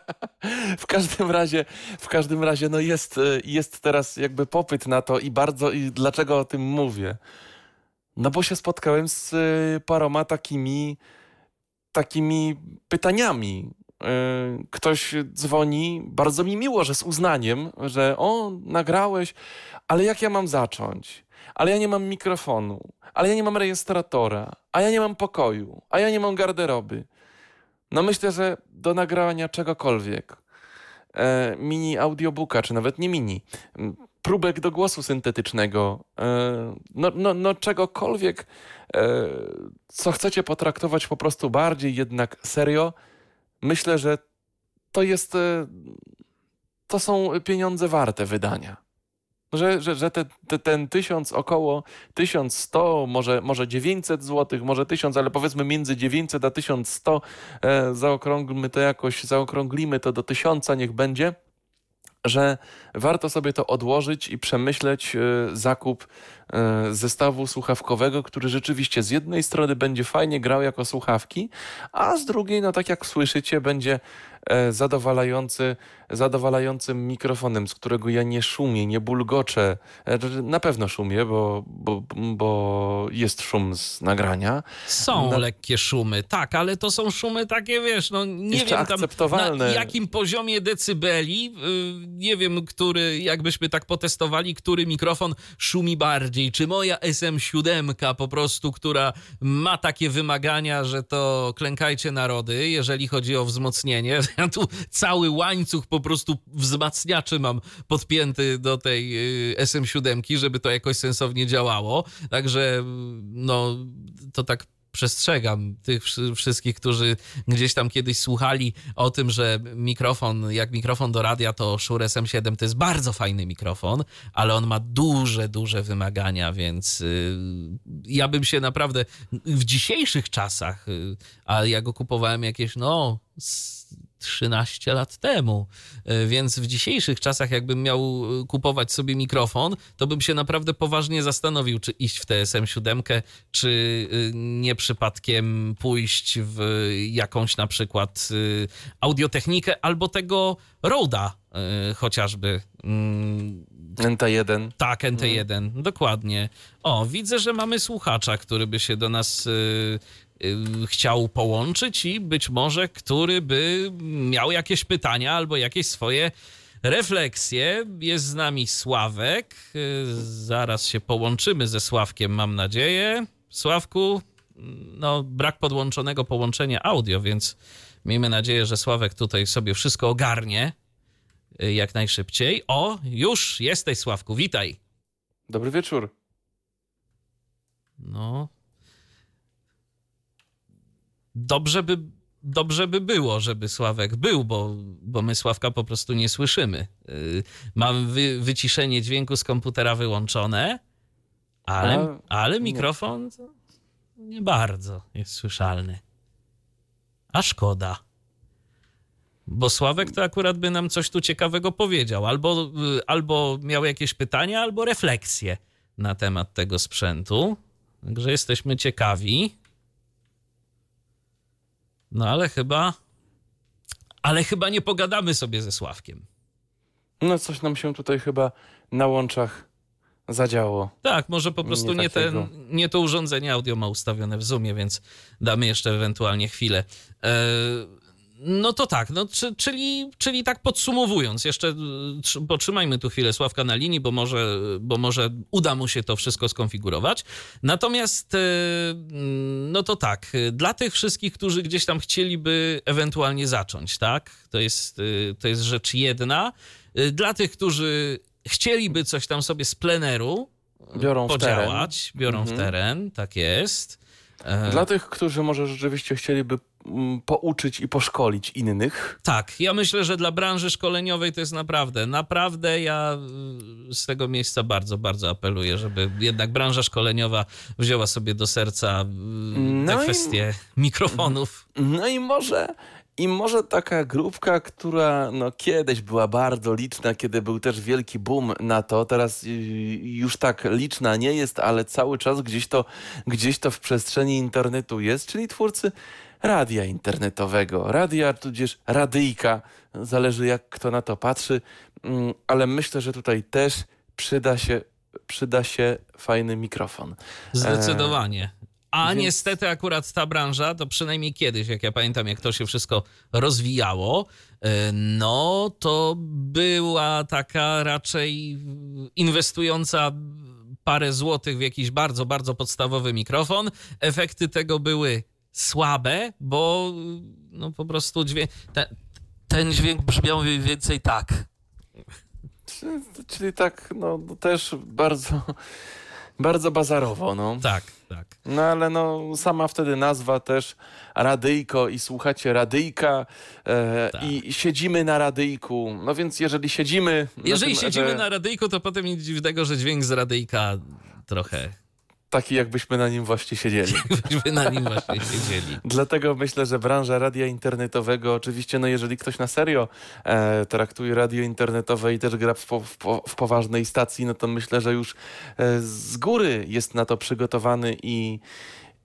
w każdym razie, w każdym razie, no jest, jest teraz jakby popyt na to i bardzo. I dlaczego o tym mówię? No bo się spotkałem z paroma takimi, takimi pytaniami y, ktoś dzwoni, bardzo mi miło, że z uznaniem, że o, nagrałeś, ale jak ja mam zacząć? Ale ja nie mam mikrofonu, ale ja nie mam rejestratora, a ja nie mam pokoju, a ja nie mam garderoby. No myślę, że do nagrania czegokolwiek, e, mini audiobooka, czy nawet nie mini, próbek do głosu syntetycznego, e, no, no, no czegokolwiek, e, co chcecie potraktować po prostu bardziej jednak serio, myślę, że to jest, e, to są pieniądze warte wydania. Że, że, że te, te, ten tysiąc, około 1100, może, może 900 zł, może 1000, ale powiedzmy między 900 a 1100, e, zaokrąglmy to jakoś, zaokrąglimy to do 1000, niech będzie, że warto sobie to odłożyć i przemyśleć e, zakup zestawu słuchawkowego, który rzeczywiście z jednej strony będzie fajnie grał jako słuchawki, a z drugiej, no tak jak słyszycie, będzie e, zadowalający, zadowalającym mikrofonem, z którego ja nie szumię, nie bulgoczę. E, Na pewno szumię, bo, bo, bo jest szum z nagrania. Są No- lekkie szumy, tak, ale to są szumy takie, wiesz, no nie Jeszcze wiem tam akceptowalne. na jakim poziomie decybeli, yy, nie wiem, który, jakbyśmy tak potestowali, który mikrofon szumi bardziej, czy moja SM7 po prostu, która ma takie wymagania, że to klękajcie narody, jeżeli chodzi o wzmocnienie. Ja tu cały łańcuch po prostu wzmacniaczy mam podpięty do tej yy, SM7, żeby to jakoś sensownie działało. Także no to tak przestrzegam tych wszy- wszystkich, którzy gdzieś tam kiedyś słuchali o tym, że mikrofon, jak mikrofon do radia, to Shure SM7 to jest bardzo fajny mikrofon, ale on ma duże, duże wymagania, więc y, ja bym się naprawdę w dzisiejszych czasach, y, a ja go kupowałem jakieś, no, 13 lat temu, y, więc w dzisiejszych czasach, jakbym miał y, kupować sobie mikrofon, to bym się naprawdę poważnie zastanowił, czy iść w TSM 7, czy y, nie przypadkiem pójść w jakąś na przykład audiotechnikę albo tego Roda chociażby. Mm, NT1. tak, NT1, dokładnie. O, widzę, że mamy słuchacza, który by się do nas chciał połączyć i być może który by miał jakieś pytania albo jakieś swoje refleksje. Jest z nami Sławek. Y, zaraz się połączymy ze Sławkiem, mam nadzieję. Sławku, no brak podłączonego połączenia audio, więc miejmy nadzieję, że Sławek tutaj sobie wszystko ogarnie y, jak najszybciej. O, już jesteś Sławku, witaj. Dobry wieczór. No. Dobrze by, dobrze by było, żeby Sławek był, bo, bo my Sławka po prostu nie słyszymy. Yy, Mam wy, wyciszenie dźwięku z komputera wyłączone, ale, ale mikrofon nie bardzo jest słyszalny. A szkoda. Bo Sławek to akurat by nam coś tu ciekawego powiedział. Albo, y, albo miał jakieś pytania, albo refleksje na temat tego sprzętu. Także jesteśmy ciekawi. No ale chyba. Ale chyba nie pogadamy sobie ze Sławkiem. No coś nam się tutaj chyba na łączach zadziało. Tak, może po prostu Nie nie, ten, nie to urządzenie audio ma ustawione w Zoomie, więc damy jeszcze ewentualnie chwilę. E, no to tak, no, czy, czyli, czyli tak podsumowując, jeszcze y, tr- potrzymajmy tu chwilę Sławka na linii, bo może, bo może uda mu się to wszystko skonfigurować. Natomiast, e, mm, no to tak, y, dla tych wszystkich, którzy gdzieś tam chcieliby ewentualnie zacząć, tak, to jest, y, to jest rzecz jedna. Y, Dla tych, którzy chcieliby coś tam sobie z pleneru, Biorą w teren. podziałać, biorą w Mhm. teren, tak jest. E, Dla tych, którzy może rzeczywiście chcieliby mm, pouczyć i poszkolić innych, Tak, ja myślę, że dla branży szkoleniowej to jest naprawdę, naprawdę ja y, z tego miejsca bardzo, bardzo apeluję, żeby jednak branża szkoleniowa wzięła sobie do serca y, te No i- kwestie mikrofonów. no i może i może taka grupka, która no, kiedyś była bardzo liczna, kiedy był też wielki boom na to, teraz y, już tak liczna nie jest, ale cały czas gdzieś to, gdzieś to w przestrzeni internetu jest, czyli twórcy radia internetowego, radia tudzież radyjka, zależy jak kto na to patrzy, Mm, ale myślę, że tutaj też przyda się, przyda się fajny mikrofon. Zdecydowanie. A Więc- niestety akurat ta branża, to przynajmniej kiedyś, jak ja pamiętam, jak to się wszystko rozwijało, e, no to była taka raczej inwestująca parę złotych w jakiś bardzo, bardzo podstawowy mikrofon. Efekty tego były słabe, bo no po prostu dźwięk, ten, ten dźwięk brzmiał mniej więcej tak. Czyli- tak, no no też bardzo, bardzo bazarowo, no. Tak, tak. No ale no, sama wtedy nazwa też radyjko i słuchacie radyjka e, Tak. i siedzimy na radyjku. No więc jeżeli siedzimy... na Jeżeli tym, siedzimy że na radyjku, to potem nic dziwnego, że dźwięk z radyjka trochę Taki jakbyśmy na nim właśnie siedzieli. byśmy na nim właśnie siedzieli. Dlatego myślę, że branża radia internetowego, oczywiście, no jeżeli ktoś na serio e, traktuje radio internetowe i też gra w, po, w, po, w poważnej stacji, no to myślę, że już e, z góry jest na to przygotowany i,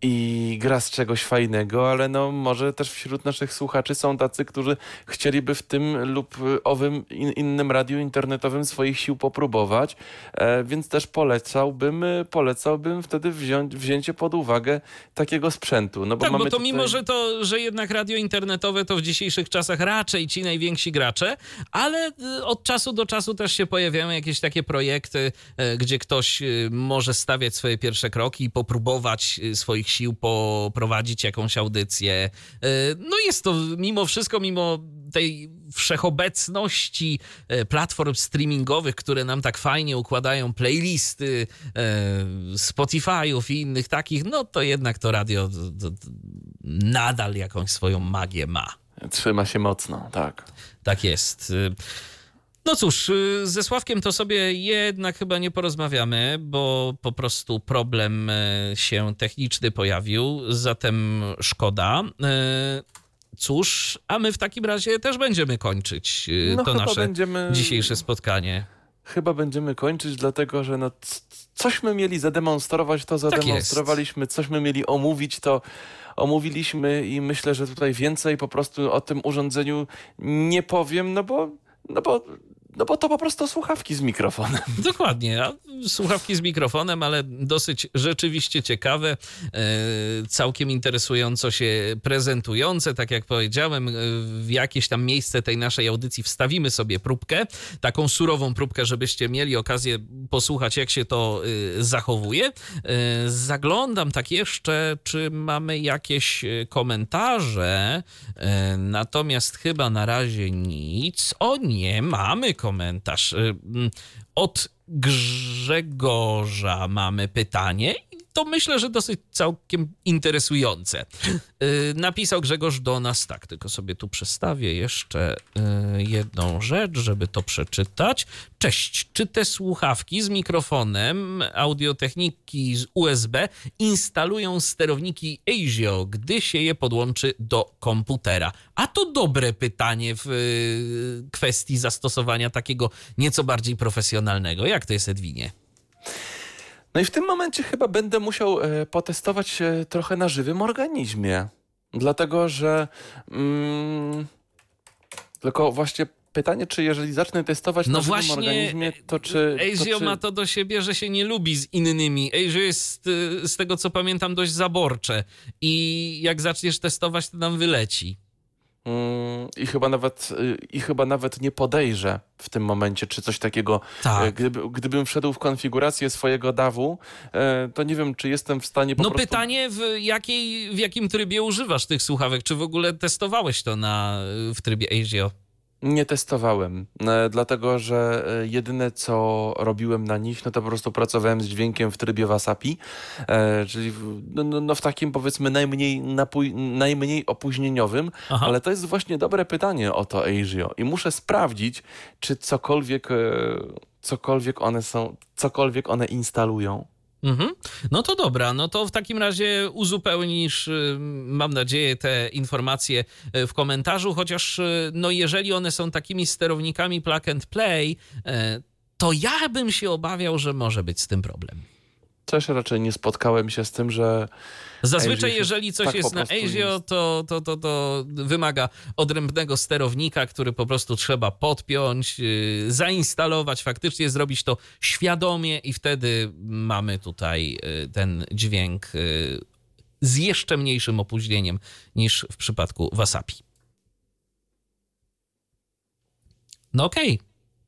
i gra z czegoś fajnego, ale no może też wśród naszych słuchaczy są tacy, którzy chcieliby w tym lub owym in, innym radiu internetowym swoich sił popróbować, e, więc też polecałbym, e, polecałbym wtedy wziąć, wzięcie pod uwagę takiego sprzętu. No bo Tak, bo mamy to tutaj... mimo, że to, że jednak radio internetowe to w dzisiejszych czasach raczej ci najwięksi gracze, ale y, od czasu do czasu też się pojawiają jakieś takie projekty, y, gdzie ktoś może stawiać swoje pierwsze kroki i popróbować swoich sił poprowadzić jakąś audycję. Y, No jest to mimo wszystko, mimo tej wszechobecności e, platform streamingowych, które nam tak fajnie układają playlisty e, Spotify'ów i innych takich, no to jednak to radio nadal jakąś swoją magię ma. Trzyma się mocno, tak. Tak jest. No cóż, y, ze Sławkiem to sobie jednak chyba nie porozmawiamy, bo po prostu problem y, się techniczny pojawił, zatem szkoda. Y, Cóż, a my w takim razie też będziemy kończyć No to nasze będziemy, dzisiejsze spotkanie. Chyba będziemy kończyć, dlatego że no, cośmy mieli zademonstrować, to Tak zademonstrowaliśmy, cośmy mieli omówić, to omówiliśmy i myślę, że tutaj więcej po prostu o tym urządzeniu nie powiem, no bo, no bo, no bo to po prostu słuchawki z mikrofonem. Dokładnie, słuchawki z mikrofonem, ale dosyć rzeczywiście ciekawe, e, całkiem interesująco się prezentujące. Tak jak powiedziałem, e, w jakieś tam miejsce tej naszej audycji wstawimy sobie próbkę, taką surową próbkę, żebyście mieli okazję posłuchać, jak się to e, zachowuje. Zaglądam tak jeszcze, czy mamy jakieś komentarze, natomiast chyba na razie nic. O nie, mamy komentarz. E, mm, Od Grzegorza mamy pytanie. To myślę, że dosyć całkiem interesujące. E, Napisał Grzegorz do nas tak, tylko sobie tu przestawię jeszcze e, jedną rzecz, żeby to przeczytać. Cześć, czy te słuchawki z mikrofonem audiotechniki z USB instalują sterowniki ASIO, gdy się je podłączy do komputera? A to dobre pytanie w y, kwestii zastosowania takiego nieco bardziej profesjonalnego. Jak to jest, Edwinie? No i w tym momencie chyba będę musiał e, potestować e, trochę na żywym organizmie. Dlatego, że. Mm, tylko właśnie pytanie, czy jeżeli zacznę testować No na żywym właśnie, organizmie, to czy. to ASIO czy... ma to do siebie, że się nie lubi z innymi. ASIO jest, z tego co pamiętam, dość zaborcze i jak zaczniesz testować, to nam wyleci. Mm, I chyba nawet, y, I chyba nawet nie podejrzę w tym momencie, czy coś takiego. Tak. e, Gdyby, gdybym wszedł w konfigurację swojego DAW-u, e, to nie wiem, czy jestem w stanie po No prostu. pytanie, w, jakiej, w jakim trybie używasz tych słuchawek? Czy w ogóle testowałeś to na, w trybie ASIO? Nie testowałem, e, dlatego że e, jedyne co robiłem na nich, no to po prostu pracowałem z dźwiękiem w trybie Wasapi, e, czyli w, no, no, no w takim powiedzmy najmniej, napój, najmniej opóźnieniowym, Aha. ale to jest właśnie dobre pytanie o to ASIO i muszę sprawdzić, czy cokolwiek, cokolwiek one są, cokolwiek one instalują. Mhm. No to dobra, no to w takim razie uzupełnisz, y, mam nadzieję, te informacje y, w komentarzu, chociaż y, no jeżeli one są takimi sterownikami plug and play, to ja bym się obawiał, że może być z tym problem. Też raczej nie spotkałem się z tym, że Zazwyczaj, jeżeli coś tak jest na jest. to, to, to, to wymaga odrębnego sterownika, który po prostu trzeba podpiąć, yy, zainstalować, faktycznie zrobić to świadomie i wtedy mamy tutaj yy, ten dźwięk yy, z jeszcze mniejszym opóźnieniem niż w przypadku Wasapi. No okej,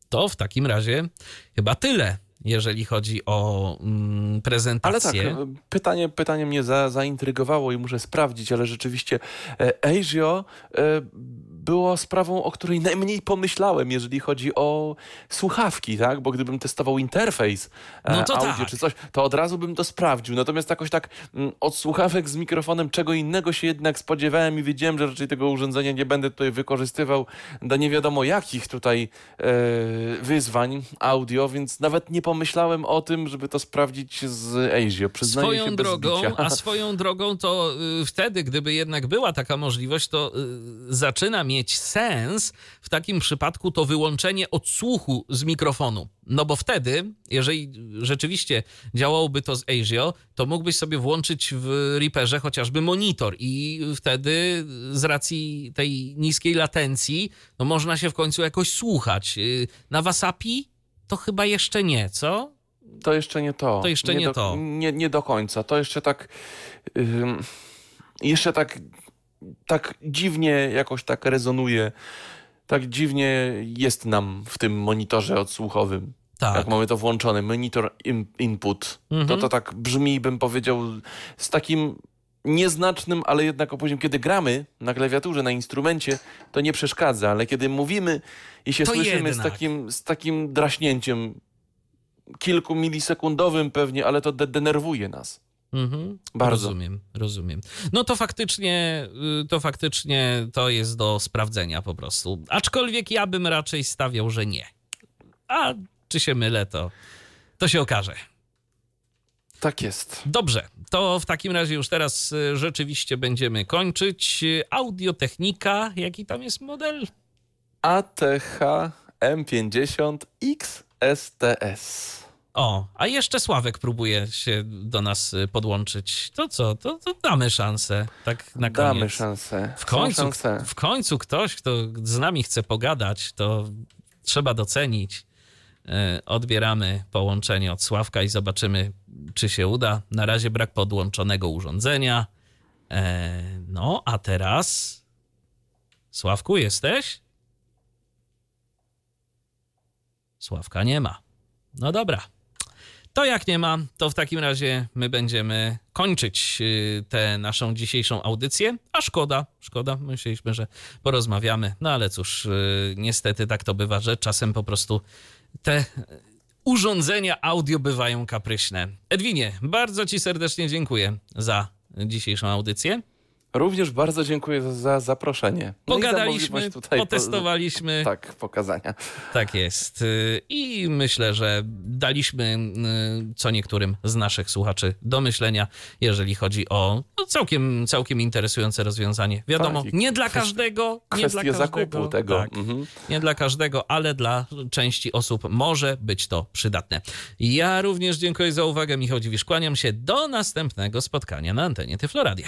to w takim razie chyba tyle, jeżeli chodzi o mm, Ale prezentację. tak, e, pytanie, pytanie mnie za, zaintrygowało i muszę sprawdzić, ale rzeczywiście e, Azio e, było sprawą, o której najmniej pomyślałem, jeżeli chodzi o słuchawki, tak? Bo gdybym testował interfejs e, No to audio tak. czy coś, to od razu bym to sprawdził. Natomiast jakoś tak mm, od słuchawek z mikrofonem czego innego się jednak spodziewałem i wiedziałem, że raczej tego urządzenia nie będę tutaj wykorzystywał do nie wiadomo jakich tutaj e, wyzwań audio, więc nawet nie pomyślałem o tym, żeby to sprawdzić z Azio. Przyznaję się Swoją bez drogą, bicia. a swoją drogą to y, wtedy, gdyby jednak była taka możliwość, to y, zaczyna mieć sens w takim przypadku to wyłączenie odsłuchu z mikrofonu. No bo wtedy, jeżeli rzeczywiście działałoby to z Azio, to mógłbyś sobie włączyć w Reaperze chociażby monitor i wtedy z racji tej niskiej latencji, no można się w końcu jakoś słuchać. Y, Na Wasapi to chyba jeszcze nie, co? To jeszcze nie to. To jeszcze nie do, to. Nie, nie do końca. To jeszcze tak. ym, jeszcze tak. Tak dziwnie jakoś tak rezonuje. Tak dziwnie jest nam w tym monitorze odsłuchowym. Tak. Jak mamy to włączone, monitor in, input, Mhm. to to tak brzmi, bym powiedział, z takim nieznacznym, ale jednak opóźnieniem. Kiedy gramy na klawiaturze, na instrumencie, to nie przeszkadza, ale kiedy mówimy i się To słyszymy z takim, z takim draśnięciem, kilku milisekundowym pewnie, ale to de denerwuje nas. Mhm. Bardzo. Rozumiem, rozumiem. No to faktycznie, y, to faktycznie to jest do sprawdzenia po prostu. Aczkolwiek ja bym raczej stawiał, że nie. A czy się mylę, to, to się okaże. Tak jest. Dobrze, to w takim razie już teraz y, rzeczywiście będziemy kończyć. Audiotechnika, jaki tam jest model? ATH M50 XSTS. O, a jeszcze Sławek próbuje się do nas y, podłączyć. To co, to, to damy szansę, tak na koniec. Damy szansę. W końcu, szanse. w końcu ktoś, kto z nami chce pogadać, to trzeba docenić. E, Odbieramy połączenie od Sławka i zobaczymy, czy się uda. Na razie brak podłączonego urządzenia. E, No, a teraz. Sławku, jesteś? Sławka nie ma. No dobra. To jak nie ma, to w takim razie my będziemy kończyć y, tę naszą dzisiejszą audycję. A szkoda, szkoda. Myśleliśmy, że porozmawiamy. No ale cóż, y, niestety tak to bywa, że czasem po prostu te urządzenia audio bywają kapryśne. Edwinie, bardzo Ci serdecznie dziękuję za dzisiejszą audycję. Również bardzo dziękuję za, za zaproszenie. No Pogadaliśmy, tutaj po- potestowaliśmy. Tak, pokazania. Tak jest. I myślę, że daliśmy y, co niektórym z naszych słuchaczy do myślenia, jeżeli chodzi o no, całkiem, całkiem interesujące rozwiązanie. Wiadomo, Tak, nie dla każdego, nie dla każdego. zakupu tego. Tak, Mhm. nie dla każdego, ale dla części osób może być to przydatne. Ja również dziękuję za uwagę. Michał Dziwisz, kłaniam się do następnego spotkania na antenie Tyfloradia.